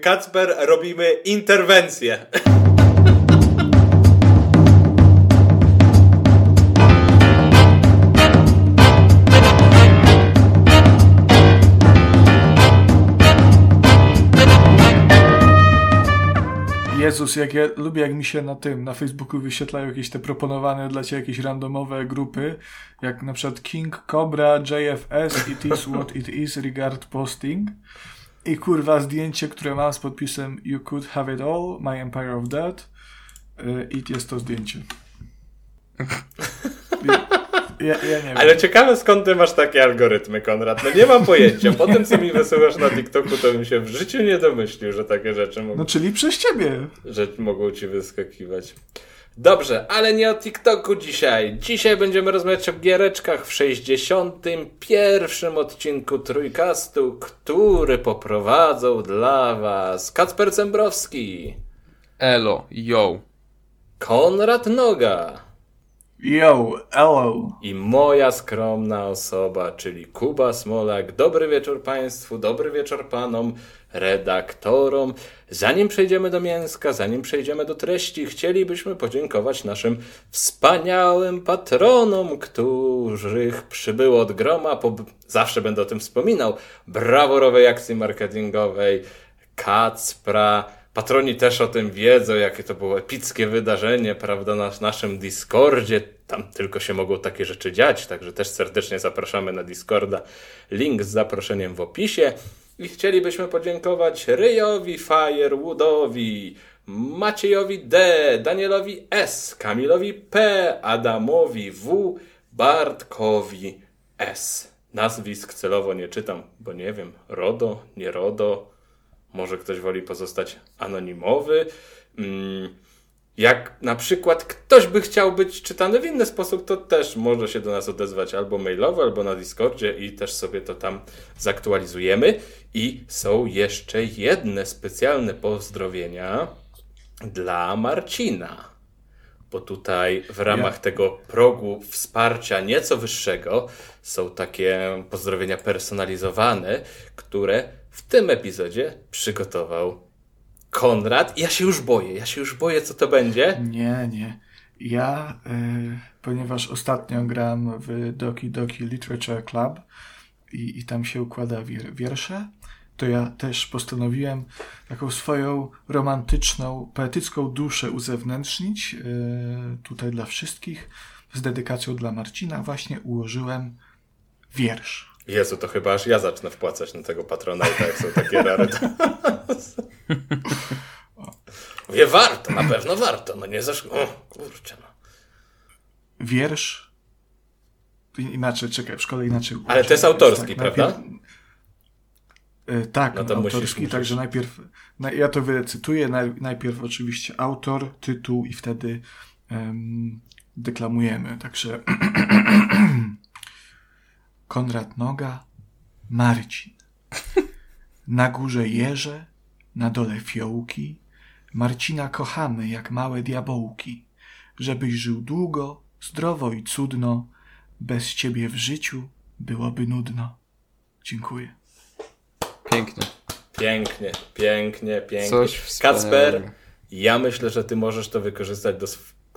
Kacper, robimy interwencję. Jezus, jak ja lubię, jak mi się na tym, na Facebooku wyświetlają jakieś te proponowane dla ciebie jakieś randomowe grupy, jak na przykład King Cobra, JFS, It is what it is, regard posting. I kurwa zdjęcie, które mam z podpisem You could have it all, My Empire of Death. I jest to zdjęcie. Ja, ja nie wiem. Ale ciekawe skąd ty masz takie algorytmy, Konrad. No nie mam pojęcia. Po tym, co mi wysyłasz na TikToku, to bym się w życiu nie domyślił, że takie rzeczy mogą, No czyli przez ciebie. że mogą ci wyskakiwać. Dobrze, ale nie o TikToku dzisiaj. Dzisiaj będziemy rozmawiać o giereczkach w 61. odcinku Trójkastu, który poprowadzą dla was Kacper Cembrowski, Elo, yo. Konrad Noga Yo, hello. i moja skromna osoba, czyli Kuba Smolak. Dobry wieczór Państwu, dobry wieczór Panom, redaktorom. Zanim przejdziemy do mięska, zanim przejdziemy do treści, chcielibyśmy podziękować naszym wspaniałym patronom, których przybyło od groma. Po, zawsze będę o tym wspominał. Braworowej akcji marketingowej, Kacpra. Patroni też o tym wiedzą, jakie to było epickie wydarzenie, prawda, na naszym Discordzie. Tam tylko się mogą takie rzeczy dziać, także też serdecznie zapraszamy na Discorda. Link z zaproszeniem w opisie. I chcielibyśmy podziękować Ryjowi Firewoodowi, Maciejowi D, Danielowi S, Kamilowi P, Adamowi W, Bartkowi S. Nazwisk celowo nie czytam, bo nie wiem, RODO, nie RODO, może ktoś woli pozostać anonimowy. Mm, Jak na przykład ktoś by chciał być czytany w inny sposób, to też może się do nas odezwać albo mailowo, albo na Discordzie i też sobie to tam zaktualizujemy. I są jeszcze jedne specjalne pozdrowienia dla Marcina. Bo tutaj w ramach Ja- tego progu wsparcia nieco wyższego są takie pozdrowienia personalizowane, które w tym epizodzie przygotował Konrad. Ja się już boję, ja się już boję, co to będzie. Nie, nie. Ja, y, ponieważ ostatnio gram w Doki Doki Literature Club i, i tam się układa wier, wiersze, to ja też postanowiłem taką swoją romantyczną, poetycką duszę uzewnętrznić y, tutaj dla wszystkich. Z dedykacją dla Marcina właśnie ułożyłem wiersz. Jezu, to chyba aż ja zacznę wpłacać na tego patrona, jak są takie rary. Wie, warto, na pewno warto. No nie zasz... O, kurczę, no. Wiersz. Inaczej, czekaj, w szkole inaczej. Ale to jest autorski, prawda? E, Tak, No to musisz- autorski, musisz. także najpierw, na, ja to wycytuję, naj, najpierw oczywiście autor, tytuł i wtedy em, deklamujemy, także Konrad Noga, Marcin. Na górze jeże, na dole fiołki, Marcina kochamy jak małe diabołki, żebyś żył długo, zdrowo i cudno, bez ciebie w życiu byłoby nudno. Dziękuję. Pięknie. Pięknie, pięknie, pięknie. Coś wspaniałego. Kacper, ja myślę, że ty możesz to wykorzystać do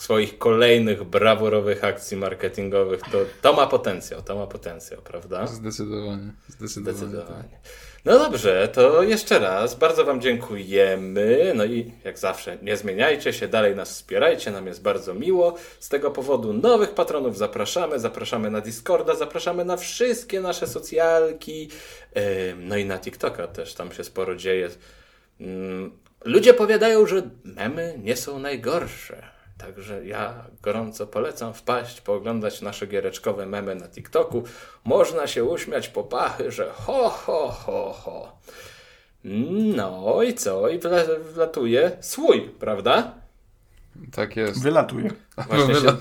swoich kolejnych brawurowych akcji marketingowych. To, to ma potencjał, to ma potencjał, prawda? Zdecydowanie. Zdecydowanie. tak. Zdecydowanie. No dobrze, to jeszcze raz bardzo Wam dziękujemy. No i jak zawsze, nie zmieniajcie się, dalej nas wspierajcie, nam jest bardzo miło. Z tego powodu nowych patronów zapraszamy, zapraszamy na Discorda, zapraszamy na wszystkie nasze socjalki, no i na TikToka też, tam się sporo dzieje. Ym, Ludzie powiadają, że memy nie są najgorsze. Także ja gorąco polecam wpaść, pooglądać nasze giereczkowe memy na TikToku. Można się uśmiać po pachy, że ho, ho, ho, ho. No i co? I wla- wlatuje słój, prawda? Tak jest. Wylatuje. Właśnie, się,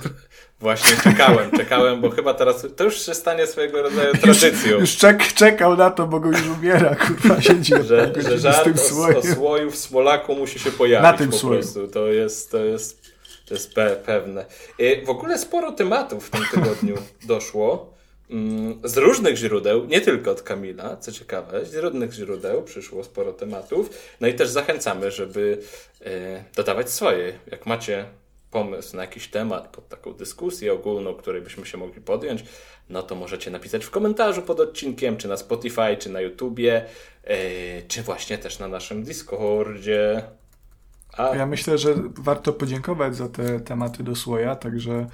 właśnie czekałem, czekałem, bo chyba teraz to już się stanie swojego rodzaju tradycją. Już czek, czekał na to, bo go już umiera, kurwa, siedzi że, że z żart tym o, o słoju w Smolaku musi się pojawić Na tym po słoju. prostu. To jest, to jest, to jest pe pewne. Y, W ogóle sporo tematów w tym tygodniu doszło. mm, z różnych źródeł, nie tylko od Kamila, co ciekawe, z różnych źródeł przyszło sporo tematów. No i też zachęcamy, żeby e, dodawać swoje. Jak macie pomysł na jakiś temat pod taką dyskusję ogólną, której byśmy się mogli podjąć, no to możecie napisać w komentarzu pod odcinkiem, czy na Spotify, czy na YouTubie, yy, czy właśnie też na naszym Discordzie. A... Ja myślę, że warto podziękować za te tematy do słoja, także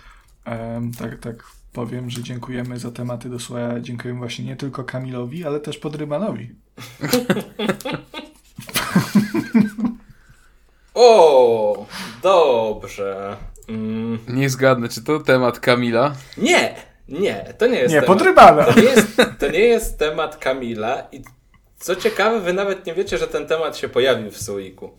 um, tak, tak powiem, że dziękujemy za tematy do słoja. Dziękujemy właśnie nie tylko Kamilowi, ale też Podrybanowi. o, dobrze. Mm. Nie zgadnę, czy to temat Kamila? Nie, nie, to nie jest Nie, temat. podrybana. To nie, jest, to nie jest temat Kamila i co ciekawe, wy nawet nie wiecie, że ten temat się pojawił w Słoiku.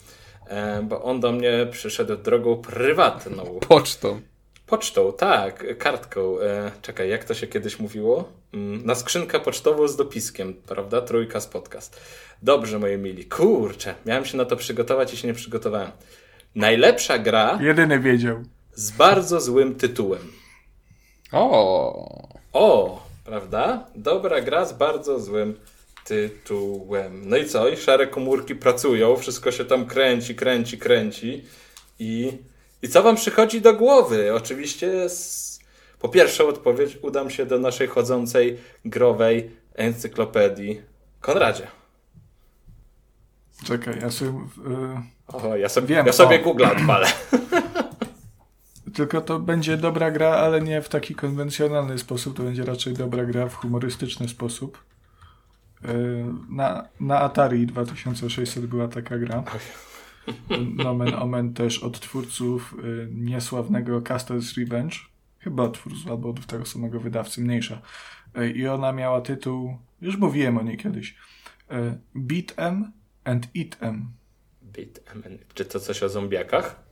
E, bo on do mnie przyszedł drogą prywatną. Pocztą. Pocztą, tak, kartką. E, czekaj, jak to się kiedyś mówiło? Mm, na skrzynkę pocztową z dopiskiem, prawda? Trójka z podcast. Dobrze, moi mili. Kurczę, miałem się na to przygotować i się nie przygotowałem. Najlepsza gra. Jedyny wiedział. Z bardzo złym tytułem. O. O, prawda? Dobra gra z bardzo złym tytułem. No i co? I szare komórki pracują, wszystko się tam kręci, kręci, kręci. I, i co wam przychodzi do głowy? Oczywiście z... po pierwszą odpowiedź udam się do naszej chodzącej growej encyklopedii. Konradzie. Czekaj, ja sobie... Yy... O, ja sobie, Wiem, ja sobie Google odpalę. Tylko to będzie dobra gra, ale nie w taki konwencjonalny sposób. To będzie raczej dobra gra w humorystyczny sposób. E, na, na Atari 2600 była taka gra. Nomen Omen też od twórców e, niesławnego Castle's Revenge. Chyba od twórców albo od tego samego wydawcy, mniejsza. E, I ona miała tytuł, już mówiłem o niej kiedyś, Beat Em and Eat Em. Beat Em. Czy to coś o zombiakach?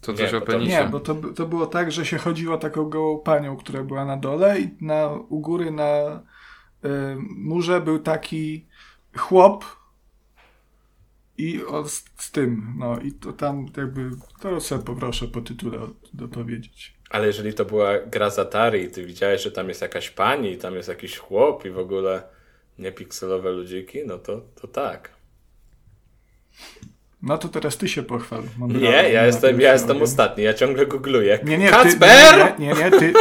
To coś nie, o penisie. Nie, bo to, to było tak, że się chodziło taką gołą panią, która była na dole i na, u góry na y, murze był taki chłop i o, z, z, tym, no i to tam jakby, to sobie poproszę po tytule dopowiedzieć. Ale jeżeli to była gra z Atari i ty widziałeś, że tam jest jakaś pani, tam jest jakiś chłop i w ogóle nie pikselowe ludziki, no to, to tak. No to teraz ty się pochwal. nie, ja jestem, ja jestem ostatni, ja ciągle googluję. Nie, nie, Kacper! Ty, nie, nie, nie, ty,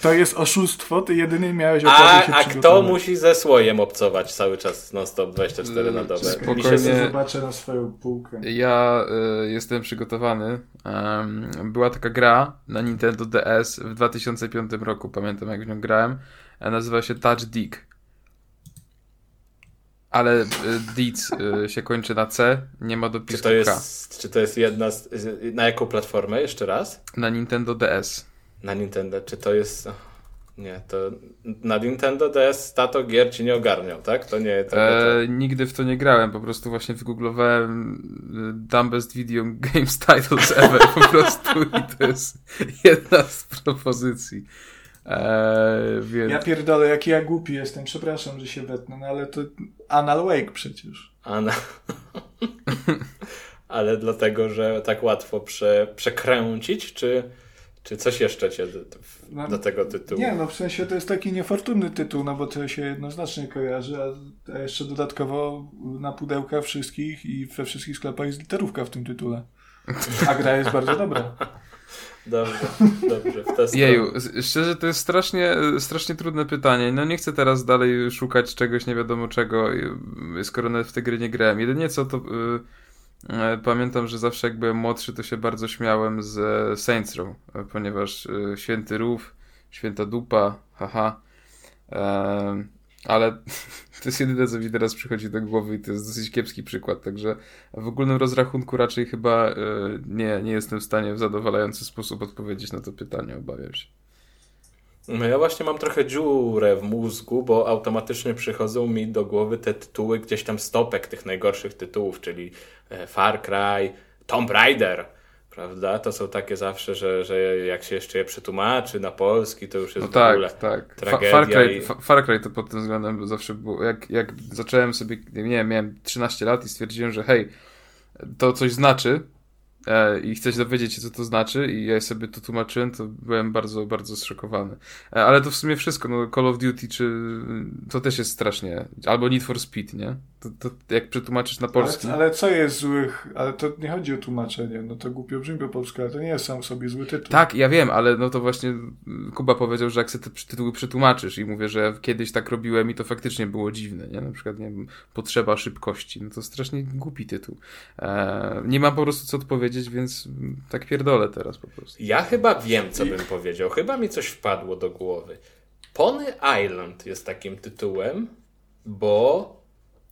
to jest oszustwo, ty jedyny miałeś okazję się A kto musi ze słojem obcować cały czas non-stop 24 na dobę? Spokojnie. się zobaczę na swoją półkę. Ja y, jestem przygotowany. Um, była taka gra na Nintendo DS w 2005 roku, pamiętam jak w nią grałem. Nazywa się Touch Dick ale y, Deeds y, się kończy na C, nie ma dopisku czy to jest, K. Czy to jest jedna z, Na jaką platformę jeszcze raz? Na Nintendo DS. Na Nintendo, czy to jest... Nie, to na Nintendo DS tato gier ci nie ogarniał, tak? To nie... To, to... E, nigdy w to nie grałem, po prostu właśnie wygooglowałem y, Dumbest Video Games Titles Ever po prostu i to jest jedna z propozycji. Eee, więc... Ja pierdolę, jaki ja głupi jestem. Przepraszam, że się wetnę, no ale to Anal Wake przecież. Ana. ale dlatego, że tak łatwo prze, przekręcić, czy, czy coś jeszcze cię do, no, do, tego tytułu? Nie, no w sensie to jest taki niefortunny tytuł, no bo to się jednoznacznie kojarzy, a jeszcze dodatkowo na pudełkach wszystkich i we wszystkich sklepach jest literówka w tym tytule. A gra jest bardzo dobra. Dobrze, dobrze. W tę Jeju, szczerze to jest strasznie, strasznie trudne pytanie. No nie chcę teraz dalej szukać czegoś nie wiadomo czego, skoro nawet w te gry nie grałem. Jedynie co to... Yy, pamiętam, że zawsze jak byłem młodszy, to się bardzo śmiałem z Saints Row, ponieważ yy, Święty Rów, Święta Dupa, haha. Ale to jest jedyne, co mi teraz przychodzi do głowy i to jest dosyć kiepski przykład, także w ogólnym rozrachunku raczej chyba e, nie, nie jestem w stanie w zadowalający sposób odpowiedzieć na to pytanie, obawiam się. No ja właśnie mam trochę dziurę w mózgu, bo automatycznie przychodzą mi do głowy te tytuły gdzieś tam stopek tych najgorszych tytułów, czyli e, Far Cry, Tomb Raider, prawda? To są takie zawsze, że, że jak się jeszcze je przetłumaczy na polski, to już jest no tak, w ogóle tak. tragedia. Far Cry, i... Far Cry to pod tym względem zawsze było, jak, jak zacząłem sobie, nie wiem, miałem 13 lat i stwierdziłem, że hej, to coś znaczy, i chcę się dowiedzieć co to znaczy i ja sobie to tłumaczyłem, to byłem bardzo, bardzo zszokowany. E, ale to w sumie wszystko, no Call of Duty czy to też jest strasznie, albo Need for Speed, nie? To, to jak przetłumaczysz na polski... Ale, ale, co jest złych? Ale to nie chodzi o tłumaczenie, no to głupio brzmi po polsku, ale to nie jest sam sobie zły tytuł. Tak, ja wiem, ale no to właśnie Kuba powiedział, że jak sobie te tytuły przetłumaczysz i mówię, że kiedyś tak robiłem i to faktycznie było dziwne, nie? Na przykład, nie wiem, potrzeba szybkości, no to strasznie głupi tytuł. E, nie mam po prostu co odpowiedzieć, więc tak pierdolę teraz po prostu. Ja chyba wiem, co bym powiedział. Chyba mi coś wpadło do głowy. Pony Island jest takim tytułem, bo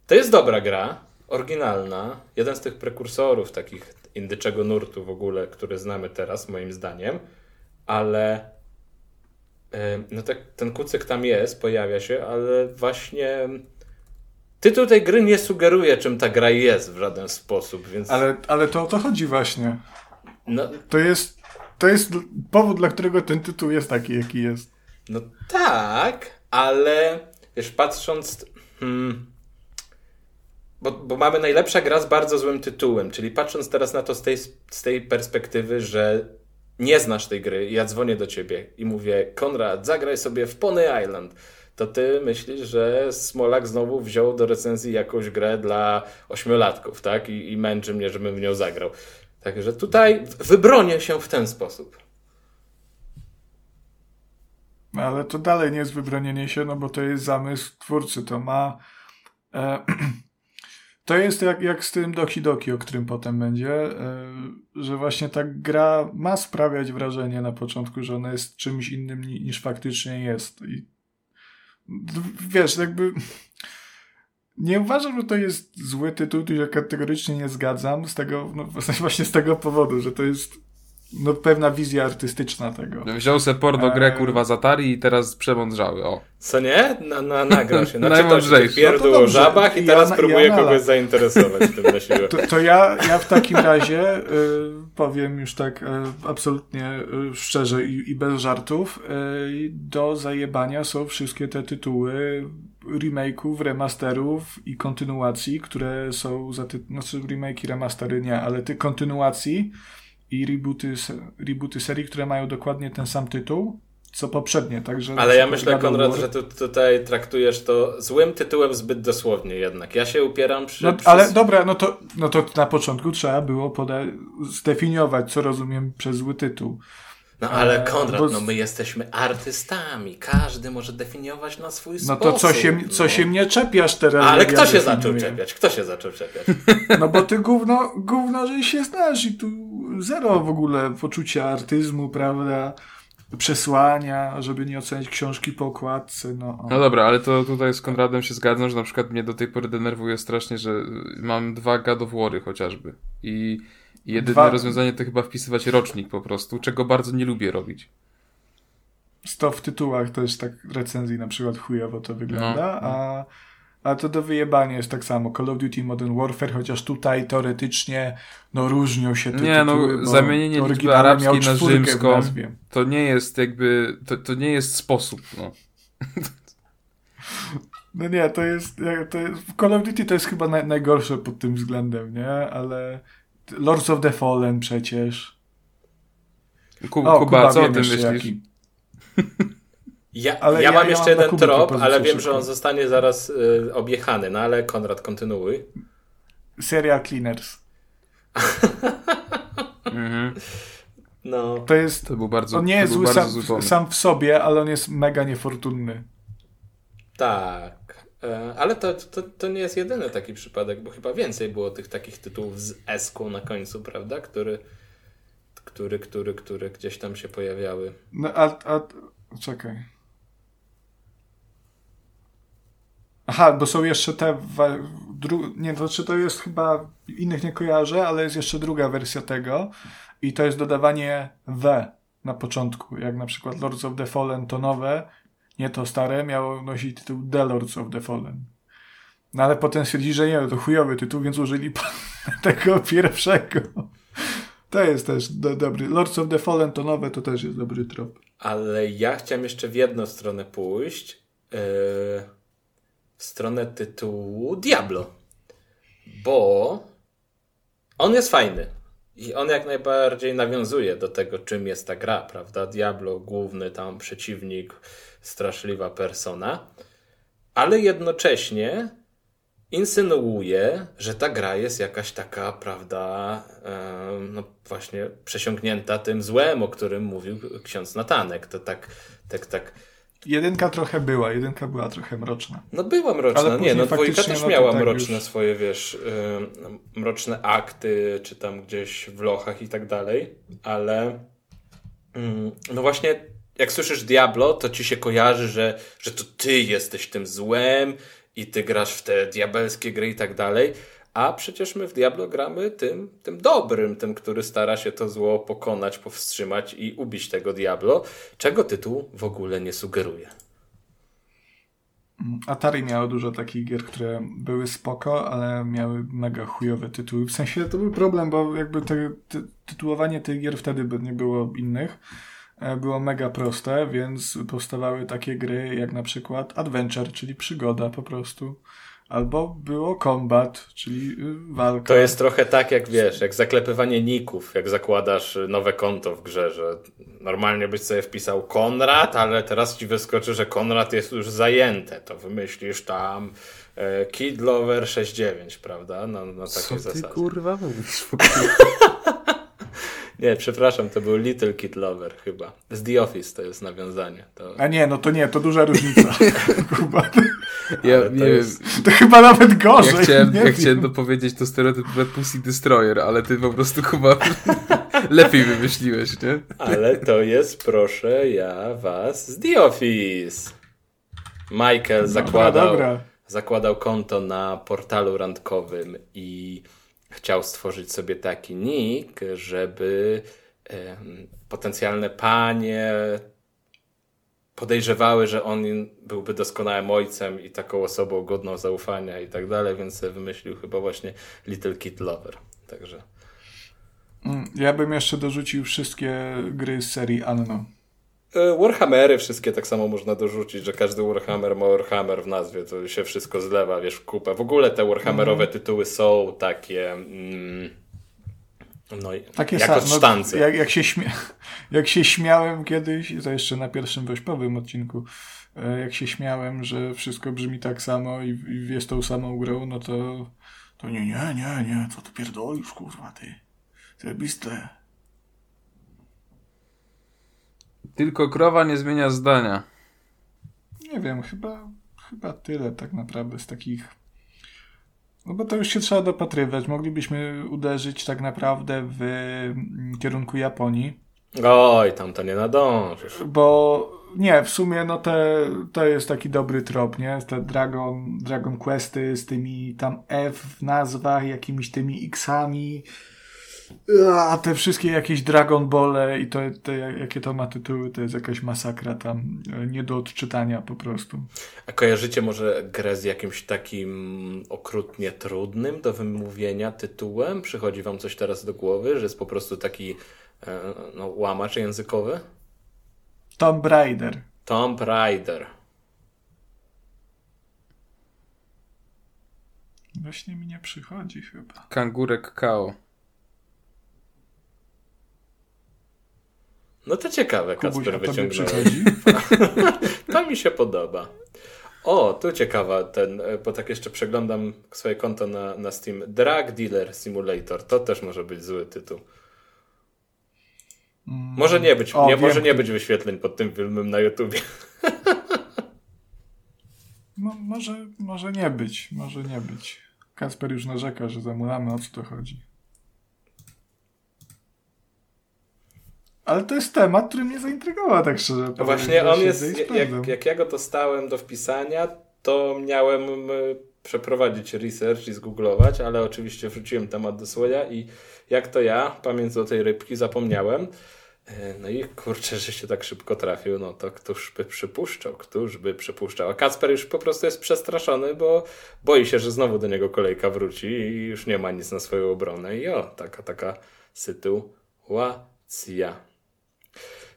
to jest dobra gra, oryginalna. Jeden z tych prekursorów takich indyczego nurtu w ogóle, który znamy teraz, moim zdaniem. Ale no tak, ten kucyk tam jest, pojawia się, ale właśnie tytuł tej gry nie sugeruje, czym ta gra jest w żaden sposób, więc... Ale, ale to o to chodzi właśnie. No, To jest, to jest powód, dla którego ten tytuł jest taki, jaki jest. no tak, ale wiesz, patrząc... Hmm, bo, bo mamy najlepsza gra z bardzo złym tytułem, czyli patrząc teraz na to z tej, z tej perspektywy, że nie znasz tej gry, ja dzwonię do ciebie i mówię, Konrad, zagraj sobie w Pony Island, to ty myślisz, że Smolak znowu wziął do recenzji jakąś grę dla ośmiolatków, tak? I, i męczy mnie, żebym w nią zagrał. Także tutaj wybronię się w ten sposób. Ale to dalej nie jest wybronienie się, no bo to jest zamysł twórcy. To ma. E, to jest jak, jak z tym Doki Doki, o którym potem będzie, e, że właśnie ta gra ma sprawiać wrażenie na początku, że ona jest czymś innym ni, niż faktycznie jest. I wiesz, jakby. Nie uważam, że to jest zły tytuł, tu się kategorycznie nie zgadzam, z tego, no, właśnie z tego powodu, że to jest no, pewna wizja artystyczna tego. Wziął se porno grę, Eee. kurwa, z Atari i teraz przemądrzały, o. Co nie? Na, na, nagrał się. Najmądrzejszy. tych pierdół No o żabach i Ja teraz na- próbuje ja kogoś zainteresować tym na siłę. To, to ja, ja w takim razie y, powiem już tak y, absolutnie y, szczerze i, i bez żartów. Y, do zajebania są wszystkie te tytuły remake'ów, remasterów i kontynuacji, które są za ty... Znaczy remake i remastery nie, ale ty kontynuacji i rebooty, rebooty serii, które mają dokładnie ten sam tytuł, co poprzednie, także... Ale ja myślę, Konrad, że tu, tutaj traktujesz to złym tytułem zbyt dosłownie jednak. Ja się upieram przy... No, przy... ale dobra, no to, no to na początku trzeba było poda- zdefiniować, co rozumiem przez zły tytuł. No ale Eee, Konrad, bo- no my jesteśmy artystami. Każdy może definiować na swój No sposób. to co się, co no. się mnie czepiasz teraz? Ale kto ja się definiuję? zaczął czepiać? Kto się zaczął czepiać? No bo ty gówno, gówno, że się znasz i tu zero w ogóle poczucia artyzmu, prawda? Przesłania, żeby nie ocenić książki po okładce, no. No dobra, ale to tutaj z Konradem się zgadzam, że na przykład mnie do tej pory denerwuje strasznie, że mam dwa God of War'y chociażby. I i jedyne Dwa- rozwiązanie to chyba wpisywać rocznik po prostu, czego bardzo nie lubię robić. To w tytułach też tak recenzji na przykład chujowo to wygląda, No, a, a to do wyjebania jest tak samo. Call of Duty Modern Warfare, chociaż tutaj teoretycznie no różnią się te Nie, no, tytuły, bo zamienienie liczby arabskiej na rzymską. To nie jest jakby, to, to nie jest sposób, no. No nie, to jest, to jest Call of Duty to jest chyba naj, najgorsze pod tym względem, nie? Ale Lords of the Fallen przecież. Ku, O, Kuba, co o tym myślisz? jaki. Ja, Ale ja, ja- mam ja jeszcze mam jeden trop, ale wiem, że szybko. on zostanie zaraz y, objechany. No ale Konrad, kontynuuj. Serial Cleaners. Mhm. No. To jest, To był bardzo, on nie to jest był zły bardzo sam, sam w sobie, ale on jest mega niefortunny. Tak. E, Ale to, to, to nie jest jedyny taki przypadek, bo chyba więcej było tych takich tytułów z S-ką na końcu, prawda? Który, który, który, który gdzieś tam się pojawiały. No, a, a, czekaj. Aha, bo są jeszcze te. nie, to znaczy to jest chyba. Innych nie kojarzę, ale jest jeszcze druga wersja tego. I to jest dodawanie W na początku. Jak na przykład Lords of the Fallen to nowe, nie to stare, miało nosić tytuł The Lords of the Fallen. No ale potem stwierdzili, że nie, to chujowy tytuł, więc użyli tego pierwszego. To jest też do, dobry. Lords of the Fallen to nowe, to też jest dobry trop. Ale ja chciałem jeszcze w jedną stronę pójść. e, w stronę tytułu Diablo. Bo on jest fajny. I on jak najbardziej nawiązuje do tego, czym jest ta gra, prawda? Diablo, główny tam przeciwnik, straszliwa persona, ale jednocześnie insynuuje, że ta gra jest jakaś taka, prawda, no właśnie przesiąknięta tym złem, o którym mówił ksiądz Natanek. To tak, tak, tak. Jedynka trochę była, jedynka była trochę mroczna. No była mroczna, nie, no dwójka też no miała tak mroczne już... swoje, wiesz, yy, mroczne akty, czy tam gdzieś w lochach i tak dalej, ale yy, no właśnie jak słyszysz Diablo, to ci się kojarzy, że, że to ty jesteś tym złem i ty grasz w te diabelskie gry i tak dalej. A przecież my w Diablo gramy tym, tym dobrym, tym, który stara się to zło pokonać, powstrzymać i ubić tego Diablo, czego tytuł w ogóle nie sugeruje. Atari miało dużo takich gier, które były spoko, ale miały mega chujowe tytuły. W sensie to był problem, bo jakby te, te, tytułowanie tych gier wtedy by nie było innych było mega proste, więc powstawały takie gry jak na przykład Adventure, czyli przygoda po prostu. Albo było combat, czyli y, walka. To jest trochę tak, jak wiesz, jak zaklepywanie ników, jak zakładasz nowe konto w grze, że normalnie byś sobie wpisał Konrad, ale teraz ci wyskoczy, że Konrad jest już zajęte. To wymyślisz tam e, Kid Lover 69, prawda? Na, na takiej Co ty zasadzie. kurwa mówisz? Nie, przepraszam, to był Little Kid Lover chyba. Z The Office to jest nawiązanie. To... A nie, no to nie, to duża różnica. Kuba. Ja, to, nie jest... to chyba nawet gorzej. Ja chciałem, ja chciałem dopowiedzieć to stereotypowe Pussy Destroyer, ale ty po prostu chyba lepiej wymyśliłeś, nie? Ale to jest, proszę ja was, z The Office. Michael zakładał, dobra. zakładał konto na portalu randkowym i chciał stworzyć sobie taki nick, żeby potencjalne panie podejrzewały, że on byłby doskonałym ojcem i taką osobą godną zaufania i tak dalej, więc wymyślił chyba właśnie Little Kid Lover. Także. Mm, ja bym jeszcze dorzucił wszystkie gry z serii Anno. E, Warhammery wszystkie tak samo można dorzucić, że każdy Warhammer ma Warhammer w nazwie, to się wszystko zlewa, wiesz, w kupę. W ogóle te Warhammerowe mm. tytuły są takie... Mm, no, takie jak od no, jak, jak, się śmia jak się śmiałem kiedyś, to jeszcze na pierwszym wośpowym odcinku, e, jak się śmiałem, że wszystko brzmi tak samo i, i jest tą samą grą, no to, to nie, nie, nie, nie, co ty pierdolisz, kurwa, ty. Zajebiste. Tylko krowa nie zmienia zdania. Nie wiem, chyba, chyba tyle tak naprawdę z takich. No bo to już się trzeba dopatrywać. Moglibyśmy uderzyć tak naprawdę w kierunku Japonii. Oj, tam to nie nadążysz. Bo nie, w sumie no te, to jest taki dobry trop, nie? Te Dragon, Dragon Questy z tymi tam F w nazwach, jakimiś tymi X-ami a te wszystkie jakieś Dragon Ball i to, te, jakie to ma tytuły, to jest jakaś masakra tam, e, nie do odczytania po prostu. A kojarzycie może grę z jakimś takim okrutnie trudnym do wymówienia tytułem? Przychodzi wam coś teraz do głowy, że jest po prostu taki e, no, łamacz językowy? Tomb Raider. Tomb Raider. Właśnie mi nie przychodzi chyba. Kangurek Kao. No to ciekawe, Kacper wyciągnąłeś. to mi się podoba. O, tu ciekawa ten, bo tak jeszcze przeglądam swoje konto na, na Steam. Drug Dealer Simulator. To też może być zły tytuł. Mm. Może nie być, o, nie, może nie być wyświetleń pod tym filmem na YouTubie. No, może, może nie być, może nie być. Kasper już narzeka, że zamulamy, o co to chodzi. Ale to jest temat, który mnie zaintrygował, tak szczerze. No właśnie on jest, jak, jak ja go dostałem do wpisania, to miałem przeprowadzić research i zgooglować, ale oczywiście wrzuciłem temat do słoja i jak to ja, pamięć o tej rybki, zapomniałem. E, no i kurczę, że się tak szybko trafił, no to któż by przypuszczał, któż by przypuszczał. A Kacper już po prostu jest przestraszony, bo boi się, że znowu do niego kolejka wróci i już nie ma nic na swoją obronę. I o, taka, taka sytuacja.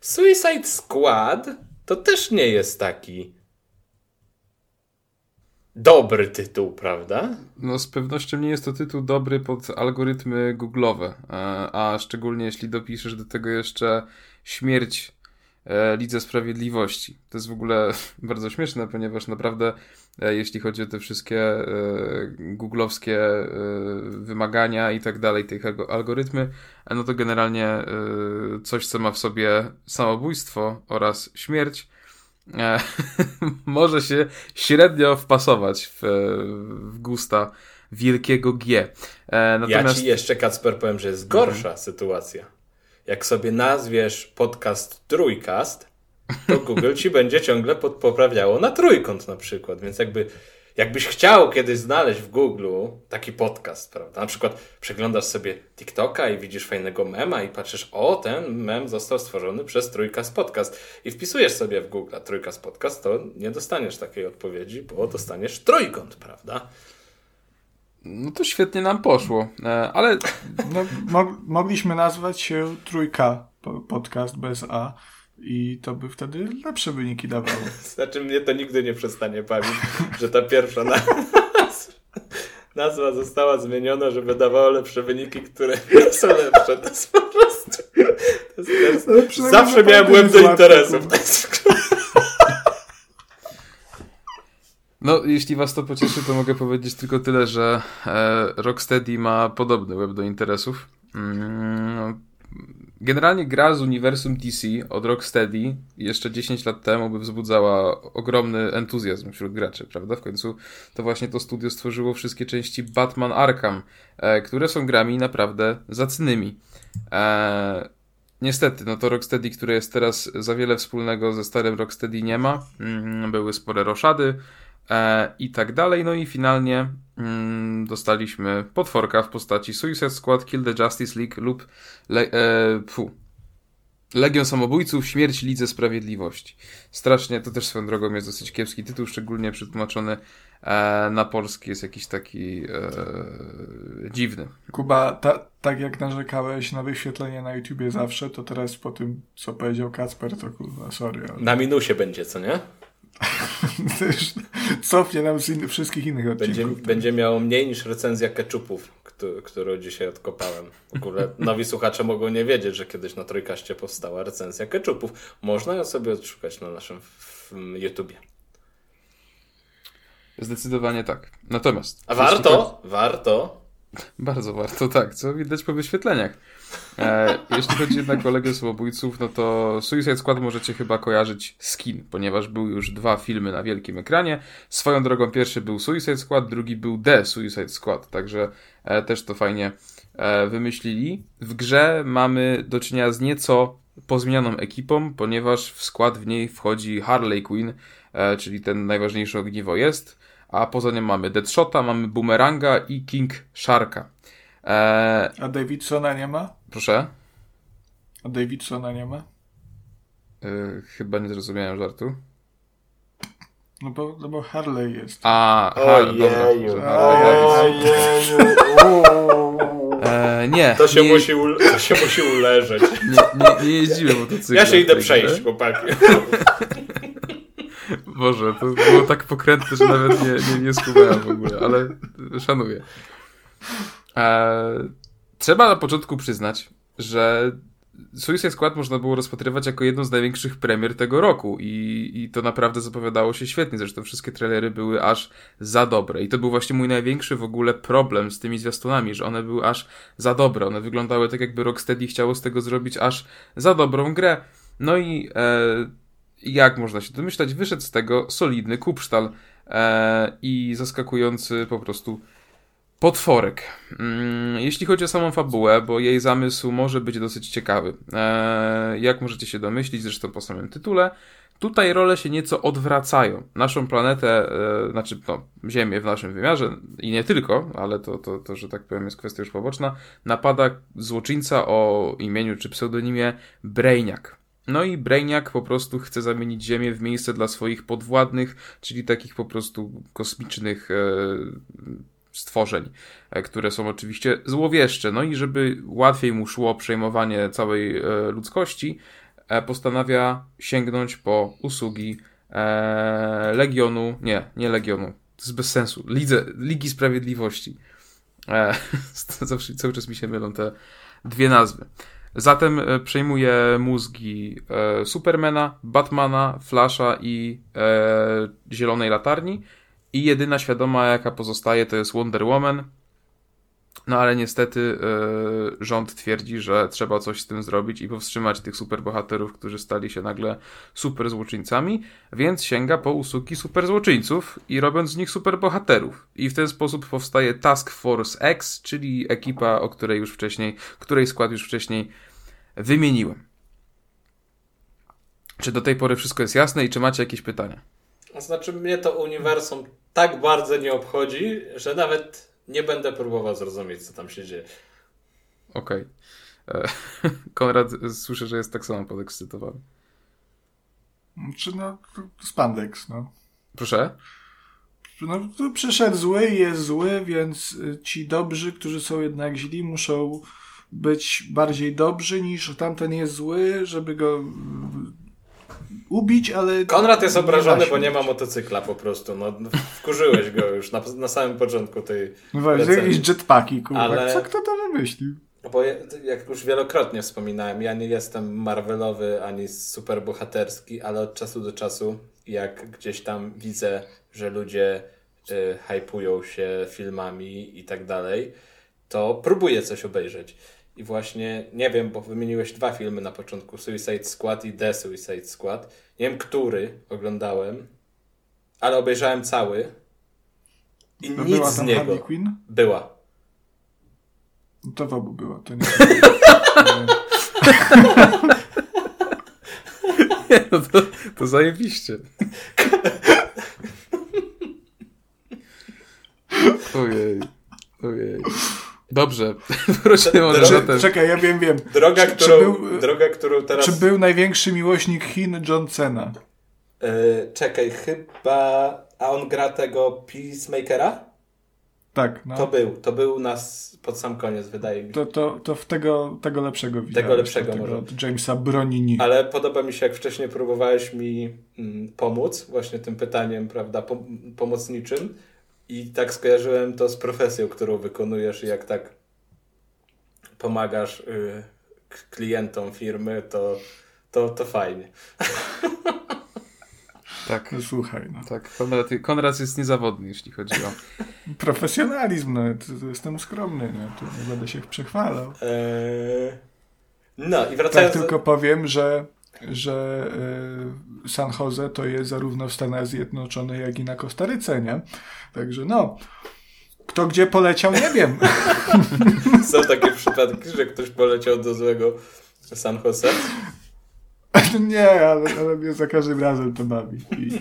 Suicide Squad to też nie jest taki dobry tytuł, prawda? No z pewnością nie jest to tytuł dobry pod algorytmy google'owe, e, a szczególnie jeśli dopiszesz do tego jeszcze śmierć Lidze Sprawiedliwości. To jest w ogóle bardzo śmieszne, ponieważ naprawdę e, jeśli chodzi o te wszystkie googlowskie wymagania i tak dalej, tych algorytmy, no to generalnie coś, co ma w sobie samobójstwo oraz śmierć, E, może się średnio wpasować w, w gusta wielkiego G. E, natomiast... Ja ci jeszcze, Kacper, powiem, że jest gorsza mhm. sytuacja. Jak sobie nazwiesz podcast Trójkast, to Google ci będzie ciągle poprawiało na trójkąt na przykład, więc jakby Jakbyś chciał kiedyś znaleźć w Google taki podcast, prawda? Na przykład przeglądasz sobie TikToka i widzisz fajnego mema i patrzysz, o, ten mem został stworzony przez Trójkas Podcast i wpisujesz sobie w Google Trójkas Podcast, to nie dostaniesz takiej odpowiedzi, bo dostaniesz trójkąt, prawda? No to świetnie nam poszło, e, ale... No, mo mogliśmy nazwać się Trójka Podcast bez A i to by wtedy lepsze wyniki dawało. Znaczy mnie to nigdy nie przestanie bawić, że ta pierwsza nazwa została zmieniona, żeby dawało lepsze wyniki, które nie są lepsze. To jest po prostu... To jest, to jest... No, Zawsze miałem błęd do interesów. No, jeśli was to pocieszy, to mogę powiedzieć tylko tyle, że e, Rocksteady ma podobny web do interesów. Mm, Generalnie gra z uniwersum DC od Rocksteady jeszcze 10 lat temu by wzbudzała ogromny entuzjazm wśród graczy, prawda? W końcu to właśnie to studio stworzyło wszystkie części Batman Arkham, e, które są grami naprawdę zacnymi. E, niestety, no to Rocksteady, które jest teraz za wiele wspólnego ze starym Rocksteady nie ma. Mm, były spore roszady, i tak dalej. No i finalnie mm, dostaliśmy potworka w postaci Suicide Squad, Kill the Justice League lub le, e, Legion Samobójców, Śmierć Lidze Sprawiedliwości. Strasznie, to też swoją drogą jest dosyć kiepski tytuł, szczególnie przetłumaczony e, na polski jest jakiś taki e, dziwny. Kuba, ta, tak jak narzekałeś na wyświetlenie na YouTubie zawsze, to teraz po tym, co powiedział Kacper, to kurwa, sorry. Ale... Na minusie będzie, co nie? Cofnie nam z in wszystkich innych odcinków. Będzie, tak. będzie miało mniej niż recenzja keczupów, którą dzisiaj odkopałem. W ogóle nowi słuchacze mogą nie wiedzieć, że kiedyś na Trójkaście powstała recenzja keczupów. Można ją sobie odszukać na naszym YouTubie. Zdecydowanie tak. Natomiast... A warto, warto. Bardzo warto, tak, co widać po wyświetleniach. E, jeśli chodzi jednak o Legę Samobójców, no to Suicide Squad możecie chyba kojarzyć z kin, ponieważ były już dwa filmy na wielkim ekranie. Swoją drogą pierwszy był Suicide Squad, drugi był The Suicide Squad, także e, też to fajnie e, wymyślili. W grze mamy do czynienia z nieco pozmienioną ekipą, ponieważ w skład w niej wchodzi Harley Quinn, czyli ten najważniejszy ogniwo jest, a poza nim mamy Deadshota, mamy Boomeranga i King Sharka. A Davidsona nie ma? Proszę? A Davidsona nie ma? E, chyba nie zrozumiałem żartu. No bo, no bo Harley jest. A, Harley, dobra. E, nie. To się, nie, musi to się musi uleżeć. Nie, nie, nie jeździłem motocyklem. Ja się idę przejść, chłopaki. Boże, to było tak pokrętne, że nawet nie, nie, nie w ogóle, ale szanuję. E, trzeba na początku przyznać, że Suicide Squad można było rozpatrywać jako jedną z największych premier tego roku i, i to naprawdę zapowiadało się świetnie, zresztą wszystkie trailery były aż za dobre. I to był właśnie mój największy w ogóle problem z tymi zwiastunami, że one były aż za dobre, one wyglądały tak jakby Rocksteady chciało z tego zrobić aż za dobrą grę. No i e, jak można się domyślać, wyszedł z tego solidny kupsztal e, i zaskakujący po prostu Potworek. Mm, jeśli chodzi o samą fabułę, bo jej zamysł może być dosyć ciekawy. E, jak możecie się domyślić, zresztą po samym tytule, tutaj role się nieco odwracają. Naszą planetę, e, znaczy no, Ziemię w naszym wymiarze i nie tylko, ale to, to, to, że tak powiem, jest kwestia już poboczna, napada złoczyńca o imieniu czy pseudonimie Brainiac. No i Brainiac po prostu chce zamienić Ziemię w miejsce dla swoich podwładnych, czyli takich po prostu kosmicznych e, stworzeń, e, które są oczywiście złowieszcze. No i żeby łatwiej mu szło przejmowanie całej e, ludzkości, e, postanawia sięgnąć po usługi Legionu, nie, nie Legionu, to jest bez sensu. Lidze, Ligi Sprawiedliwości. Zawsze, cały czas mi się mylą te dwie nazwy. Zatem przejmuje mózgi Supermana, Batmana, Flasha i Zielonej Latarni i jedyna świadoma jaka pozostaje to jest Wonder Woman, no ale niestety yy, rząd twierdzi, że trzeba coś z tym zrobić i powstrzymać tych superbohaterów, którzy stali się nagle super złoczyńcami, więc sięga po usługi superzłoczyńców i robiąc z nich superbohaterów. I w ten sposób powstaje Task Force X, czyli ekipa, o której już wcześniej, której skład już wcześniej wymieniłem. Czy do tej pory wszystko jest jasne i czy macie jakieś pytania? Znaczy mnie to uniwersum tak bardzo nie obchodzi, że nawet nie będę próbował zrozumieć, co tam się dzieje. Okej. Okay. E, Konrad, słyszę, że jest tak samo podekscytowany. Czy no, spandex, no. Proszę? No, przyszedł zły i jest zły, więc y, ci dobrzy, którzy są jednak źli, muszą być bardziej dobrzy niż tamten jest zły, żeby go ubić, ale... Konrad jest obrażony, bo nie ma motocykla po prostu. No, wkurzyłeś go już na, na samym początku tej No właśnie, jakieś jetpacki, kurwa. Ale... Co kto to wymyślił? Bo jak już wielokrotnie wspominałem, ja nie jestem Marvelowy ani superbohaterski, ale od czasu do czasu, jak gdzieś tam widzę, że ludzie y, hypują się filmami i tak dalej, to próbuję coś obejrzeć. I właśnie, nie wiem, bo wymieniłeś dwa filmy na początku, Suicide Squad i The Suicide Squad. Nie wiem, który oglądałem, ale obejrzałem cały. I no nic była z niego. Harley Quinn? Była. To w obu była, to nie. nie no to, to zajebiście. Ojej, ojej. Dobrze, prosimy o Czy, Czekaj, ja wiem, wiem. Droga, czy, którą, czy był, droga, którą teraz... Czy był największy miłośnik Chin John Cena? Yy, czekaj, chyba... A on gra tego Peacemakera? Tak, no. To był, to był nas pod sam koniec, wydaje mi się. To, to, to w tego, tego lepszego widziałem. Tego lepszego tego może. Od Jamesa Bronini. Ale podoba mi się, jak wcześniej próbowałeś mi mm, pomóc, właśnie tym pytaniem, prawda, pomocniczym, i tak skojarzyłem to z profesją, którą wykonujesz i jak tak pomagasz y, klientom firmy, to, to, to fajnie. Tak. No, słuchaj. No. Tak, Konrad, Konrad jest niezawodny, jeśli chodzi o... Profesjonalizm, no, to, to jestem skromny, no, to nie będę się przechwalał. Eee... No i wracając... Tak tylko powiem, że że y, San Jose to jest zarówno w Stanach Zjednoczonych, jak i na Kostaryce, nie? Także no, kto gdzie poleciał, nie wiem. Są takie przypadki, że ktoś poleciał do złego San Jose? Nie, ale, ale mnie za każdym razem to bawi. I,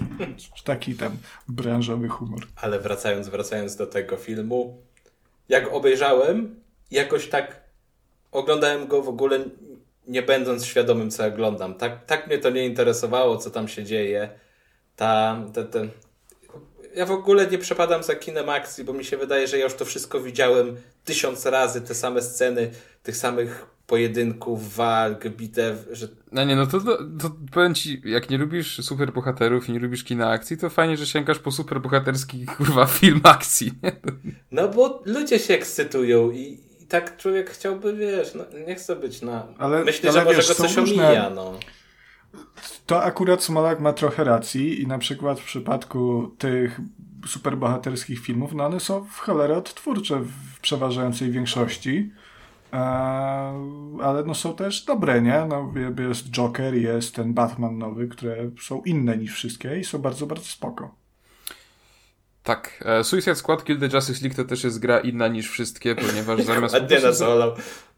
taki tam branżowy humor. Ale wracając, wracając do tego filmu, jak obejrzałem, jakoś tak oglądałem go w ogóle nie będąc świadomym, co oglądam. Tak, tak mnie to nie interesowało, co tam się dzieje. Ta, te, te... Ja w ogóle nie przepadam za kinem akcji, bo mi się wydaje, że ja już to wszystko widziałem tysiąc razy, te same sceny, tych samych pojedynków, walk, bitew, że... No nie, no to, to, to powiem ci, jak nie lubisz superbohaterów i nie lubisz kina akcji, to fajnie, że sięgasz po superbohaterski, kurwa, film akcji, nie? No bo ludzie się ekscytują i, tak człowiek chciałby, wiesz, no, nie chce być na... Ale, Myślę, ale że może go coś różne... omija, no. To akurat Smolak ma trochę racji i na przykład w przypadku tych superbohaterskich filmów, no one są w cholerę odtwórcze w przeważającej większości. E, ale no są też dobre, nie? No, jest Joker, jest ten Batman nowy, które są inne niż wszystkie i są bardzo, bardzo spoko. Tak, e, Suicide Squad Kill the Justice League to też jest gra inna niż wszystkie, ponieważ zamiast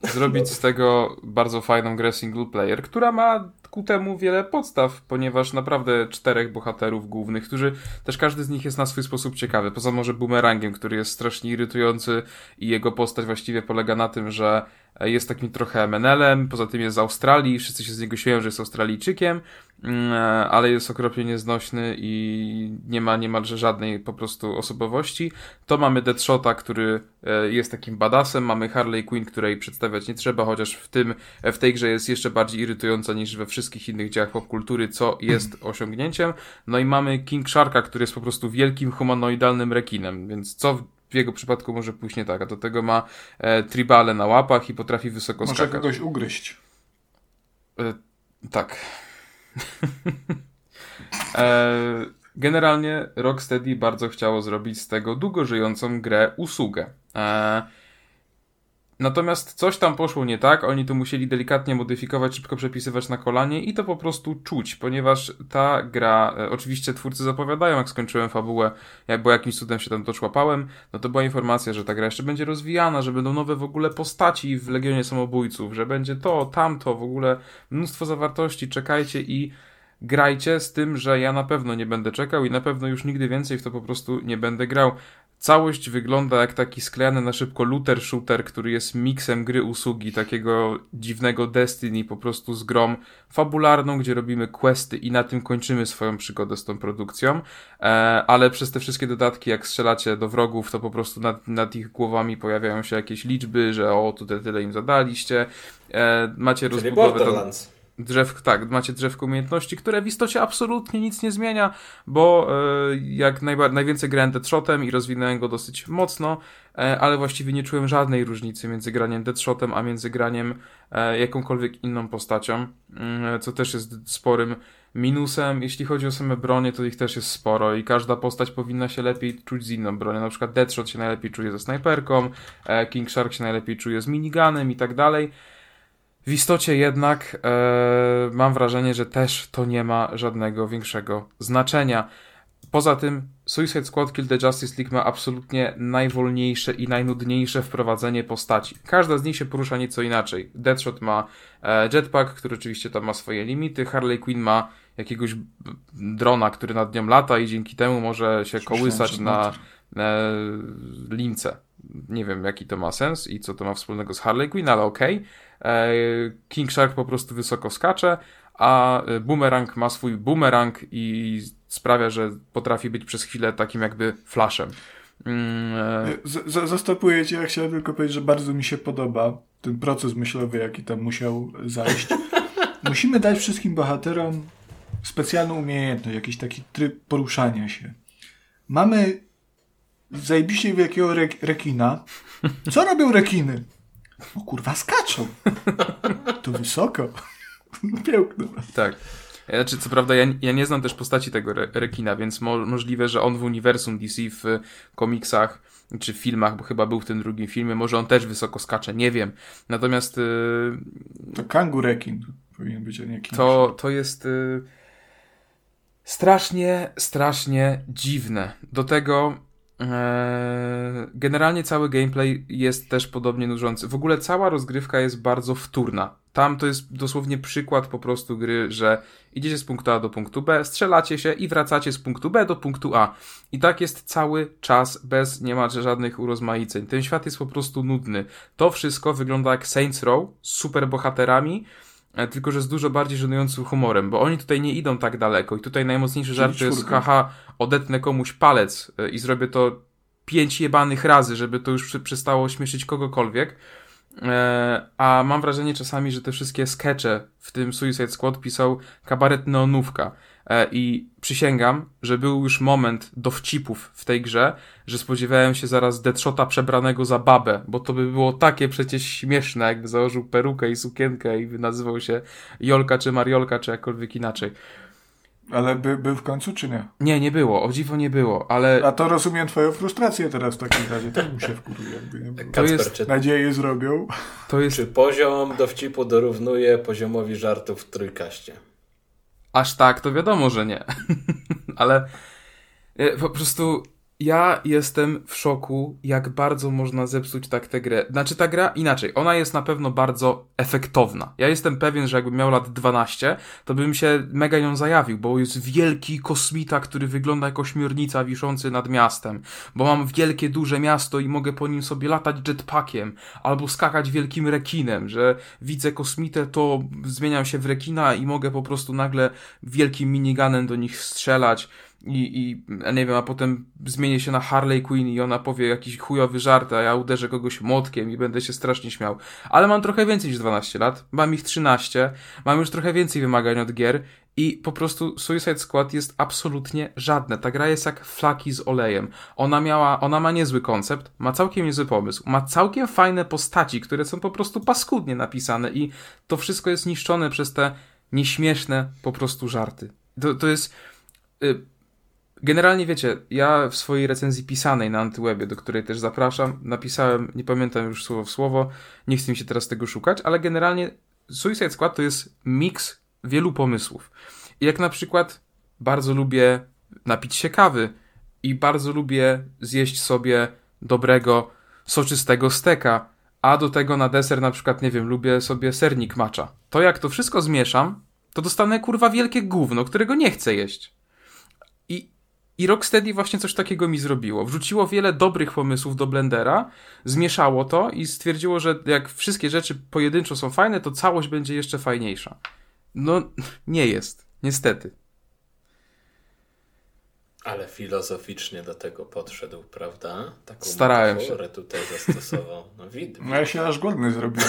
zrobić z tego bardzo fajną grę single player, która ma ku temu wiele podstaw, ponieważ naprawdę czterech bohaterów głównych, którzy też każdy z nich jest na swój sposób ciekawy. Poza może Boomerangiem, który jest strasznie irytujący i jego postać właściwie polega na tym, że jest takim trochę menelem, poza tym jest z Australii, wszyscy się z niego śmieją, że jest Australijczykiem, mm, ale jest okropnie nieznośny i nie ma niemalże żadnej po prostu osobowości. To mamy Deadshota, który e, jest takim badasem, mamy Harley Quinn, której przedstawiać nie trzeba, chociaż w tym, w tej grze jest jeszcze bardziej irytująca niż we wszystkich innych dziełach popkultury, co jest osiągnięciem. No i mamy King Sharka, który jest po prostu wielkim humanoidalnym rekinem, więc co w jego przypadku może pójść nie tak, a do tego ma e, tribale na łapach i potrafi wysoko może skakać. Może kogoś ugryźć. E, tak. e, generalnie Rocksteady bardzo chciało zrobić z tego długo żyjącą grę usługę. E, Natomiast coś tam poszło nie tak, oni to musieli delikatnie modyfikować, szybko przepisywać na kolanie i to po prostu czuć, ponieważ ta gra, e, oczywiście twórcy zapowiadają, jak skończyłem fabułę, jak, bo jakimś cudem się tam doczłapałem, no to była informacja, że ta gra jeszcze będzie rozwijana, że będą nowe w ogóle postaci w Legionie Samobójców, że będzie to, tamto, w ogóle mnóstwo zawartości, czekajcie i grajcie z tym, że ja na pewno nie będę czekał i na pewno już nigdy więcej w to po prostu nie będę grał. Całość wygląda jak taki sklejany na szybko looter shooter, który jest miksem gry usługi, takiego dziwnego Destiny po prostu z grą fabularną, gdzie robimy questy i na tym kończymy swoją przygodę z tą produkcją, e, ale przez te wszystkie dodatki, jak strzelacie do wrogów, to po prostu nad, nad ich głowami pojawiają się jakieś liczby, że o, tutaj tyle im zadaliście, e, macie rozbudowę... Borderlands drzew, tak, macie drzewko umiejętności, które w istocie absolutnie nic nie zmienia, bo e, jak najwięcej grałem Deadshotem i rozwinąłem go dosyć mocno, e, ale właściwie nie czułem żadnej różnicy między graniem Deadshotem, a między graniem e, jakąkolwiek inną postacią, mm, co też jest sporym minusem. Jeśli chodzi o same bronie, to ich też jest sporo i każda postać powinna się lepiej czuć z inną bronią. Na przykład Deadshot się najlepiej czuje ze snajperką, King Shark się najlepiej czuje z miniganem i tak dalej. W istocie jednak e, mam wrażenie, że też to nie ma żadnego większego znaczenia. Poza tym Suicide Squad Kill the Justice League ma absolutnie najwolniejsze i najnudniejsze wprowadzenie postaci. Każda z nich się porusza nieco inaczej. Deadshot ma e, jetpack, który oczywiście tam ma swoje limity. Harley Quinn ma jakiegoś drona, który nad nią lata i dzięki temu może się kołysać na e, lince. Nie wiem, jaki to ma sens i co to ma wspólnego z Harley Quinn, ale okej. Okay. E, King Shark po prostu wysoko skacze, a e, Boomerang ma swój boomerang i sprawia, że potrafi być przez chwilę takim jakby flashem. Mm, e, zastopuję cię, ja chciałem tylko powiedzieć, że bardzo mi się podoba ten proces myślowy, jaki tam musiał zajść. Musimy dać wszystkim bohaterom specjalną umiejętność, jakiś taki tryb poruszania się. Mamy zajebiście wielkiego rekina. Co robią rekiny? No kurwa, skaczą. To wysoko. Piękno. Tak. Znaczy, co prawda, ja, ja nie znam też postaci tego re rekina, więc mo możliwe, że on w uniwersum DC w komiksach czy w filmach, bo chyba był w tym drugim filmie, może on też wysoko skacze, nie wiem. Natomiast. Yy, to kangu rekin powinien być, a nie To, to jest. Yy, strasznie, strasznie dziwne. Do tego generalnie cały gameplay jest też podobnie nużący. W ogóle cała rozgrywka jest bardzo wtórna. Tam to jest dosłownie przykład po prostu gry, że idziecie z punktu A do punktu B, strzelacie się i wracacie z punktu B do punktu A. I tak jest cały czas bez niemalże żadnych urozmaiceń. Ten świat jest po prostu nudny. To wszystko wygląda jak Saints Row z super bohaterami, tylko że z dużo bardziej żenującym humorem, bo oni tutaj nie idą tak daleko i tutaj najmocniejszy żart to jest haha, odetnę komuś palec e, i zrobię to pięć jebanych razy, żeby to już przestało śmieszyć kogokolwiek. E, a mam wrażenie czasami, że te wszystkie skecze w tym Suicide Squad pisał kabaret neonówka. E, I przysięgam, że był już moment dowcipów w tej grze, że spodziewałem się zaraz Deadshota przebranego za babę, bo to by było takie przecież śmieszne, jakby założył perukę i sukienkę i nazywał się Jolka czy Mariolka, czy jakkolwiek inaczej. Ale by, był w końcu, czy nie? Nie, nie było. O dziwo nie było, ale... A to rozumiem twoją frustrację teraz w takim razie. Też mi się wkuruje, jakby nie było. To jest... Czy... Nadzieję zrobią. To jest... Czy poziom dowcipu dorównuje poziomowi żartów w trójkaście? Aż tak, to wiadomo, że nie. ale e, po prostu ja jestem w szoku, jak bardzo można zepsuć tak tę grę. Znaczy ta gra inaczej, ona jest na pewno bardzo efektowna. Ja jestem pewien, że jakbym miał lat 12, to bym się mega ją zajawił, bo jest wielki kosmita, który wygląda jak ośmiornica wiszący nad miastem, bo mam wielkie, duże miasto i mogę po nim sobie latać jetpackiem, albo skakać wielkim rekinem, że widzę kosmitę, to zmieniam się w rekina i mogę po prostu nagle wielkim miniganem do nich strzelać i, i nie wiem, a potem zmienię się na Harley Quinn i ona powie jakiś chujowy żart, a ja uderzę kogoś młotkiem i będę się strasznie śmiał. Ale mam trochę więcej niż 12 lat, mam ich 13, mam już trochę więcej wymagań od gier i po prostu Suicide Squad jest absolutnie żadne. Ta gra jest jak flaki z olejem. Ona miała, ona ma niezły koncept, ma całkiem niezły pomysł, ma całkiem fajne postaci, które są po prostu paskudnie napisane i to wszystko jest niszczone przez te nieśmieszne po prostu żarty. To, to jest... Y Generalnie wiecie, ja w swojej recenzji pisanej na Antywebie, do której też zapraszam, napisałem, nie pamiętam już słowo w słowo, nie chcę mi się teraz tego szukać, ale generalnie Suicide Squad to jest miks wielu pomysłów. Jak na przykład bardzo lubię napić się kawy i bardzo lubię zjeść sobie dobrego, soczystego steka, a do tego na deser na przykład, nie wiem, lubię sobie sernik macza. To jak to wszystko zmieszam, to dostanę kurwa wielkie gówno, którego nie chcę jeść. I Rocksteady właśnie coś takiego mi zrobiło. Wrzuciło wiele dobrych pomysłów do Blendera, zmieszało to i stwierdziło, że jak wszystkie rzeczy pojedynczo są fajne, to całość będzie jeszcze fajniejsza. No, nie jest. Niestety. Ale filozoficznie do tego podszedł, prawda? Taką Starałem się. tutaj zastosował. No, wid, no ja się aż głodny zrobiłem.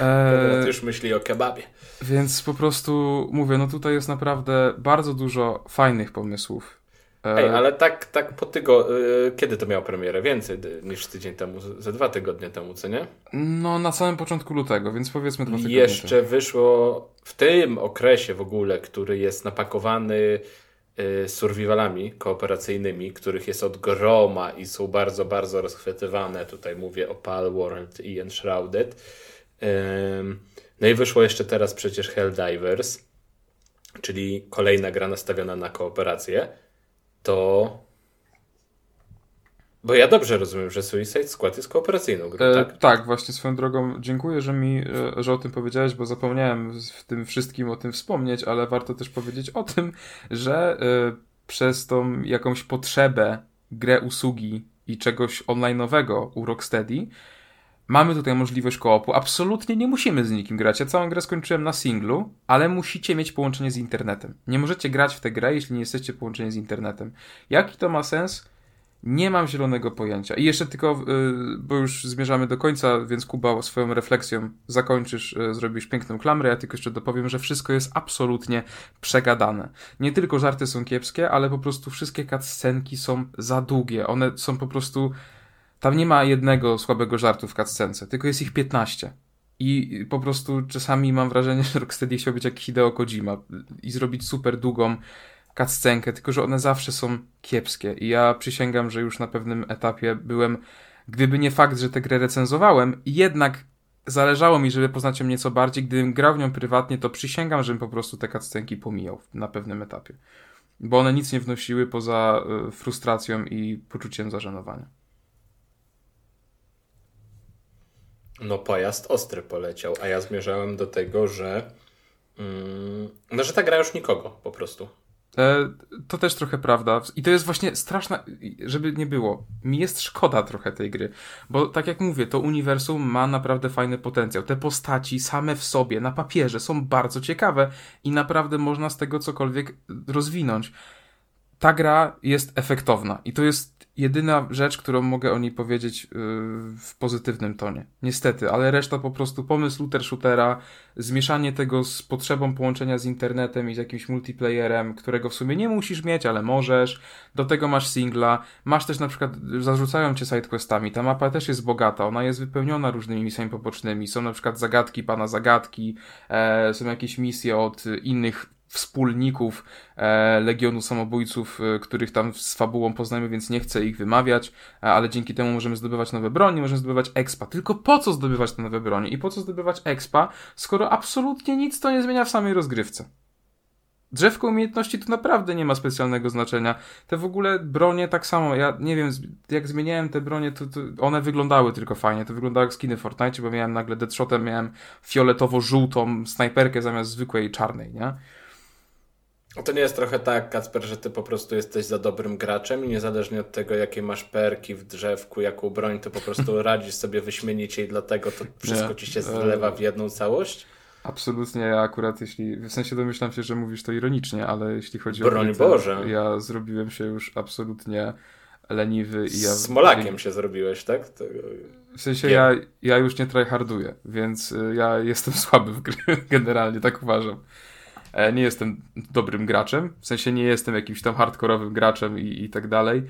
Eee, już myśli o kebabie. Więc po prostu mówię, no tutaj jest naprawdę bardzo dużo fajnych pomysłów. Eee, Ej, ale tak, tak po tygodniu, yy, kiedy to miało premierę? Więcej niż tydzień temu, ze dwa tygodnie temu, co nie? No, na samym początku lutego, więc powiedzmy dwa tygodnie Jeszcze temu. wyszło w tym okresie w ogóle, który jest napakowany yy, survivalami kooperacyjnymi, których jest od groma i są bardzo, bardzo rozchwytywane. Tutaj mówię o Palworld i Enshrouded no i wyszło jeszcze teraz przecież Helldivers, czyli kolejna gra nastawiona na kooperację. To. Bo ja dobrze rozumiem, że Suicide Squad jest kooperacyjną grą, e, tak? tak, właśnie swoją drogą dziękuję, że mi, e, że o tym powiedziałeś, bo zapomniałem w tym wszystkim o tym wspomnieć, ale warto też powiedzieć o tym, że e, przez tą jakąś potrzebę grę usługi i czegoś online'owego u Rocksteady Mamy tutaj możliwość koopu. Absolutnie nie musimy z nikim grać. Ja całą grę skończyłem na singlu, ale musicie mieć połączenie z internetem. Nie możecie grać w tę grę, jeśli nie jesteście połączeni z internetem. Jaki to ma sens? Nie mam zielonego pojęcia. I jeszcze tylko, yy, bo już zmierzamy do końca, więc Kuba swoją refleksją zakończysz, yy, zrobisz piękną klamrę. Ja tylko jeszcze dopowiem, że wszystko jest absolutnie przegadane. Nie tylko żarty są kiepskie, ale po prostu wszystkie cutscenki są za długie. One są po prostu tam nie ma jednego słabego żartu w cutscence, tylko jest ich 15. I po prostu czasami mam wrażenie, że Rocksteady chciał być jak Hideo Kojima i zrobić super długą cutscenkę, tylko że one zawsze są kiepskie. I ja przysięgam, że już na pewnym etapie byłem, gdyby nie fakt, że tę grę recenzowałem, jednak zależało mi, żeby poznać ją nieco bardziej. Gdybym grał w nią prywatnie, to przysięgam, żebym po prostu te cutscenki pomijał na pewnym etapie. Bo one nic nie wnosiły poza e, frustracją i poczuciem zażenowania. No pojazd ostry poleciał, a ja zmierzałem do tego, że mm, no, że ta gra już nikogo po prostu. E, to też trochę prawda. I to jest właśnie straszna, żeby nie było. Mi jest szkoda trochę tej gry, bo tak jak mówię, to uniwersum ma naprawdę fajny potencjał. Te postaci same w sobie, na papierze, są bardzo ciekawe i naprawdę można z tego cokolwiek rozwinąć. Ta gra jest efektowna i to jest jedyna rzecz, którą mogę o niej powiedzieć yy, w pozytywnym tonie. Niestety, ale reszta po prostu pomysł looter shootera, zmieszanie tego z potrzebą połączenia z internetem i z jakimś multiplayerem, którego w sumie nie musisz mieć, ale możesz. Do tego masz singla, masz też na przykład, zarzucają cię sidequestami, ta mapa też jest bogata, ona jest wypełniona różnymi misjami pobocznymi, są na przykład zagadki pana zagadki, e, są jakieś misje od innych wspólników e, Legionu Samobójców, e, których tam z fabułą poznajemy, więc nie chcę ich wymawiać, e, ale dzięki temu możemy zdobywać nowe broni, możemy zdobywać expa. Tylko po co zdobywać te nowe broni i po co zdobywać expa, skoro absolutnie nic to nie zmienia w samej rozgrywce? Drzewko umiejętności to naprawdę nie ma specjalnego znaczenia. Te w ogóle bronie tak samo, ja nie wiem, jak zmieniałem te bronie, to, to one wyglądały tylko fajnie. To wyglądało jak skiny w Fortnite, bo miałem nagle Deadshotem, miałem fioletowo-żółtą snajperkę zamiast zwykłej czarnej, nie? To nie jest trochę tak, Kacper, że ty po prostu jesteś za dobrym graczem i niezależnie od tego, jakie masz perki w drzewku, jaką broń, to po prostu radzisz sobie wyśmienicie i dlatego to wszystko nie. ci się zlewa w jedną całość? Absolutnie, ja akurat jeśli, w sensie domyślam się, że mówisz to ironicznie, ale jeśli chodzi Broń o Broń Boże. ja zrobiłem się już absolutnie leniwy i ja... Smolakiem się zrobiłeś, tak? To... W sensie ja, ja już nie tryharduję, więc y, ja jestem słaby w gry, generalnie, tak uważam. E, nie jestem dobrym graczem, w sensie nie jestem jakimś tam hardkorowym graczem i, i tak dalej.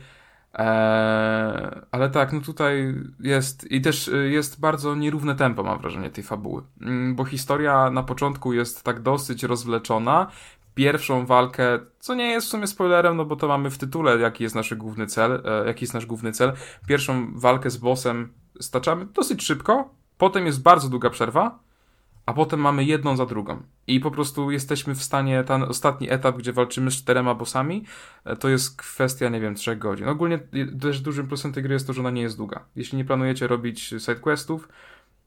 Eee, ale tak, no tutaj jest i też y, jest bardzo nierówne tempo, mam wrażenie, tej fabuły. Mm, bo historia na początku jest tak dosyć rozwleczona. Pierwszą walkę, co nie jest w sumie spoilerem, no bo to mamy w tytule, jaki jest nasz główny cel, e, jaki jest nasz główny cel. Pierwszą walkę z bossem staczamy dosyć szybko, potem jest bardzo długa przerwa, a potem mamy jedną za drugą. I po prostu jesteśmy w stanie, ten ostatni etap, gdzie walczymy z czterema bossami, e, to jest kwestia, nie wiem, trzech godzin. Ogólnie też dużym plusem tej gry jest to, że ona nie jest długa. Jeśli nie planujecie robić sidequestów,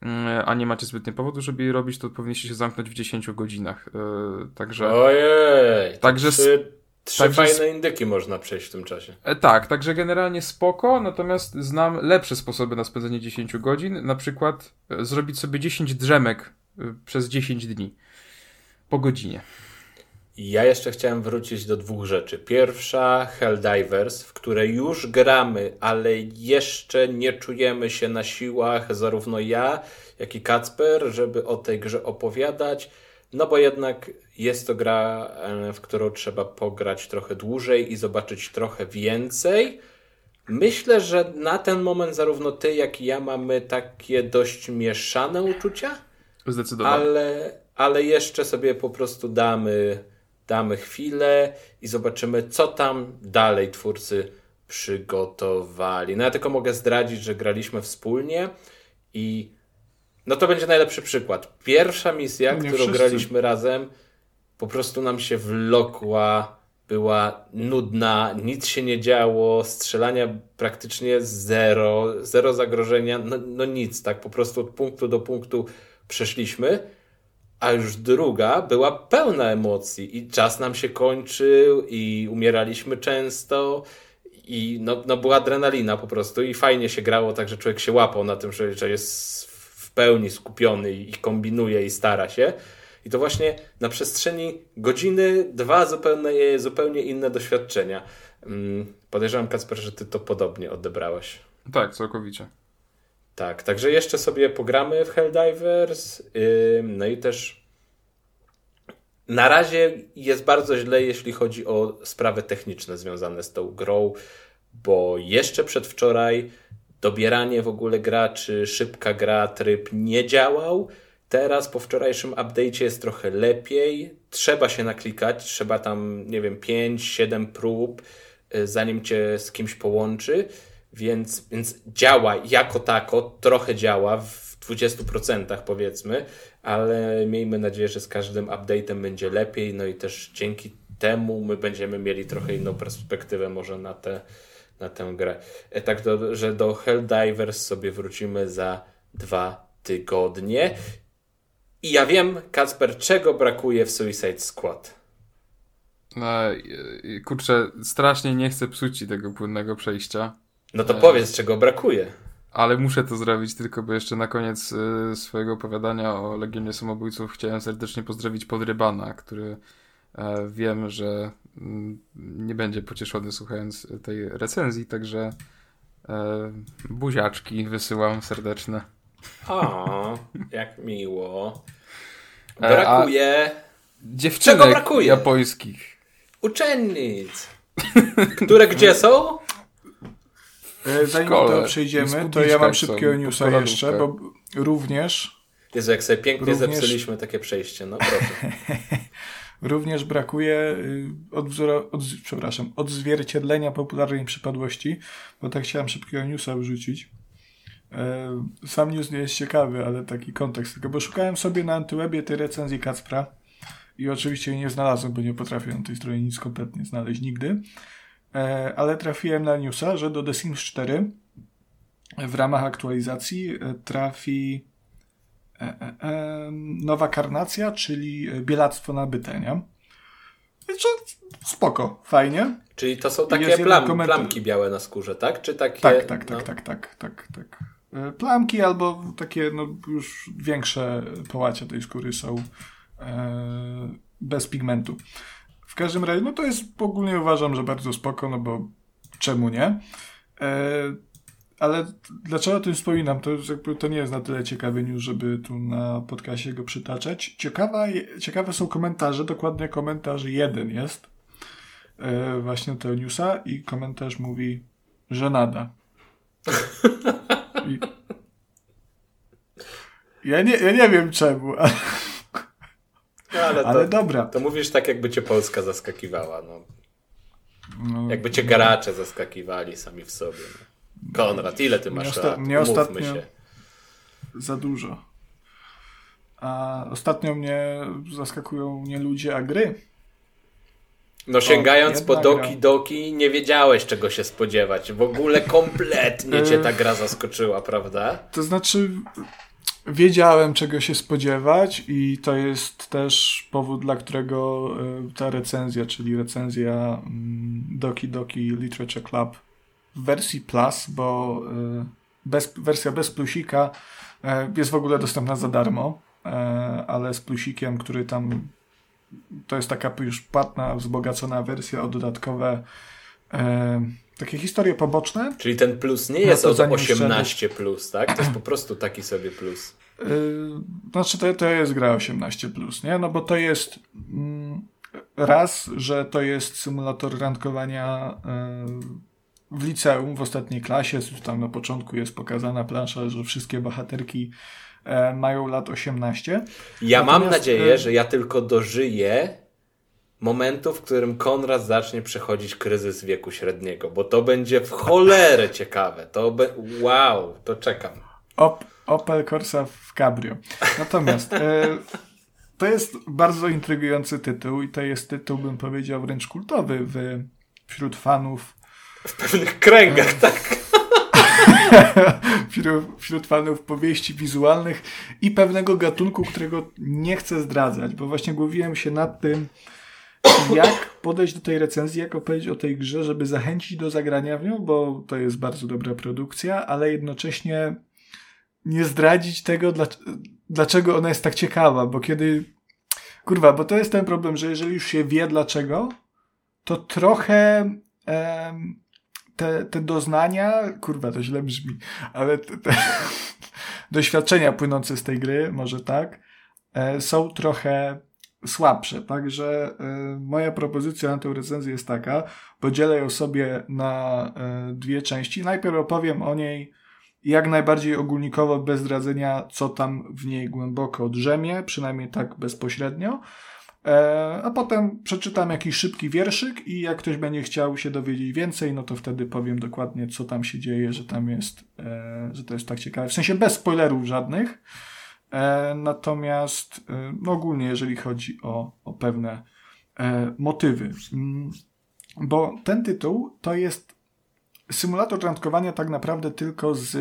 mm, a nie macie zbytnio powodu, żeby je robić, to powinniście się zamknąć w 10 godzinach. E, także. Ojej! Także. Trzy, trzy także, fajne indyki można przejść w tym czasie. E, tak, także generalnie spoko, natomiast znam lepsze sposoby na spędzenie 10 godzin. Na przykład zrobić sobie 10 drzemek przez 10 dni. Po godzinie. Ja jeszcze chciałem wrócić do dwóch rzeczy. Pierwsza, Helldivers, w której już gramy, ale jeszcze nie czujemy się na siłach, zarówno ja, jak i Kacper, żeby o tej grze opowiadać. No bo jednak jest to gra, e, w którą trzeba pograć trochę dłużej i zobaczyć trochę więcej. Myślę, że na ten moment zarówno ty, jak i ja mamy takie dość mieszane uczucia. Zdecydowanie. Ale, ale jeszcze sobie po prostu damy, damy chwilę i zobaczymy, co tam dalej twórcy przygotowali. No ja tylko mogę zdradzić, że graliśmy wspólnie i no to będzie najlepszy przykład. Pierwsza misja, Nie którą wszyscy. graliśmy razem, po prostu nam się wlokła, była nudna, nic się nie działo, strzelania praktycznie zero, zero zagrożenia, no, no nic, tak po prostu od punktu do punktu przeszliśmy, a już druga była pełna emocji i czas nam się kończył i umieraliśmy często i no, no była adrenalina po prostu i fajnie się grało, tak że człowiek się łapał na tym, że, że jest w pełni skupiony i kombinuje i stara się. I to właśnie na przestrzeni godziny dwa zupełnie, zupełnie inne doświadczenia. Mm, podejrzewam, Kacper, że ty to podobnie odebrałeś. Tak, całkowicie. Tak, także jeszcze sobie pogramy w Helldivers. no i też na razie jest bardzo źle, jeśli chodzi o sprawy techniczne związane z tą grą, bo jeszcze przedwczoraj dobieranie w ogóle graczy, szybka gra, tryb nie działał. Teraz po wczorajszym update'cie jest trochę lepiej. Trzeba się naklikać, trzeba tam, nie wiem, 5-7 prób, y, zanim cię z kimś połączy. Więc, więc działa jako tako, trochę działa w 20% powiedzmy, ale miejmy nadzieję, że z każdym update'em będzie lepiej, no i też dzięki temu my będziemy mieli trochę inną perspektywę może na, te, na tę grę. E, tak, do, że do Helldivers sobie wrócimy za dwa tygodnie. I ja wiem, Kacper, czego brakuje w Suicide Squad. No, kurczę, strasznie nie chcę psuć tego płynnego przejścia. No to powiedz, czego brakuje. Ale muszę to zrobić tylko, bo jeszcze na koniec y, swojego opowiadania o Legionie Samobójców chciałem serdecznie pozdrowić Podrybana, który e, wiem, że mm, nie będzie pocieszony słuchając tej recenzji, także e, buziaczki wysyłam serdeczne. O, jak miło. E, brakuje. Dziewczynek Czego brakuje? japońskich. Uczennic. Które gdzie są? E, zanim to przejdziemy, to ja mam szybkiego newsa jeszcze, bo również... Jezu, jak sobie pięknie również... zepsuliśmy takie przejście, no proszę. również brakuje y, odwzora, od, przepraszam, odzwierciedlenia popularnej przypadłości, bo tak chciałem szybkiego newsa wrzucić. E, sam news nie jest ciekawy, ale taki kontekst tylko, bo szukałem sobie na Antywebie tej recenzji Kacpra i oczywiście jej nie znalazłem, bo nie potrafię na tej stronie nic kompletnie znaleźć nigdy. E, ale trafiłem na newsa, że do The Sims 4 w ramach aktualizacji e, trafi e, nowa karnacja, czyli bielactwo nabyte, nie? Spoko, fajnie. Czyli to są takie plam, plamki białe na skórze, tak? Czy takie... Tak, tak, tak, no. tak, tak, tak, tak. E, plamki albo takie no, już większe połacia tej skóry są e, bez pigmentu. W każdym razie, no to jest ogólnie uważam, że bardzo spoko, no bo czemu nie? E, ale dlaczego o tym wspominam? To, jakby, to nie jest na tyle ciekawy news, żeby tu na podcastie go przytaczać. Ciekawa, ciekawe są komentarze, dokładnie komentarz jeden jest e, właśnie tego newsa i komentarz mówi, że nada. I... Ja, nie, ja nie wiem czemu, ale, no, ale, ale to, dobra. To mówisz tak, jakby cię Polska zaskakiwała. No. No, jakby cię garacze zaskakiwali sami w sobie. No. Konrad, ile ty masz osta- lat? Mnie ostatnio się. Za dużo. A ostatnio mnie zaskakują nie ludzie, a gry. No sięgając po Doki Doki nie wiedziałeś czego się spodziewać. W ogóle kompletnie cię ta gra zaskoczyła, prawda? To znaczy wiedziałem czego się spodziewać i to jest też powód, dla którego e, ta recenzja, czyli recenzja mm, Doki Doki Literature Club w wersji Plus, bo e, bez, wersja bez plusika e, jest w ogóle dostępna za darmo, ale z plusikiem, który tam to jest taka już płatna, wzbogacona wersja o dodatkowe takie historie poboczne. Czyli ten plus nie jest od 18 plus, tak? To jest po prostu taki sobie plus. E, znaczy to, to jest gra 18 plus, nie? No bo to jest mm, raz, że to jest symulator randkowania e, w liceum w ostatniej klasie. Tam na początku jest pokazana plansza, że wszystkie bohaterki E, mają lat 18. Ja Natomiast... mam nadzieję, e, że ja tylko dożyję momentu, w którym Konrad zacznie przechodzić kryzys wieku średniego, bo to będzie w cholerę ciekawe. To be... Wow, to czekam. Op Opel Corsa w Cabrio. Natomiast e, to jest bardzo intrygujący tytuł i to jest tytuł, bym powiedział, wręcz kultowy w, wśród fanów. W pewnych kręgach, e, tak wśród, wśród fanów powieści wizualnych i pewnego gatunku, którego nie chcę zdradzać, bo właśnie głowiłem się nad tym, jak podejść do tej recenzji, jak opowiedzieć o tej grze, żeby zachęcić do zagrania w nią, bo to jest bardzo dobra produkcja, ale jednocześnie nie zdradzić tego, dlaczego ona jest tak ciekawa, bo kiedy. Kurwa, bo to jest ten problem, że jeżeli już się wie dlaczego, to trochę te, te doznania, kurwa, to źle brzmi, ale te, te doświadczenia płynące z tej gry, może tak, e, są trochę słabsze. Także e, moja propozycja na tę recenzję jest taka, podzielę ją sobie na e, dwie części. Najpierw opowiem o niej jak najbardziej ogólnikowo, bez zdradzenia, co tam w niej głęboko drzemie, przynajmniej tak bezpośrednio. E, a potem przeczytam jakiś szybki wierszyk i jak ktoś będzie chciał się dowiedzieć więcej, no to wtedy powiem dokładnie, co tam się dzieje, że tam jest, że to jest tak ciekawe. W sensie bez spoilerów żadnych. E, natomiast no ogólnie, jeżeli chodzi o, o pewne motywy. Mm, bo ten tytuł to jest symulator randkowania tak naprawdę tylko z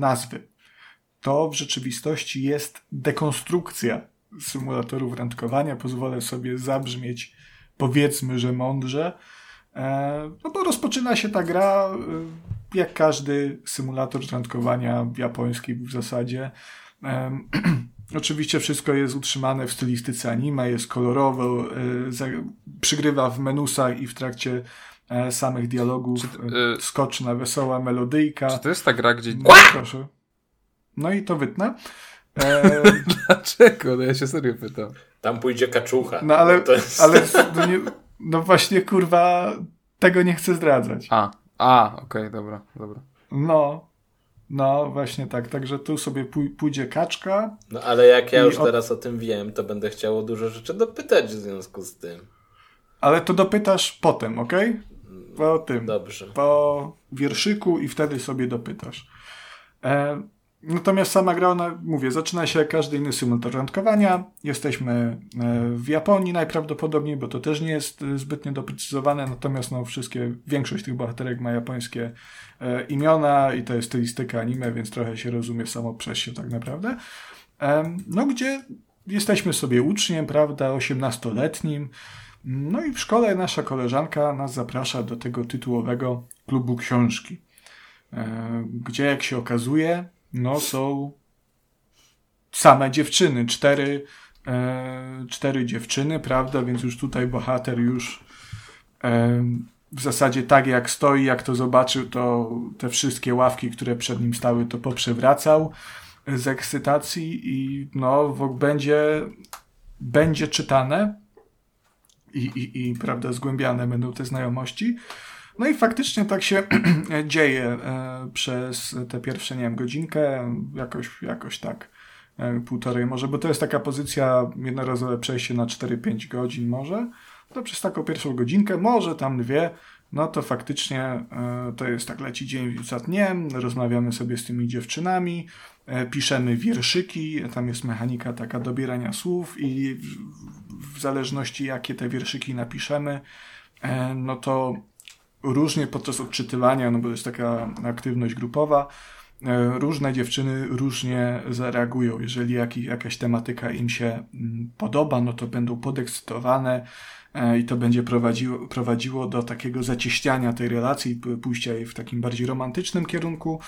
nazwy. To w rzeczywistości jest dekonstrukcja symulatorów randkowania. Pozwolę sobie zabrzmieć, powiedzmy, że mądrze. E, no bo rozpoczyna się ta gra e, jak każdy symulator randkowania japoński w zasadzie. E, oczywiście wszystko jest utrzymane w stylistyce anime, jest kolorowo, przygrywa w menusach i w trakcie samych dialogów Czy, yy, skoczna, wesoła melodyjka. Czy to jest ta gra, gdzie... No, proszę. No i to wytnę. E... Dlaczego? No ja się serio pytam. Tam pójdzie kaczucha. No ale, jest... ale no, nie, no, właśnie kurwa tego nie chcę zdradzać. A, a, okej, okay, dobra, dobra. No, no właśnie tak, także tu sobie pójdzie kaczka. No ale jak ja już od... teraz o tym wiem, to będę chciało dużo rzeczy dopytać w związku z tym. Ale to dopytasz potem, ok? Po tym. Dobrze. Po wierszyku i wtedy sobie dopytasz. E, Natomiast sama gra, ona, mówię, zaczyna się jak każdy inny symulator randkowania. Jesteśmy e, w Japonii najprawdopodobniej, bo to też nie jest e, zbytnio doprecyzowane, natomiast no, wszystkie, większość tych bohaterek ma japońskie e, imiona i to jest stylistyka anime, więc trochę się rozumie samo przez się tak naprawdę. No, gdzie jesteśmy sobie uczniem, prawda, 18-letnim, no i w szkole nasza koleżanka nas zaprasza do tego tytułowego klubu książki, gdzie jak się okazuje, no są same dziewczyny, cztery, e, cztery dziewczyny, prawda, więc już tutaj bohater już e, w zasadzie tak jak stoi, jak to zobaczył, to te wszystkie ławki, które przed nim stały, to poprzewracał z ekscytacji i no, będzie, będzie czytane i, i, i prawda, zgłębiane będą te znajomości. No i faktycznie tak się dzieje e, przez te pierwsze, nie wiem, godzinkę, jakoś, jakoś tak, e, półtorej może, bo to jest taka pozycja, jednorazowe przejście na 4-5 godzin może, to przez taką pierwszą godzinkę, może tam dwie, no to faktycznie e, to jest tak, leci dzień za dniem, rozmawiamy sobie z tymi dziewczynami, e, piszemy wierszyki, tam jest mechanika taka dobierania słów i w, zależności jakie te wierszyki napiszemy, e, no to różnie podczas odczytywania, no bo jest taka aktywność grupowa, różne dziewczyny różnie zareagują. Jeżeli jak, jakaś tematyka im się mm, podoba, no to będą podekscytowane, E, i to będzie prowadziło, prowadziło do takiego zacieśniania tej relacji, pójścia jej w takim bardziej romantycznym kierunku.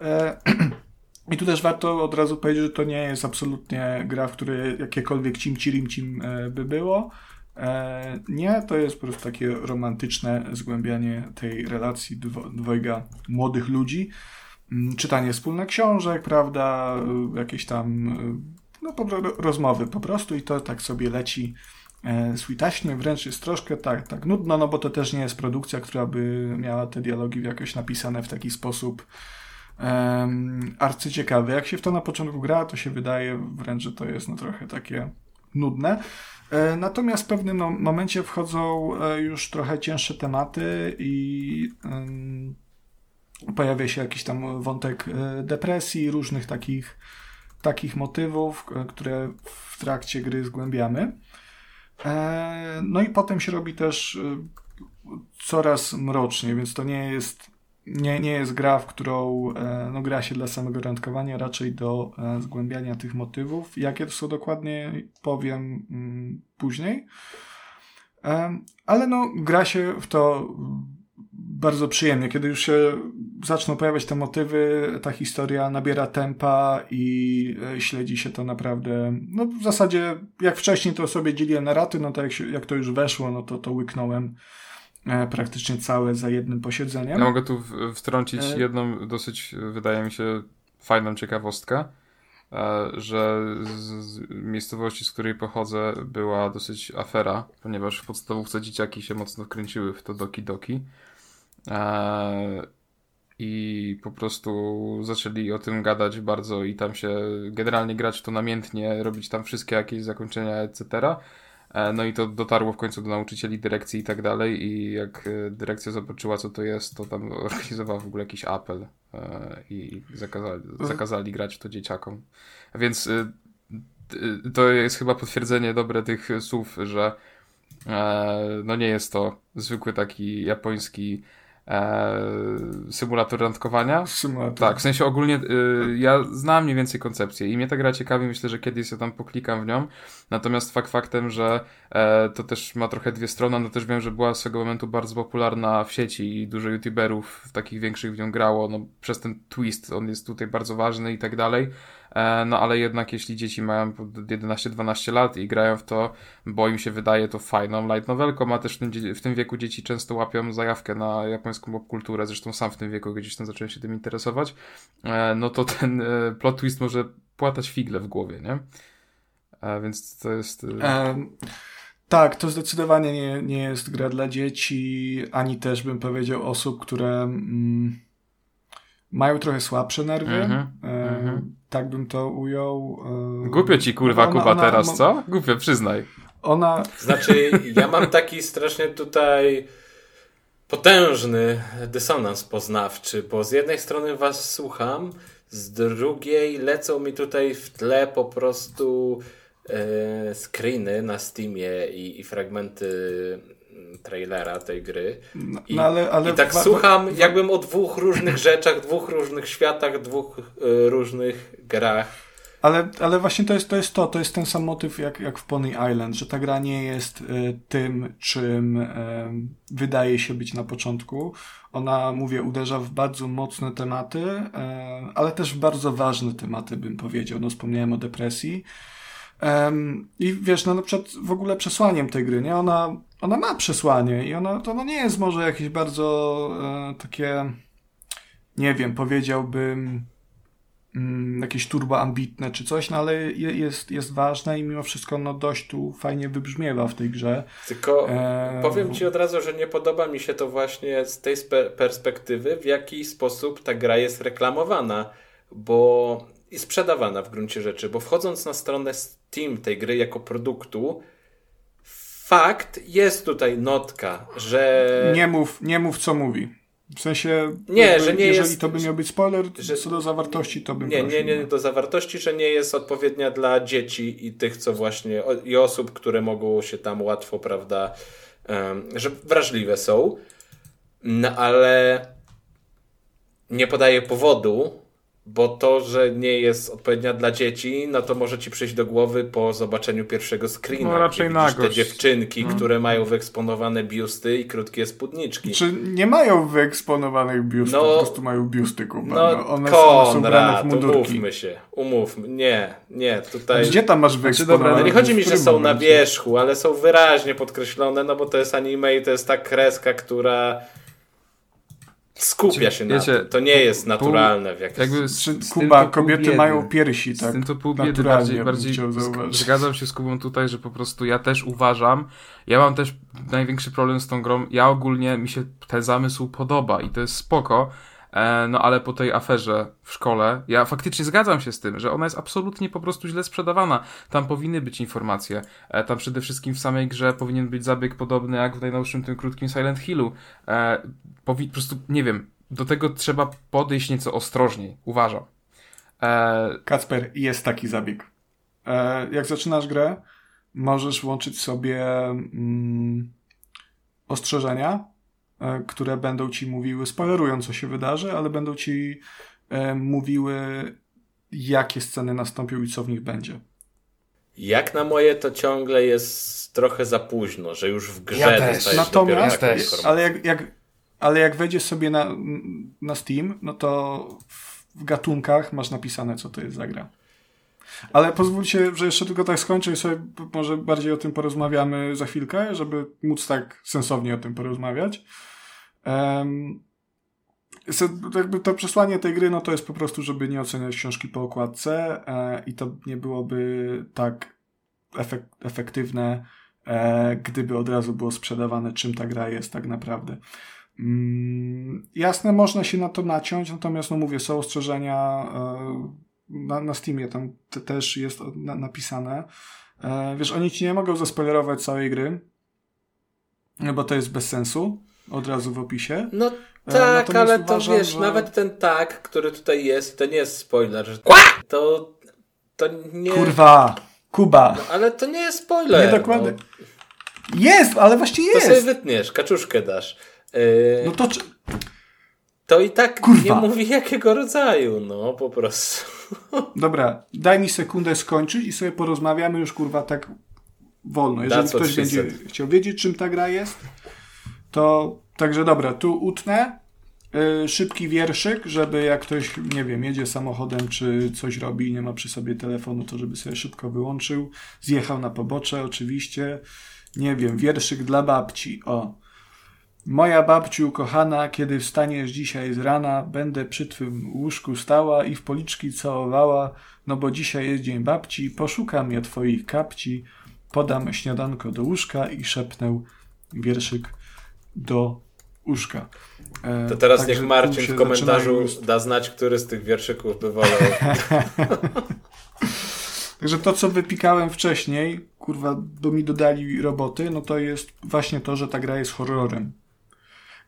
E, I tu też warto od razu powiedzieć, że to nie jest absolutnie gra, w której jakiekolwiek cimci-rimcim e, by było. Nie, to jest po prostu takie romantyczne zgłębianie tej relacji dwojga młodych ludzi. Mm, czytanie wspólnych książek, prawda, jakieś tam no, rozmowy po prostu i to tak sobie leci e, switaśnie, wręcz jest troszkę tak, tak nudno, no bo to też nie jest produkcja, która by miała te dialogi jakoś napisane w taki sposób um, arcyciekawy. Jak się w to na początku gra, to się wydaje wręcz, że to jest no trochę takie nudne. E, natomiast w pewnym momencie wchodzą e, już trochę cięższe tematy i pojawia się jakiś tam wątek e, depresji, różnych takich, takich motywów, które w trakcie gry zgłębiamy. No i potem się robi też coraz mrocznie, więc to nie jest, nie, nie jest gra, w którą e, no, gra się dla samego randkowania, raczej do zgłębiania tych motywów. Jakie to są dokładnie, powiem mm, później. Ale no, gra się w to bardzo przyjemnie. Kiedy już się zaczną pojawiać te motywy, ta historia nabiera tempa i e, śledzi się to naprawdę, no w zasadzie jak wcześniej to sobie dzieliłem na raty, no to jak, się, jak to już weszło, no to to łyknąłem e, praktycznie całe za jednym posiedzeniem. Ja mogę tu wtrącić e... jedną dosyć, wydaje mi się, fajną ciekawostkę, e, że z miejscowości, z której pochodzę, była dosyć afera, ponieważ w podstawówce dzieciaki się mocno wkręciły w to Doki Doki. E, I po prostu zaczęli o tym gadać bardzo i tam się generalnie grać to namiętnie, robić tam wszystkie jakieś zakończenia, etc. E, no i to dotarło w końcu do nauczycieli, dyrekcji i tak dalej. I jak e, dyrekcja zobaczyła, co to jest, to tam organizowała w ogóle jakiś apel i zakazali, zakazali grać to dzieciakom. Więc to jest chyba potwierdzenie dobre tych słów, że no nie jest to zwykły taki japoński e, symulator randkowania. Symulator. Tak, w sensie ogólnie y, ja znam mniej więcej koncepcję i mnie ta gra ciekawi, myślę, że kiedyś się tam poklikam w nią. Natomiast fakt faktem, że e, to też ma trochę dwie strony, no też wiem, że była swego momentu bardzo popularna w sieci i dużo youtuberów takich większych w nią grało, no przez ten twist, on jest tutaj bardzo ważny i tak dalej. E, no ale jednak jeśli dzieci mają 11-12 lat i grają w to, bo im się wydaje to fajną light novelką, a też w tym, w tym wieku dzieci często łapią zajawkę na japońską popkulturę, zresztą sam w tym wieku gdzieś tam zacząłem się tym interesować, e, no to ten e, plot twist może płatać figle w głowie, nie? Więc to jest... Um... Tak, to zdecydowanie nie, nie jest gra dla dzieci, ani też bym powiedział osób, które mm, mają trochę słabsze nerwy. Mm -hmm, e, mm -hmm. Tak bym to ujął. E, Głupio ci kurwa ona, Kuba ona, teraz, ona, co? Głupio, przyznaj. Ona... Znaczy, ja mam taki strasznie tutaj potężny dysonans poznawczy, bo z jednej strony was słucham, z drugiej lecą mi tutaj w tle po prostu e, screeny na Steamie i, i fragmenty trailera tej gry. No, I, no ale, ale i tak wa- słucham, wa- jakbym o dwóch różnych rzeczach, dwóch różnych światach, dwóch e, różnych grach. Ale, ale właśnie to jest, to jest to, to jest ten sam motyw jak, jak w Pony Island, że ta gra nie jest y, tym, czym y, wydaje się być na początku. Ona, mówię, uderza w bardzo mocne tematy, y, ale też w bardzo ważne tematy, bym powiedział. No, wspomniałem o depresji. Em, I wiesz, no na przykład w ogóle przesłaniem tej gry, nie? Ona, ona ma przesłanie i ona, to ona nie jest może jakieś bardzo e, takie, nie wiem, powiedziałbym mm, jakieś turbo ambitne czy coś, no ale je, jest, jest ważne i mimo wszystko no dość tu fajnie wybrzmiewa w tej grze. Tylko Eee, powiem ci od razu, że nie podoba mi się to właśnie z tej spe- perspektywy, w jaki sposób ta gra jest reklamowana, bo i sprzedawana w gruncie rzeczy, bo wchodząc na stronę Steam tej gry jako produktu, fakt jest tutaj notka, że Nie mów, nie mów co mówi. W sensie, Nie, jakby, że nie jeżeli jest- to by miał być spoiler, że- co do zawartości, to bym Nie, prosił, nie, nie no. do zawartości, że nie jest odpowiednia dla dzieci i tych, co właśnie, i osób, które mogą się tam łatwo, prawda, że wrażliwe są, no ale nie podaje powodu, bo to, że nie jest odpowiednia dla dzieci, no to może ci przyjść do głowy po zobaczeniu pierwszego screena. No, raczej widzisz te nagość. dziewczynki, które mają wyeksponowane biusty i krótkie spódniczki. Czy nie mają wyeksponowanych biustów, No- po prostu mają biusty, Kuba. No, No, one są, są ubrane w mundurki. umówmy się, umówmy. Nie, nie, tutaj... Gdzie tam masz dobra, wyeksponowane? No nie chodzi mi, że są na wierzchu, ale są wyraźnie podkreślone, no bo to jest anime i to jest ta kreska, która skupia się na Wiecie, tym. To nie jest naturalne w jakiś Jakby z, z Kuba, kobiety biedy. mają piersi, Z tak? tym to pół biedy naturalnie, bardziej, bardziej zgadzam się z Kubą tutaj, że po prostu ja też uważam, ja mam też największy problem z tą grą, ja ogólnie mi się ten zamysł podoba i to jest spoko, no ale po tej aferze w szkole, ja faktycznie zgadzam się z tym, że ona jest absolutnie po prostu źle sprzedawana, tam powinny być informacje, e, tam przede wszystkim w samej grze powinien być zabieg podobny jak w najnowszym tym krótkim Silent Hillu, e, po prostu, nie wiem, do tego trzeba podejść nieco ostrożniej, uważam. E, Kacper, jest taki zabieg. E, jak zaczynasz grę, możesz włączyć sobie mm, ostrzeżenia, e, które będą ci mówiły, spoilerują co się wydarzy, ale będą ci e, mówiły, jakie sceny nastąpią i co w nich będzie. Jak na moje to ciągle jest trochę za późno, że już w grze Ja też. Natomiast, też. ale jak, jak, ale jak wejdziesz sobie na, na Steam, no to w, w gatunkach masz napisane, co to jest za gra. Ale pozwólcie, że jeszcze tylko tak skończę i sobie może bardziej o tym porozmawiamy za chwilkę, żeby móc tak sensownie o tym porozmawiać. Um, jakby to przesłanie tej gry, no to jest po prostu, żeby nie oceniać książki po okładce e, i to nie byłoby tak efek efektywne, e, gdyby od razu było sprzedawane, czym ta gra jest tak naprawdę. Mm, jasne, można się na to naciąć, natomiast no mówię, są ostrzeżenia e, na, na Steamie, tam te, też jest na, napisane. E, wiesz, oni ci nie mogą zaspoilerować całej gry, no bo to jest bez sensu, od razu w opisie. No E, tak, natomiast ale to uważam, wiesz, że- nawet ten tak, który tutaj jest, to nie jest spoiler, że to, to nie... Kurwa! Kuba! No, ale to nie jest spoiler. Nie dokładnie. No, Jest, ale właściwie to sobie jest! wytniesz, kaczuszkę dasz. Yy, No to czy... to i tak Kurwa. nie mówi jakiego rodzaju, no po prostu. Dobra, daj mi sekundę skończyć i sobie porozmawiamy już kurwa tak wolno. Jeżeli That's ktoś będzie chciał wiedzieć, czym ta gra jest, to także dobra, tu utnę y, szybki wierszyk, żeby jak ktoś, nie wiem, jedzie samochodem czy coś robi i nie ma przy sobie telefonu, to żeby sobie szybko wyłączył. Zjechał na pobocze oczywiście. Nie wiem, wierszyk dla babci. O. Moja babciu kochana, kiedy wstaniesz dzisiaj z rana, będę przy twym łóżku stała i w policzki całowała, no bo dzisiaj jest dzień babci, poszukam ja twoich kapci, podam śniadanko do łóżka i szepnę wierszyk do łóżka. E, To teraz niech Marcin w komentarzu da znać, który z tych wierszyków by wolał. Także to, co wypikałem wcześniej, kurwa, bo mi dodali roboty, no to jest właśnie to, że ta gra jest horrorem.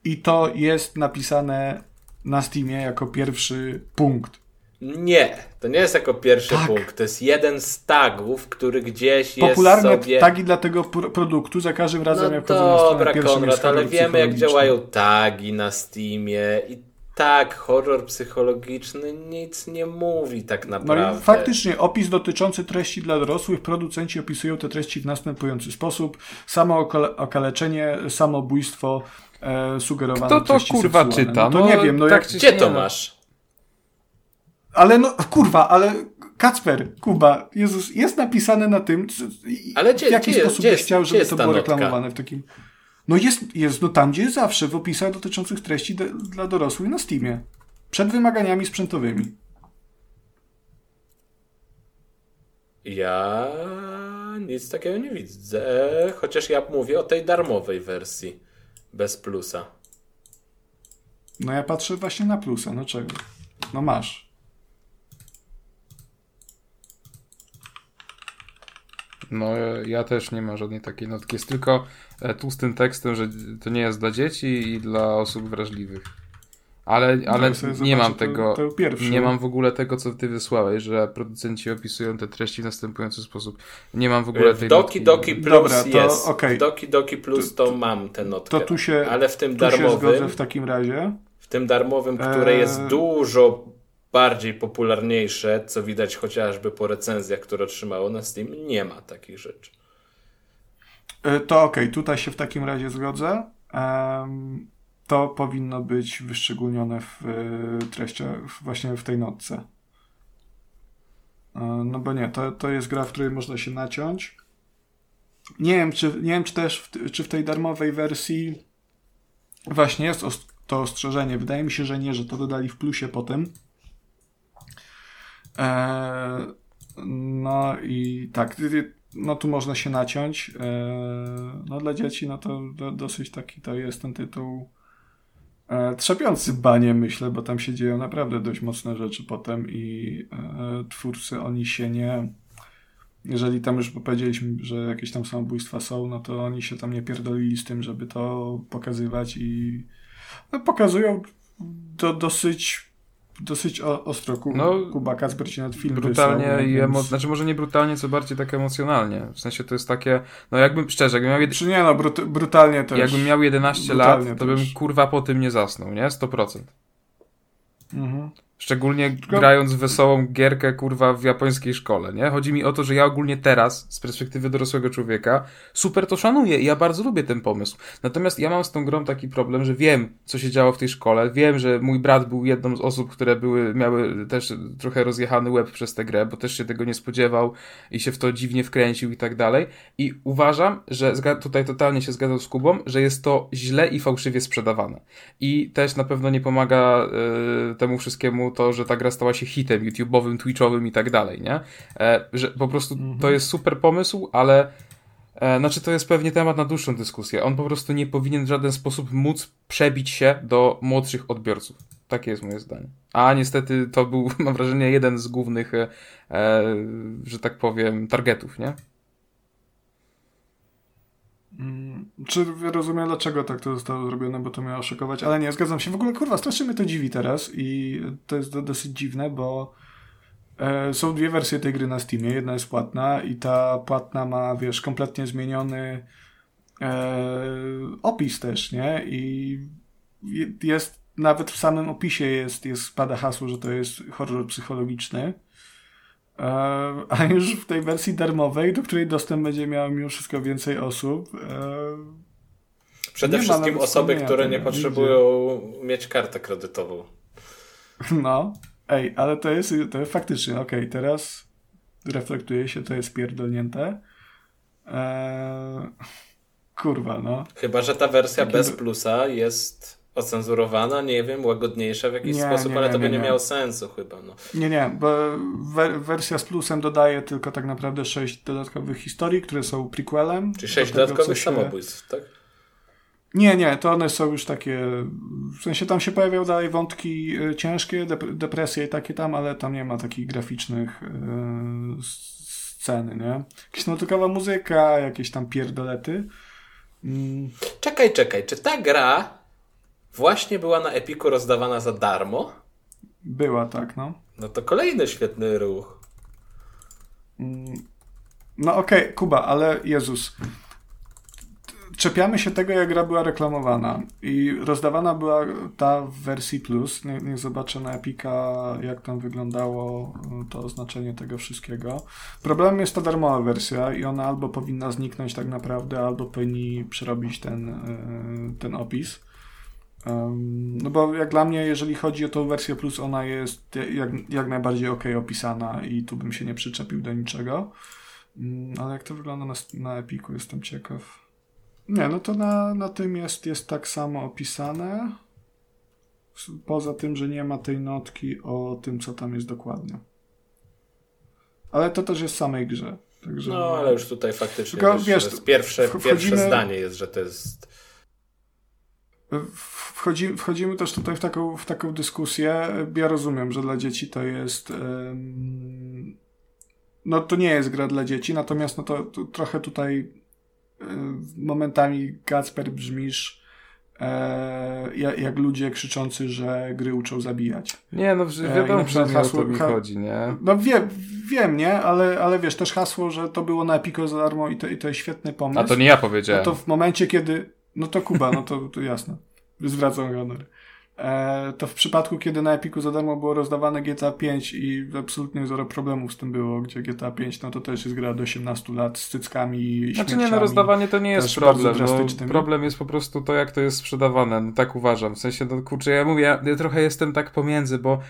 i to jest napisane na Steamie jako pierwszy punkt. Nie, to nie jest jako pierwszy Tak. punkt. To jest jeden z tagów, który gdzieś jest Popularne sobie... tagi dla tego pr- produktu za każdym razem, No jak na dobra, jest Konrad, ale wiemy jak działają tagi na Steamie i tak, horror psychologiczny nic nie mówi tak No naprawdę. i faktycznie opis dotyczący treści dla dorosłych, producenci opisują te treści w następujący sposób. Samo okale- okaleczenie, samobójstwo, e, sugerowane Kto to, treści kurwa, seksualne. czyta? No to No, nie wiem, no tak jak... Gdzie to no. masz? Ale no, kurwa, ale Kacper, Kuba, Jezus, jest napisane na tym, Ale gdzie- w jaki gdzie sposób gdzie byś chciał, żeby to było reklamowane w takim... No jest, jest no tam, gdzie jest zawsze, w opisach dotyczących treści de, dla dorosłych na Steamie. Przed wymaganiami sprzętowymi. Ja nic takiego nie widzę, chociaż ja mówię o tej darmowej wersji, bez plusa. No ja patrzę właśnie na plusa, no czego? No masz. No, ja też nie mam żadnej takiej notki. Jest tylko e, tłustym tekstem, że to nie jest dla dzieci i dla osób wrażliwych. Ale, ale Ja sobie nie mam to- tego. to pierwsze. Nie mam w ogóle tego, co ty wysłałeś, że producenci opisują te treści w następujący sposób. Nie mam w ogóle W tej Doki notki. Doki Plus Dobra, to jest. okej. W Doki Doki Plus to, mam tę notkę. To tu się, Ale w tym tu się zgodzę darmowym, w takim razie. w tym darmowym, które Eee. jest dużo bardziej popularniejsze, co widać chociażby po recenzjach, które otrzymało na Steam, nie ma takich rzeczy. E, To okej, tutaj się w takim razie zgodzę. To powinno być wyszczególnione w e, treściach, właśnie w tej notce. E, No bo nie, to, to jest gra, w której można się naciąć. Nie wiem, czy, nie wiem, czy też w, czy w tej darmowej wersji właśnie jest to ostrzeżenie. Wydaje mi się, że nie, że to dodali w plusie potem. E, no i tak, no tu można się naciąć. E, no dla dzieci, no to do, dosyć taki to jest ten tytuł e, trzepiący banie, myślę, bo tam się dzieją naprawdę dość mocne rzeczy potem i twórcy, oni się nie... Jeżeli tam już powiedzieliśmy, że jakieś tam samobójstwa są, no to oni się tam nie pierdolili z tym, żeby to pokazywać i no, pokazują do, dosyć dosyć ostro. Ku, No, Kuba Kacper ci nad film Brutalnie wysłał, i więc- emo... Znaczy może nie brutalnie, co bardziej tak emocjonalnie. W sensie to jest takie, no jakbym, szczerze, jakbym miał, jed... Czy nie no, brut, brutalnie też. jakbym miał 11 brutalnie lat, to też. bym kurwa po tym nie zasnął, nie? 100%. Mhm. Szczególnie grając wesołą gierkę, kurwa, w japońskiej szkole, nie? Chodzi mi o to, że ja ogólnie teraz, z perspektywy dorosłego człowieka, super to szanuję i ja bardzo lubię ten pomysł. Natomiast ja mam z tą grą taki problem, że wiem, co się działo w tej szkole, wiem, że mój brat był jedną z osób, które były, miały też trochę rozjechany łeb przez tę grę, bo też się tego nie spodziewał i się w to dziwnie wkręcił i tak dalej. I uważam, że tutaj totalnie się zgadzam z Kubą, że jest to źle i fałszywie sprzedawane. I też na pewno nie pomaga e, temu wszystkiemu to, że ta gra stała się hitem YouTube'owym, Twitch'owym i tak dalej, nie? E, że po prostu to jest super pomysł, ale e, znaczy to jest pewnie temat na dłuższą dyskusję. On po prostu nie powinien w żaden sposób móc przebić się do młodszych odbiorców. Takie jest moje zdanie. A niestety to był, mam wrażenie, jeden z głównych, e, e, że tak powiem, targetów, nie? Mm, Czy rozumiem, dlaczego tak to zostało zrobione, bo to miało szokować, ale nie, zgadzam się. W ogóle, kurwa, strasznie mnie to dziwi teraz i to jest do, dosyć dziwne, bo e, są dwie wersje tej gry na Steamie. Jedna jest płatna i ta płatna ma, wiesz, kompletnie zmieniony e, opis też, nie? I je- jest, nawet w samym opisie jest, jest pada hasło, że to jest horror psychologiczny. E, A już w tej wersji darmowej, do której dostęp będzie miało mimo wszystko więcej osób. e, Przede wszystkim osoby, które nie potrzebują mieć kartę kredytową. No, ej, ale to jest, to jest faktycznie, okej, teraz reflektuje się, to jest pierdolnięte. Eee, kurwa, no. Chyba, że ta wersja bez plusa jest ocenzurowana, nie wiem, łagodniejsza w jakiś Nie, sposób, nie, ale nie, to by nie, miało sensu chyba. No. Nie, nie, bo wer- wersja z plusem dodaje tylko tak naprawdę sześć dodatkowych historii, które są prequelem. Czyli do sześć tego, co dodatkowych się- samobójstw, tak? Nie, nie, to one są już takie. W sensie tam się pojawiają dalej wątki y, ciężkie, dep- depresje i takie tam, ale tam nie ma takich graficznych y, s- scen, nie? Jakaś notykowa muzyka, jakieś tam pierdolety. Mm, Czekaj, czekaj, czy ta gra właśnie była na Epiku rozdawana za darmo. Była, tak, no. No to kolejny świetny ruch. No okej, okay, Kuba, ale Jezus. Czepiamy się tego, jak gra była reklamowana i rozdawana była ta w wersji plus. Nie, niech zobaczę na Epika, jak tam wyglądało to oznaczenie tego wszystkiego. Problemem jest ta darmowa wersja i ona albo powinna zniknąć tak naprawdę, albo powinni przerobić ten, e, ten opis. No bo jak dla mnie, jeżeli chodzi o tą wersję plus, ona jest jak, jak najbardziej ok opisana i tu bym się nie przyczepił do niczego. Mm, ale jak to wygląda na, na Epiku, jestem ciekaw. Nie, no to na, na tym jest, jest tak samo opisane. Poza tym, że nie ma tej notki o tym, co tam jest dokładnie. Ale to też jest w samej grze. Także... No, ale już tutaj faktycznie Tylko, wiesz, wiesz pierwsze, wchodzimy... pierwsze zdanie jest, że to jest. Wchodzimy, wchodzimy też tutaj w taką, w taką dyskusję. Ja rozumiem, że dla dzieci to jest. no to nie jest gra dla dzieci, natomiast no to, to trochę tutaj momentami Kacper brzmisz e, jak, jak, ludzie krzyczący, że gry uczą zabijać. Nie, no e, wiadomo, e, że hasło, o to mi chodzi, nie? No wiem, wiem, nie? Ale, ale wiesz, też hasło, że to było na Epico za darmo i to, i to jest świetny pomysł. A to nie ja powiedziałem. No to w momencie, kiedy... No to Kuba, no to, to jasne. Zwracam honor. E, to w przypadku, kiedy na Epiku za darmo było rozdawane GTA 5 i absolutnie zero problemów z tym było, gdzie GTA 5 no to też jest gra do 18 lat z cyckami i Znaczy nie, no rozdawanie to nie jest problem. No, problem jest po prostu to, jak to jest sprzedawane. No, tak uważam. W sensie, no kurczę, ja mówię, ja, ja trochę jestem tak pomiędzy, bo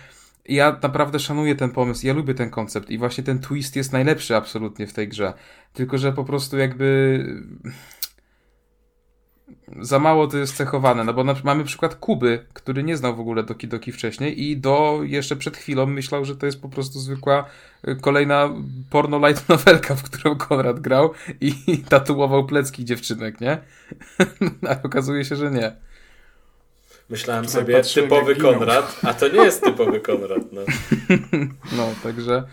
ja naprawdę szanuję ten pomysł, ja lubię ten koncept i właśnie ten twist jest najlepszy absolutnie w tej grze. Tylko, że po prostu jakby za mało to jest cechowane, no bo na, mamy przykład Kuby, który nie znał w ogóle Doki Doki wcześniej i do jeszcze przed chwilą myślał, że to jest po prostu zwykła y, kolejna porno light novelka, w którą Konrad grał i, i tatuował plecki dziewczynek, nie? a okazuje się, że nie. Myślałem sobie typowy Konrad, a to nie jest typowy Konrad, no. no, także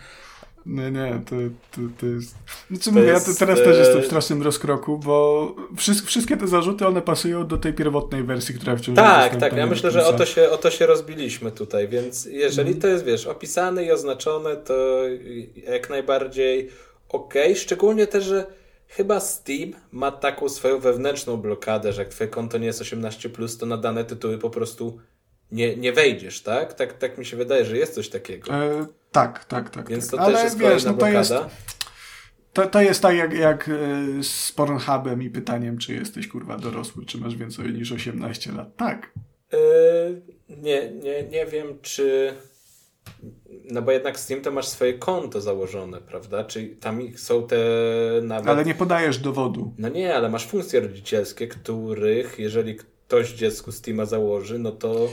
nie, nie, to, to, to jest... No co to mówię, jest, ja teraz e... też jestem w strasznym rozkroku, bo wszystkie, wszystkie te zarzuty, one pasują do tej pierwotnej wersji, która wciąż Tak, tak, ja myślę, że o to, się, o to się rozbiliśmy tutaj, więc jeżeli mm. to jest, wiesz, opisane i oznaczone, to jak najbardziej ok, szczególnie też, że chyba Steam ma taką swoją wewnętrzną blokadę, że jak twoje konto nie jest 18+, to na dane tytuły po prostu nie, nie wejdziesz, tak? tak? Tak mi się wydaje, że jest coś takiego. E, tak, tak, tak. Więc tak. to Ale też jest wiesz, no to jest, to, to jest tak jak, jak e, z Pornhubem i pytaniem, czy jesteś kurwa dorosły, czy masz więcej niż 18 lat. Tak. Yy, nie, nie, nie wiem, czy. No bo jednak Steam to masz swoje konto założone, prawda? Czyli tam są te nawet. Ale nie podajesz dowodu. No nie, ale masz funkcje rodzicielskie, których jeżeli ktoś dziecku Steama założy, no to